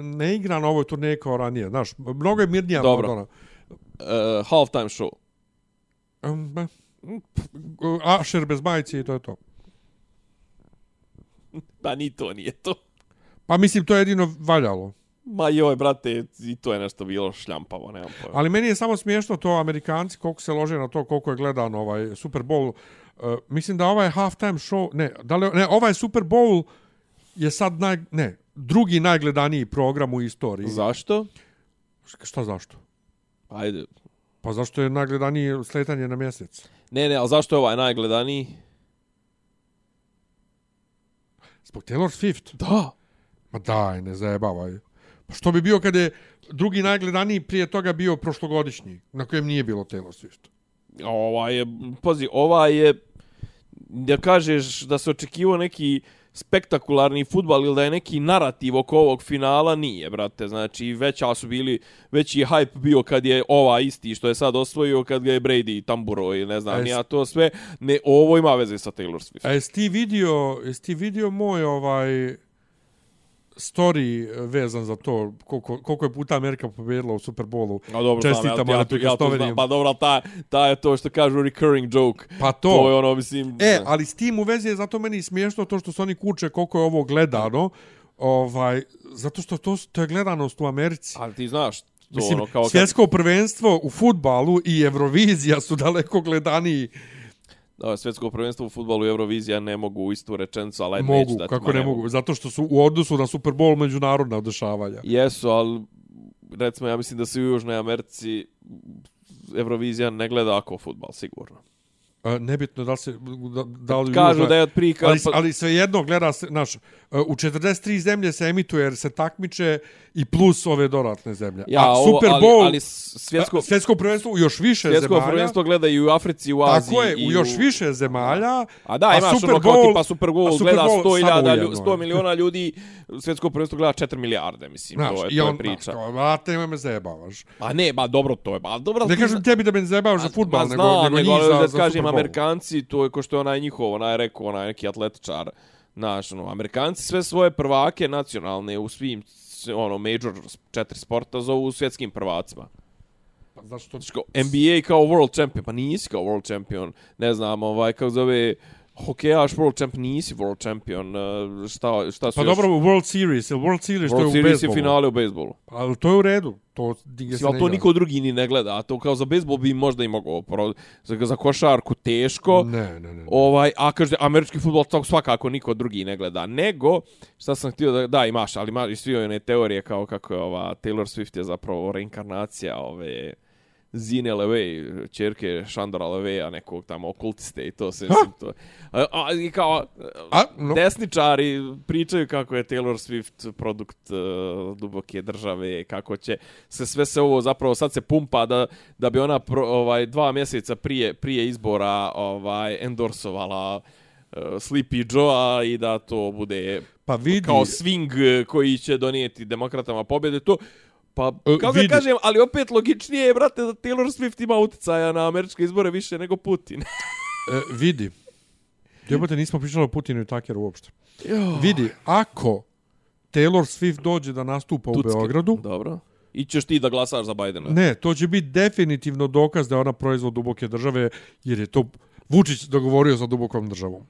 ne igra na ovoj turneji kao ranije. Znaš, mnogo je mirnija Dobro. od ona. Uh, halftime show. Um, Asher bez majice i to je to. Pa ni to nije to. Pa mislim, to je jedino valjalo. Ma joj, brate, i to je nešto bilo šljampavo, nemam pojma. Ali meni je samo smiješno to Amerikanci koliko se lože na to koliko je gledan ovaj Super Bowl. Uh, mislim da ovaj halftime show, ne, da li, ne, ovaj Super Bowl je sad naj, ne, drugi najgledaniji program u istoriji. Zašto? Šta zašto? Ajde. Pa zašto je najgledaniji sletanje na mjesec? Ne, ne, ali zašto je ovaj najgledaniji? Zbog Taylor Swift? Da. Ma daj, ne zajebavaj. Pa što bi bio kada je drugi najgledaniji prije toga bio prošlogodišnji, na kojem nije bilo Taylor Swift? Ovaj je, pazi, ovaj je, da kažeš da se očekivao neki spektakularni futbal ili da je neki narativ oko ovog finala, nije, brate. Znači, veća su bili, veći hype bio kad je ova isti što je sad osvojio, kad ga je Brady tamburo i ne znam, ja to sve. Ne, ovo ima veze sa Taylor Swift. A jesi ti vidio, jesi ti vidio moj ovaj story vezan za to koliko, koliko je puta Amerika pobjedila u Super Bowlu? A dobro, Čestitamo ja, ja, to- ja to znam. prikostovenijem. Pa dobro, ta, ta je to što kažu recurring joke. Pa to. To je ono, mislim... E, ali s tim u vezi je zato meni smiješno to što su oni kuće koliko je ovo gledano. Ovaj, zato što to, to je gledanost u Americi. ali ti znaš, to Mislim, ono, kao kad, svjetsko prvenstvo u futbalu i Eurovizija su daleko gledaniji. Da, svjetsko prvenstvo u futbolu i Eurovizija ne mogu u istu rečenicu, ali mogu, neću da ti, kako ma, ne mogu. Zato što su u odnosu na Super Bowl međunarodna odešavanja. Jesu, ali recimo ja mislim da se u Južnoj Americi Eurovizija ne gleda ako futbal, sigurno. A, nebitno da li se da, da li u Kažu Južnoj- da je od prika... ali, ali svejedno gleda se, naš, u 43 zemlje se emituje jer se takmiče i plus ove dodatne zemlje. ja, A Super ali, Bowl, ali svjetsko, a, svjetsko prvenstvo u još više svjetsko zemalja. prvenstvo gleda i u Africi, i u Aziji. Tako je, u još više zemalja. A da, a imaš Super ono kao Bowl- tipa Super a Bowl Super gleda Bowl 100, samo iljada, jedno, lju- 100 miliona ljudi, svjetsko prvenstvo gleda 4 milijarde, mislim, Znaš, to je, to on, je priča. Znaš, kao, vrate, nemoj me zajebavaš. A ne, ba dobro to je, ba dobro. Ne kažem tebi da me zajebavaš za futbal, Ma nego, nego, nego, njih za, da za kažem Super Bowl. Amerikanci, to je ko što je onaj njihov, onaj rekao, onaj neki atletičar, znaš, ono, Amerikanci sve svoje prvake nacionalne u svim ono major četiri sporta zovu svjetskim prvacima. Pa Zašto? Znači kao NBA kao world champion, pa nisi kao world champion, ne znam, ovaj kako zove hokejaš world champion, nisi world champion, uh, šta, šta su Pa još? dobro, World Series, ili World Series, to je World u Series i bejsbolu. finale u bejsbolu. Ali to je u redu. To, nigdje se ali ne to niko drugi ni ne gleda, a to kao za bejsbol bi možda i mogao, pro- za, za košarku teško, Ne, ne, ne. ne. Ovaj, a kaže, američki futbol to svakako niko drugi ne gleda. Nego, šta sam htio da, da imaš, ali imaš i svi one teorije kao kako je ova Taylor Swift je zapravo reinkarnacija ove Zine Levej, čerke Šandora Leveja, nekog tamo okultiste i to se, mislim, to. A, a, i kao, A, no. desničari pričaju kako je Taylor Swift produkt uh, duboke države, kako će se sve se ovo zapravo sad se pumpa da, da bi ona pro, ovaj dva mjeseca prije prije izbora ovaj endorsovala uh, Sleepy Joe i da to bude Pa vidi, kao swing koji će donijeti demokratama pobjede to Pa, E, kako vidi. kažem, ali opet logičnije je, brate, da Taylor Swift ima utjecaja na američke izbore više nego Putin. e, vidi. Jebote, nismo pričali o Putinu i Takeru uopšte. Vidi, ako Taylor Swift dođe da nastupa u Tucke. Beogradu, Dobro. I ćeš ti da glasaš za Bidena. ne, to će biti definitivno dokaz da je ona proizvod duboke države, jer je to Vučić dogovorio sa dubokom državom.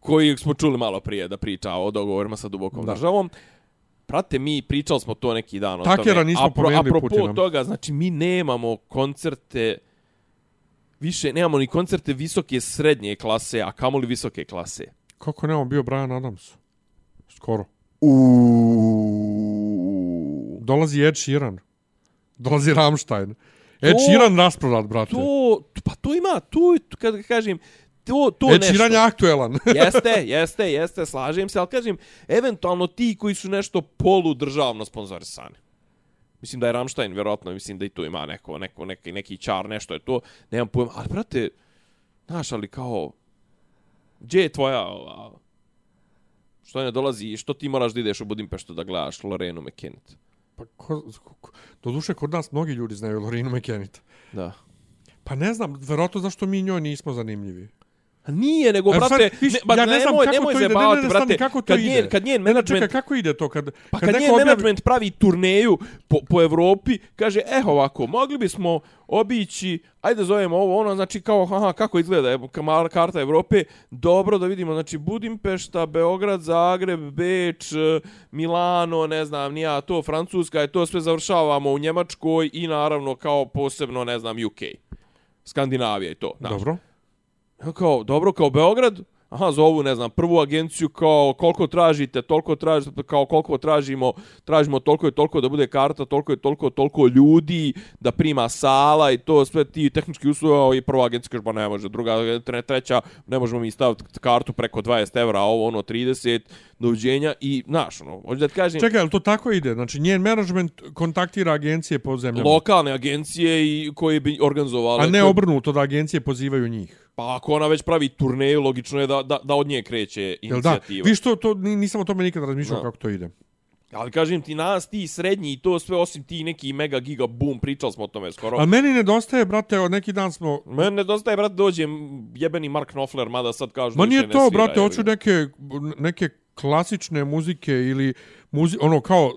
koji smo čuli malo prije da priča o dogovorima sa dubokom Da. državom. Prate, mi pričali smo to neki dan o Takera tome. nismo pomenuli Apropo Putina. toga, znači mi nemamo koncerte više, nemamo ni koncerte visoke srednje klase, a kamoli visoke klase. Kako ne, on bio Brian Adams? Skoro. Uuu. Dolazi Ed Sheeran. Dolazi Rammstein. Ed To- Sheeran rasprodat, brate. To, pa to ima, to kad kažem, to, to Ed nešto. Sheeran je aktuelan. jeste, jeste, jeste, slažem se, ali kažem, eventualno ti koji su nešto poludržavno sponzorisani. Mislim da je Rammstein, vjerojatno, mislim da i tu ima neko, neko, neki, neki čar, nešto je to, nemam pojma, ali brate, znaš, ali kao, gdje je tvoja, ova, što ne dolazi, što ti moraš da ideš u Budimpeštu da gledaš Lorenu McKennitt? Pa, ko, ko, do duše, kod nas mnogi ljudi znaju Lorinu McKennitt. Da. Pa ne znam, verovatno zašto mi njoj nismo zanimljivi. Nije, nego, E, brate, ne, ba, ja ne znam nemoj, kako nemoj to ide, ne, ne, bavati, ne, brate, kako to kad ide? Njen, kad njen Ne, ne, management, čekaj, kako ide to kad, Pa kad kad njen objavi- management pravi turneju po, po Evropi, kaže, eho ovako, mogli bismo obići, ajde zovemo ovo, ono, znači kao, aha, kako izgleda kamar- karta Evrope, dobro da vidimo, znači Budimpešta, Beograd, Zagreb, Beč, eh, Milano, ne znam, nija to, Francuska, je to sve završavamo u Njemačkoj i naravno kao posebno, ne znam, UK. Skandinavija i to. Znaš. Dobro. Ja kao, dobro, kao Beograd, aha, zovu, ne znam, prvu agenciju kao koliko tražite, toliko tražite, kao koliko tražimo, tražimo toliko i toliko da bude karta, toliko i toliko, toliko ljudi, da prima sala i to sve ti tehnički uslovi i prva agencija kaže, pa ne može, druga, tre- treća, ne možemo mi staviti kartu preko 20 evra, a ovo ono 30, doviđenja i, znaš, ono, hoću da ti kažem, Čekaj, jel to tako ide? Znači, njen management kontaktira agencije po zemljama. lokalne agencije i koje bi organizovale. a ne to- obrnuto da agencije pozivaju njih. Pa ako ona već pravi turneju, logično je da, da, da od nje kreće da? inicijativa. Vi što to, ni- nisam o tome nikad razmišljao Da. kako to ide. Ali kažem ti, nas, ti srednji i to sve, osim ti neki mega giga boom, pričali smo o tome skoro. Ali meni nedostaje, brate, od neki dan smo... Mene nedostaje, brat, dođe jebeni Mark Knopfler, mada sad kažu Ma da nije to, svira, brate, hoću neke, neke klasične muzike ili muzi, ono kao uh,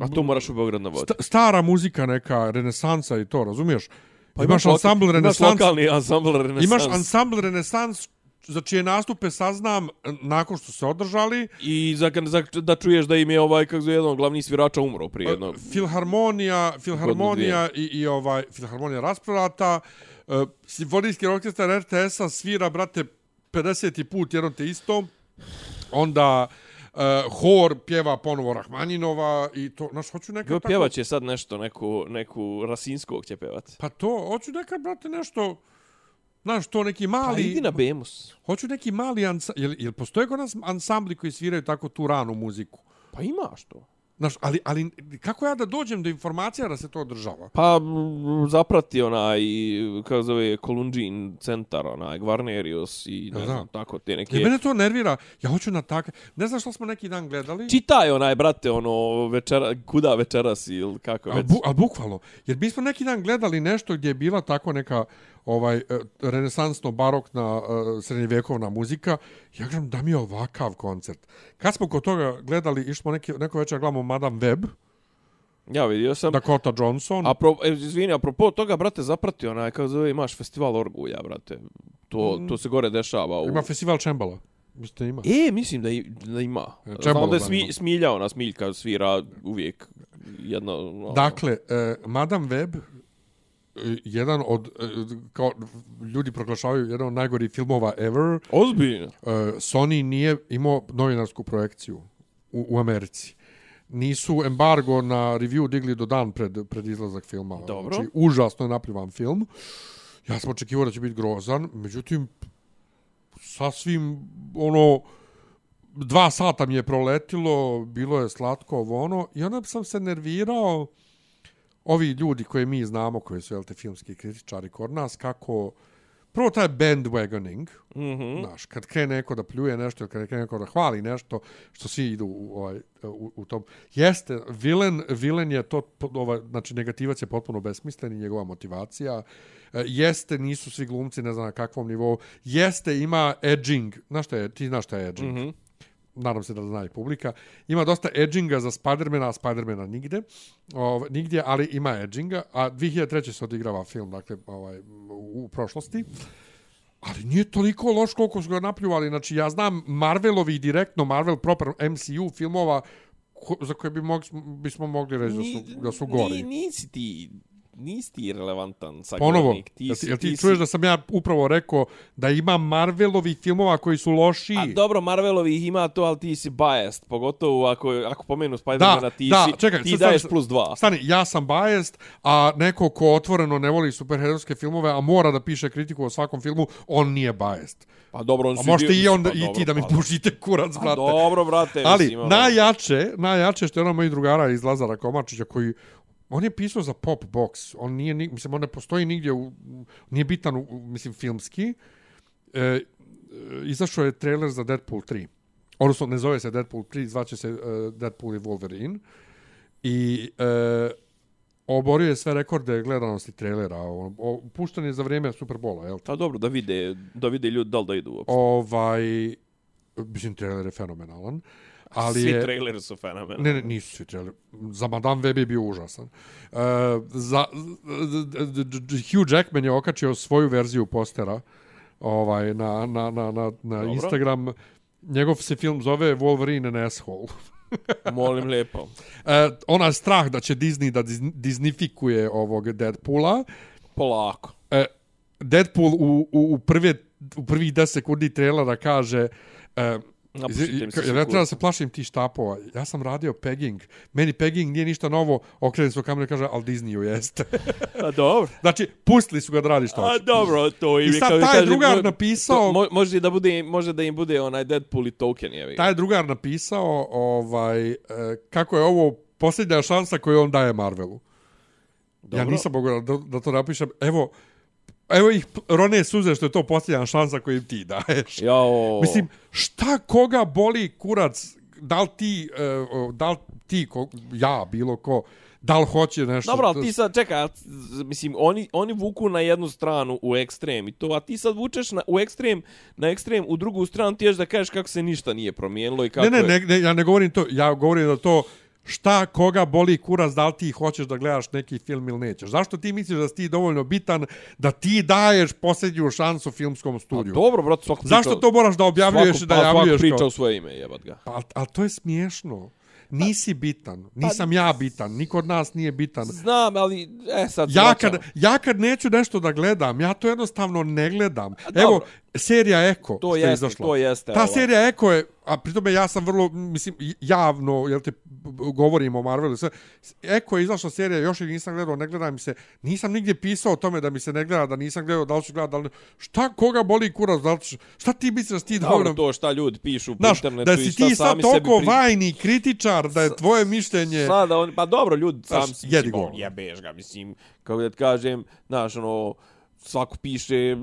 A to moraš u Beograd navoditi. sta, stara muzika neka, renesansa i to, razumiješ? Pa imaš ansambl Imaš renesans, lokalni ansambl renesans. imaš ansambl renesans za čije nastupe saznam eh, nakon što se održali. I za, za, da čuješ da im je ovaj, kako zove, jedan od glavnih svirača umro prije jednog. Filharmonija, filharmonija i, i ovaj filharmonija rasprodata. Uh, Simfonijski orkestar RTS-a svira, brate, 50. put jedno te isto. Onda uh, hor pjeva ponovo Rahmaninova i to, znaš, hoću neka Jo, tako... pjevat će sad nešto, neku, neku Rasinskog će pevat. Pa to, hoću neka, brate, nešto... Znaš, to neki Pa mali... idi na Bemus. Hoću neki mali ansambl... Jel, jel postoje kod nas ansambli koji sviraju tako tu ranu muziku? Pa imaš to. Znaš, ali, ali kako ja da dođem do informacija da se to održava? Pa zaprati onaj, kako zove, Kolundžin centar, onaj, Gvarnerius i ne Da, znam, da. tako te neke... mene to nervira. Ja hoću na tak... Ne znaš što smo neki dan gledali? Čitaj onaj, brate, ono, večera, kuda večeras ili kako već. bu, al bukvalno. Jer mi smo neki dan gledali nešto gdje je bila tako neka ovaj eh, renesansno barokna uh, srednjevjekovna muzika. Ja kažem da mi je ovakav koncert. Kad smo kod toga gledali, išli smo neki, neko večer gledamo Madame Web, Ja vidio sam. Dakota Johnson. A pro, e, izvini, apropo toga, brate, zaprati onaj, kako zove, imaš festival Orgulja, brate. To, to se gore dešava. U... Ima festival Čembala. Mislite ima? E, mislim da, i, da ima. Čembalo Znam da je smi, Smilja, ona Smiljka svira uvijek jedno... Ono, Dakle, eh, Madame Web jedan od, eh, kao ljudi proglašavaju jedan od najgorih filmova ever, Ozbiljno. uh, Sony nije imao novinarsku projekciju u, u Americi. Nisu embargo na review digli do dan pred, pred izlazak filma. Dobro. Znači, užasno je napljivan film. Ja sam očekivao da će biti grozan, međutim, sasvim, ono, dva sata mi je proletilo, bilo je slatko ovo ono, i onda sam se nervirao, ovi ljudi koje mi znamo, koji su, jel te, filmski kritičari kod nas, kako, prvo taj bandwagoning, Mhm. Znaš, kad krene neko da pljuje nešto, kad krene neko da hvali nešto, što svi idu u, ovaj, u, u tom. Jeste, vilen, vilen je to, ovaj, znači negativac je potpuno besmislen i njegova motivacija. E, Jeste, nisu svi glumci, ne znam na kakvom nivou. Jeste, ima edging. Znaš šta je, ti znaš šta je edging. Mm. -hmm. Nadam se da zna i publika. Ima dosta edginga za Spidermana, a Spidermana nigde. Ovaj, nigdje, ali ima edginga. A 2003. se odigrava film, dakle, ovaj, u, u prošlosti. Ali nije toliko loš koliko su ga napljuvali. Znači, ja znam Marvelovi direktno, Marvel proper MCU filmova ko, za koje bi mog, bismo mogli reći da su, da su gori. Ni, nisi ti, nisi ti relevantan Ponovo, saglednik. Ti, jel ti, jel ti, ti čuješ si- da sam ja upravo rekao da ima Marvelovi filmova koji su loši? A dobro, Marvelovi ih ima to, ali ti si biased. Pogotovo ako, ako pomenu Spider-Mana, Da, ti, da, si, čekaj, ti sad daješ stani, plus dva. Stani, ja sam biased, a neko ko otvoreno ne voli superherojske filmove, a mora da piše kritiku o svakom filmu, on nije biased. Pa dobro, on A možete bio- i, onda, pa i dobro, ti da mi pa pušite kurac, Pa brate. dobro, brate. Ali mislim, ono- najjače, najjače što je ono mojih drugara iz Lazara Komačića koji on je pisao za Pop Box. On nije ni- mislim on ne postoji nigdje u, nije bitan u, mislim filmski. E, e, izašao je trailer za Deadpool 3. Odnosno ne zove se Deadpool 3, zvaće se uh, Deadpool i Wolverine. I e, oborio je sve rekorde gledanosti trailera. O, o, pušten je za vrijeme Superbola, jel? Pa dobro, da vide, da vide ljudi da li da idu uopšte. Ovaj, mislim, trailer je fenomenalan. Ali Svi je, traileri su fenomenalni. Ne, ne, nisu svi traileri. Za Madame Web je bio užasan. Uh, za, Hugh Jackman je okačio svoju verziju postera ovaj, na, na, na, na, na. Instagram. Njegov se film zove Wolverine and Asshole. Molim lijepo. E, ona strah da će Disney da diz- disnifikuje ovog Deadpoola. Polako. E, Deadpool u, u, u, prve, u prvih 10 sekundi trailera kaže e, Napušite mi se Ja treba da se plašim ti štapova. Ja sam radio pegging. Meni pegging nije ništa novo. Okrene se u kameru i kaže, ali Disneyu jeste. A dobro. znači, pustili su ga da radi što A dobro, to I sad kao taj kažem, drugar mo- napisao- to mo- može da bude može da im bude onaj Deadpool i token je. Taj drugar napisao ovaj, e, kako je ovo posljednja šansa koju on daje Marvelu. Dobro. Ja nisam mogu da, da to napišem. Evo, evo ih rone suze što je to posljednja šansa koju im ti daješ. Jao. Mislim, šta koga boli kurac, da li ti, uh, da li ti ko, ja, bilo ko, da li hoće nešto... Dobro, ali ti sad, čekaj, mislim, oni, oni vuku na jednu stranu u ekstrem i to, a ti sad vučeš na, u ekstrem, na ekstrem, u drugu stranu ti ješ da kažeš kako se ništa nije promijenilo i kako Ne, ne, je... ne, ne, ja ne govorim to, ja govorim da to šta koga boli kurac, da li ti hoćeš da gledaš neki film ili nećeš. Zašto ti misliš da si ti dovoljno bitan da ti daješ posljednju šansu filmskom A studiju? dobro, brate, svako Zašto to moraš da objavljuješ svako, i da pa, svako javljuješ? priča kao- u svoje ime, jebat ga. Pa, ali to je smiješno. Nisi bitan. Nisam ja bitan. Niko od nas nije bitan. Znam, ali, e, sad Ja kad, ja kad neću nešto da gledam, ja to jednostavno ne gledam. dobro. Evo, serija Eko, To što je jeste, izašla. to jeste, Ta ova. serija Eko je, a pritome ja sam vrlo, mislim, javno, jel te, b- b- govorim o Marvelu, i sve. Eko je izašla serija, još je nisam gledao, ne gledam mi se, nisam nigdje pisao o tome da mi se ne gleda, da nisam gledao, da li ću gledati, da li... Šta, koga boli kurac, da li ću, šta ti misliš da si ti Dobro, dovoljno... to šta ljudi pišu po Znaš, internetu da i si šta ti sad sami sebi toliko pri- vajni kritičar, da je tvoje mišljenje... Sada on, pa dobro, ljudi, sam Znaš, si, jedi mislim, go. on jebeš ga, mislim, kako da ti kažem, znaš, ono, svako piše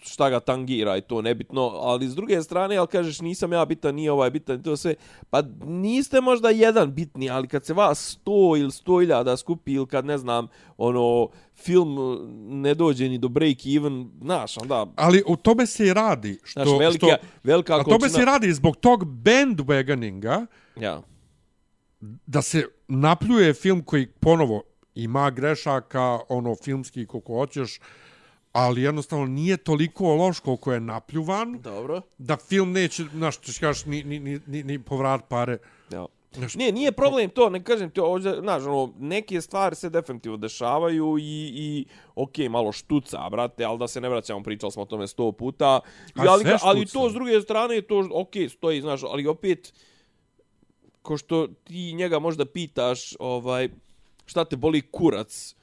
šta ga tangira i to nebitno, ali s druge strane, ali kažeš nisam ja bitan, nije ovaj bitan, to sve, pa niste možda jedan bitni, ali kad se vas sto ili sto iljada skupi ili kad ne znam, ono, film ne dođe ni do break even, znaš, onda, Ali u tome se i radi. Što, znaš, velika, što, velika a tome se i radi zbog tog bandwagoninga, Ja. da se napljuje film koji ponovo ima grešaka, ono filmski koliko hoćeš, ali jednostavno nije toliko loš koliko je napljuvan, Dobro. da film neće, znaš, ti kažeš, ni, ni, ni, ni, ni povrat pare. Ja. Znaš, Nije, nije problem to, ne kažem ti, ovdje, znaš, ono, neke stvari se definitivno dešavaju i, i ok, malo štuca, brate, ali da se ne vraćamo, pričali smo o tome sto puta, I, A ali, ali to s druge strane, to, ok, stoji, znaš, ali opet, ko što ti njega možda pitaš, ovaj, šta te boli? Kurac,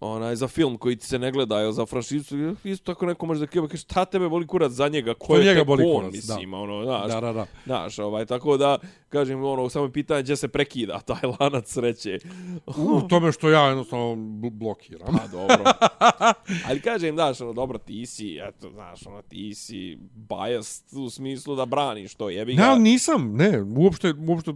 onaj, za film koji ti se ne gleda, ili za franšizu, isto tako neko može da kaže, šta tebe boli kurac za njega, ko je njega boli on, kurac, da. mislim, ono, znaš, Da, da, da. Znaš, ovaj, tako da, kažem, ono, samo je pitanje gdje se prekida taj lanac sreće. U tome što ja jednostavno bl- blokiram. Pa, dobro. Ali kažem, znaš, ono, dobro, ti si, eto, znaš, ono, ti si biased u smislu da braniš to, jebi ga. Ne, nisam, ne, uopšte, uopšte,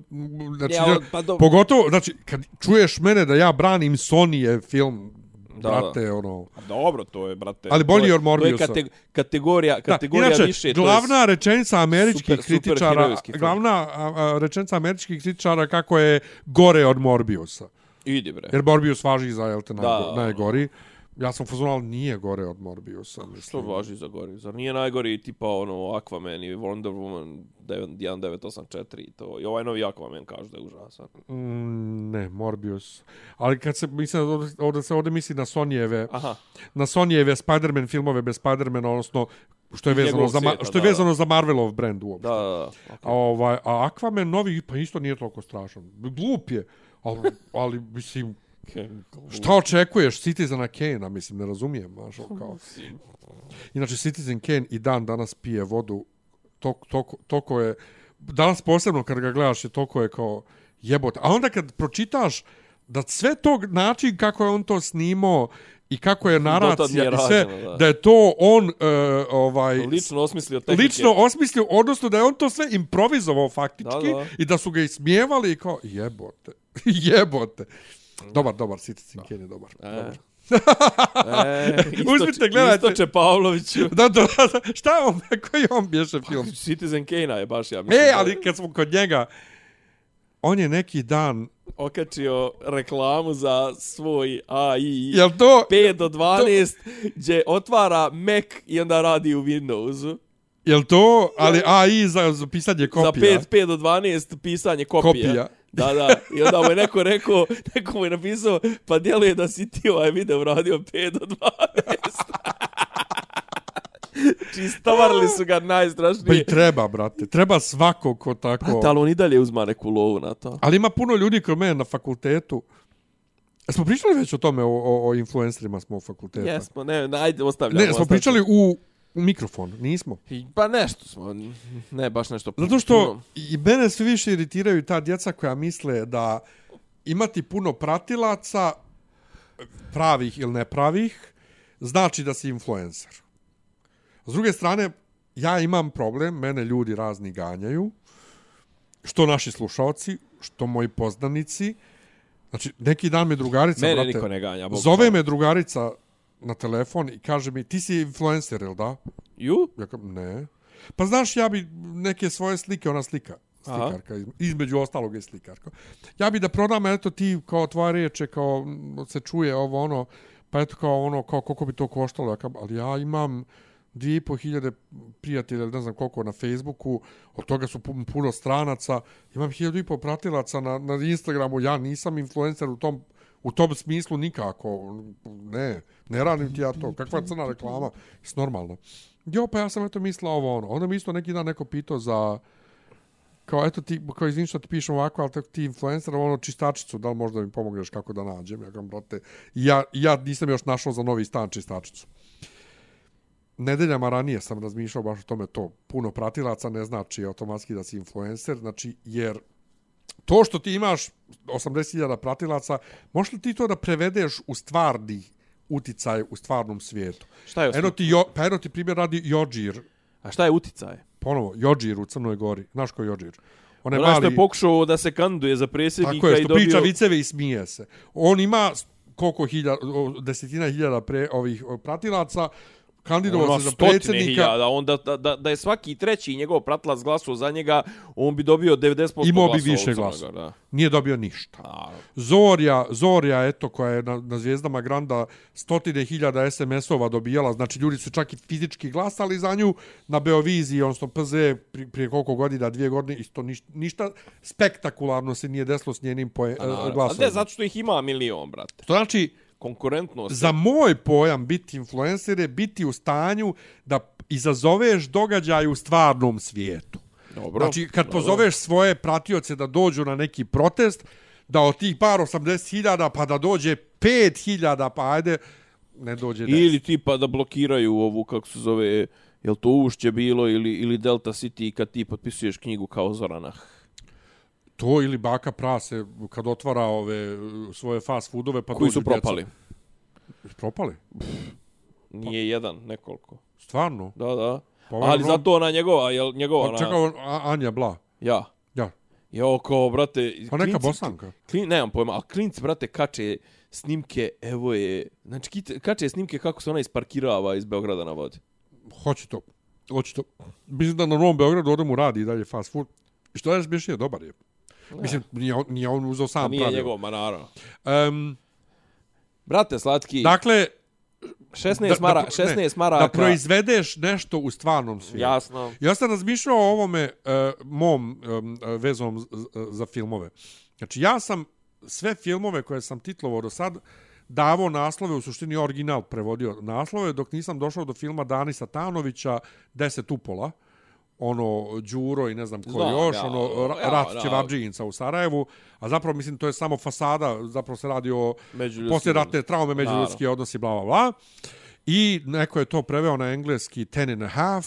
znači, Ne, ja, ali, pa dobro. pogotovo, znači, kad čuješ mene da ja branim Sony film, Da, brate, ono, Pa Dobro, to je, brate. Ali bolji je- od Morbiusa. To je kate, kategorija, kategorija da, inače, više. to je glavna rečenica američkih super- super kritičara, film. glavna a, a, rečenica američkih kritičara kako je gore od Morbiusa. Idi, bre. Jer Morbius važi za, jel te, Da. najgo, najgori. Ja sam fuzonal nije gore od Morbiusa. Što Mislim. važi za gori? Zar nije najgori tipa ono Aquaman i Wonder Woman 1984 i to? I ovaj novi Aquaman kaže da je užasan. Mm, ne, Morbius. Ali kad se, mislim, da ovdje, ovdje se ovdje misli na Sonijeve, Aha. na Sonijeve Spider-Man filmove bez Spider-mana, odnosno što je vezano, Njegovog za, svijeta, što je da, vezano za Marvelov brand uopšte. Da, da, da. A, Okay. ovaj, a Aquaman novi pa isto nije toliko strašan. Glup je, ali, ali mislim, šta očekuješ Citizena Kane-a, mislim, ne razumijem, znaš, ono kao. Inače, Citizen Kane i dan danas pije vodu, tok, tok, toko je, danas posebno kad ga gledaš je toko je kao jebote. A onda kad pročitaš da sve tog način kako je on to snimao i kako je naracija i sve, rađeno, da. da je to on uh, ovaj Lično osmislio tehnike. lično osmislio, odnosno da je on to sve improvizovao faktički Da, da. i da su ga ismijevali i kao jebote, jebote. Dobar, dobar, Citizen Kane je dobar. E. dobar. E, Uzmite, gledajte. Istoče Pavloviću. Da, da, da, šta je on, koji on bješe film? Citizen Kane je baš, ja mislim. E, ali kad smo kod njega, on je neki dan, okačio reklamu za svoj AI jel to, 5 do 12 gdje otvara Mac i onda radi u Windowsu. jel to, ali AI za, za pisanje kopija. Za 5, 5 do 12 pisanje kopija. Kopija. Da, da. I onda mu je neko rekao, neko mu je napisao, pa djeluje da si ti ovaj video radio 5 do 12. Čistavarili su ga Pa najstrašnije. i treba, brate. Treba svako ko tako... Brate, ali on i dalje uzma neku lovu na to. Ali ima puno ljudi kod mene na fakultetu. Smo pričali već o tome, o, o, o influencerima smo u fakultetu. Jesmo, ne, ajde, ostavljamo. Ne, smo pričali u, u mikrofon, nismo. I- Pa nešto smo, ne baš nešto. Zato što puno. i mene sve više iritiraju ta djeca koja misle da imati puno pratilaca, pravih ili nepravih, znači da si influencer. S druge strane, ja imam problem, mene ljudi razni ganjaju, što naši slušalci, što moji poznanici. Znači, neki dan me drugarica, Mene brate, niko ne ganja. Bog zove me drugarica na telefon i kaže mi, ti si influencer, jel da? Ju? Ja kažem, ne. Pa znaš, ja bi neke svoje slike, ona slika, slikarka, iz- između ostalog je slikarka. Ja bi da prodam, eto ti kao tvoje riječe, kao se čuje ovo ono, pa eto kao ono, kao koliko bi to koštalo, ja kažem, ali ja imam dvije i po hiljade prijatelja, ne znam koliko na Facebooku, od toga su pu- puno stranaca, imam hiljadu i po pratilaca na, na Instagramu, ja nisam influencer u tom u tom smislu nikako, ne, ne radim ti ja to, kakva crna reklama, s normalno. Jo, pa ja sam eto mislila ovo ono. Onda mi isto neki dan neko pitao za kao eto ti, kao izvim što ti pišem ovako, ali tako ti influencer, ono čistačicu, da li možda mi pomogneš kako da nađem? Ja kam, brate, ja, ja nisam još našao za novi stan čistačicu. Nedeljama ranije sam razmišljao baš o tome to. Puno pratilaca ne znači automatski da si influencer, znači jer to što ti imaš 80.000 pratilaca, možeš li ti to da prevedeš u stvarni uticaj u stvarnom svijetu? Šta je Eno ti, jo, pa eno ti primjer radi Jođir, A šta je uticaj? ponovo, Jođir u Crnoj Gori. Znaš ko je Jođir? On je što mali, je pokušao da se kanduje za predsjednika tako je, i što dobio... priča viceve i smije se. On ima koliko hiljada, desetina hiljada pre, ovih pratilaca, kandidovao ono se za predsjednika. hiljada, onda da, da, da je svaki treći njegov pratilac glasao za njega, on bi dobio 90% Imao bi glasova više glasova. Da. Nije dobio ništa. A, Zorja, Zorja, eto, koja je na, na zvijezdama Granda stotine hiljada SMS-ova dobijala, znači ljudi su čak i fizički glasali za nju na Beoviziji, odnosno PZ pri, prije koliko godina, dvije godine, isto ništa, ništa spektakularno se nije desilo s njenim poje, a, naravno. A glasovima. ne, zato što ih ima milion, brate. To znači, Konkurentnost. za moj pojam biti influencer je biti u stanju da izazoveš događaj u stvarnom svijetu. Dobro. Znači, kad dobro. pozoveš svoje pratioce da dođu na neki protest, da od tih par 80.000 pa da dođe 5.000, pa ajde, ne dođe 10. Ili tipa da blokiraju ovu, kako se zove, jel to ušće bilo, ili, ili Delta City kad ti potpisuješ knjigu kao Zoranah. To ili baka prase kad otvara ove uh, svoje fast foodove pa Koji su propali. Djeca. Propali? Nije jedan, nekoliko. Stvarno? Da, da. Pa Ali ono- zato ona njegova, jel njegova Pa ona... čekaj, Anja Bla. Ja. Ja. Jo, kao, brate... Pa neka klinci- bosanka. Klin, nemam pojma, ali klinci, brate, kače snimke, evo je... Znači, kače snimke kako se ona isparkirava iz Beograda na vodi. Hoće to. Hoće to. Mislim da na Novom Beogradu odem u radi i dalje fast food. I što je smiješanje, dobar je. Mislim, nije on, nije on uzeo A sam nije pravio. njegov, ma naravno. Um, Brate, slatki, dakle, 16, mara, 16 ne, maraka. da proizvedeš nešto u stvarnom svijetu. Jasno. Ja sam razmišljao o ovome uh, mom um, vezom z- z- za filmove. Znači, ja sam sve filmove koje sam titlovao do sad davao naslove, u suštini original prevodio naslove, dok nisam došao do filma Danisa Tanovića, Deset upola, ono Đuro i ne znam ko Znam, još, ja, ono ra- ja, Rat da. Ćevabđijinca u Sarajevu, a zapravo mislim to je samo fasada, zapravo se radi o posljeratne traume, međuljudski odnosi, bla, bla, bla. I neko je to preveo na engleski ten and a half,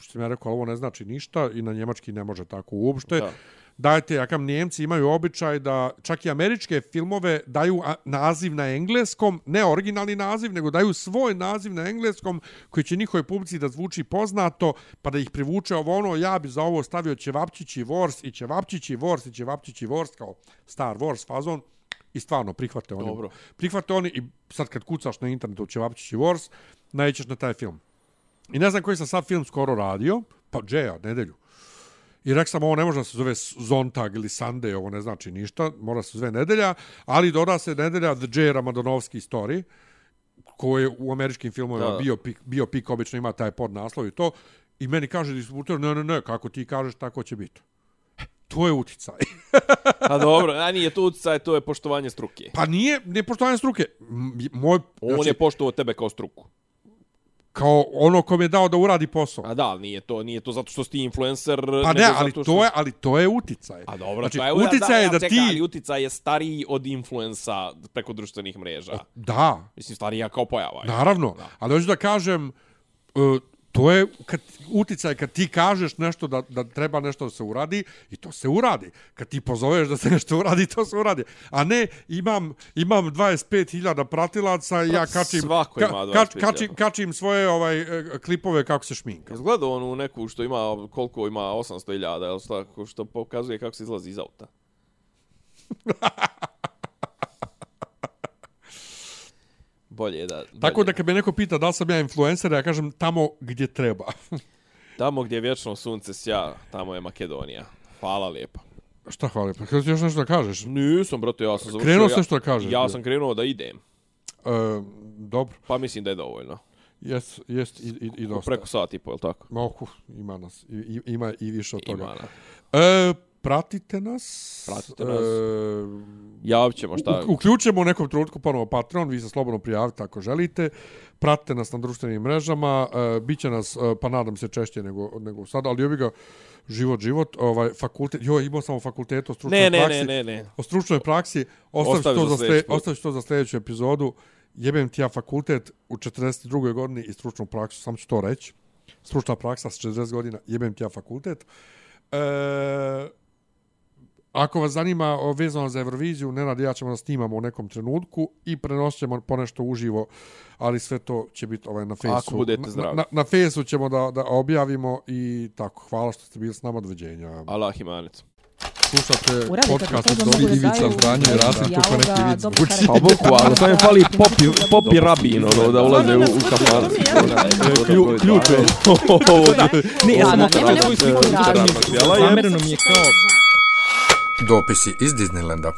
što sam ja rekao, ovo ne znači ništa i na njemački ne može tako uopšte. Da. Dajte, ja kam Njemci imaju običaj da čak i američke filmove daju naziv na engleskom, ne originalni naziv, nego daju svoj naziv na engleskom koji će njihovoj publici da zvuči poznato, pa da ih privuče ovo ono, ja bi za ovo stavio Ćevapčići Wars i Ćevapčići Wars i Ćevapčići Wars kao Star Wars fazon I stvarno, prihvate oni. Dobro. Prihvate oni i sad kad kucaš na internetu Čevapčići Wars, najećeš na taj film. I ne znam koji sam sad film skoro radio, pa Džeja, nedelju. I rekao sam, ovo ne može da se zove Zontag ili Sunday, ovo ne znači ništa, mora se zove nedelja, ali doda se nedelja The J. Ramadonovski story, koji je u američkim filmovima Da. bio pik, bio pik, obično ima taj podnaslov i to. I meni kaže distributer, ne, ne, ne, kako ti kažeš, tako će biti. To je uticaj. A dobro, a nije to utjecaj, to je poštovanje struke. pa nije, ne poštovanje struke. Moj, On znači, je poštovao tebe kao struku. Kao ono kom je dao da uradi posao. A da, nije to, nije to zato što si ti influencer. Pa ne, ali što... to je, ali to je uticaj. A dobro, znači, to je uticaj je da čekaj, ti... Ali uticaj je stariji od influensa preko društvenih mreža. Da, Mislim, starija kao pojava. je. naravno. Da. Ali hoću da kažem, uh, to je kad, uticaj kad ti kažeš nešto da, da treba nešto da se uradi i to se uradi. Kad ti pozoveš da se nešto uradi, to se uradi. A ne, imam, imam 25.000 pratilaca i ja kačim, Pa svako ima kač, 25.000. kačim, kačim svoje ovaj e, klipove kako se šminka. Izgleda onu neku što ima, koliko ima 800.000, jel tako, što pokazuje kako se izlazi iz auta. Bolje je da... Tako bolje. da kad me neko pita da li sam ja influencer, ja kažem tamo gdje treba. Tamo gdje je vječno sunce sja, tamo je Makedonija. Hvala lijepo. Šta hvala, pa kada još nešto da kažeš? Nisam, brate, ja sam završio... Krenuo ja, sam što da kažeš, Ja bre. sam krenuo da idem. E, dobro, Pa mislim da je dovoljno. jest, jest i, i, i dosta. Preko sat i pol, tako? Ma, uh, ima nas, i, ima i više od toga. Ima. na. E, pratite nas. Pratite nas. E, Javit ćemo šta... u- uključujemo u nekom trenutku ponovo Patreon, vi se slobodno prijavite ako želite. Pratite nas na društvenim mrežama, e, biće nas, e, pa nadam se češće nego, nego sad, ali ga život, život, ovaj, fakultet, joj, imao sam o fakultetu, o stručnoj Ne, ne, praksi. ne, ne, ne. O stručnoj praksi, ostaviš Ostavi to, za slje, ostaviš to za sljedeću epizodu. Jebem ti ja fakultet u 42. godini i stručnu praksu, samo ću to reći. Stručna praksa s 40 godina, jebem ti ja fakultet. E, ako vas zanima o, vezano za Euroviziju, Nenad i ja ćemo da snimamo u nekom trenutku i prenosit ćemo ponešto uživo, ali sve to će biti ovaj, na fejsu. budete Na, zdravi. na, na fejsu ćemo da, da objavimo i tako. Hvala što ste bili s nama, doviđenja. Allah imanec. Slušate podcast od Dobri mogu da Ivica daju Zdanje i Rasim kako neki vid zvuči. Pa bukvalno, samo je fali popi, popi rabin, ono, da ulaze u, u kafan. Ključ je. Ne, ja sam da, okrenao nema svoju nema sliku. sliku. Zamereno mi je kao Dopisi iz Disneylanda.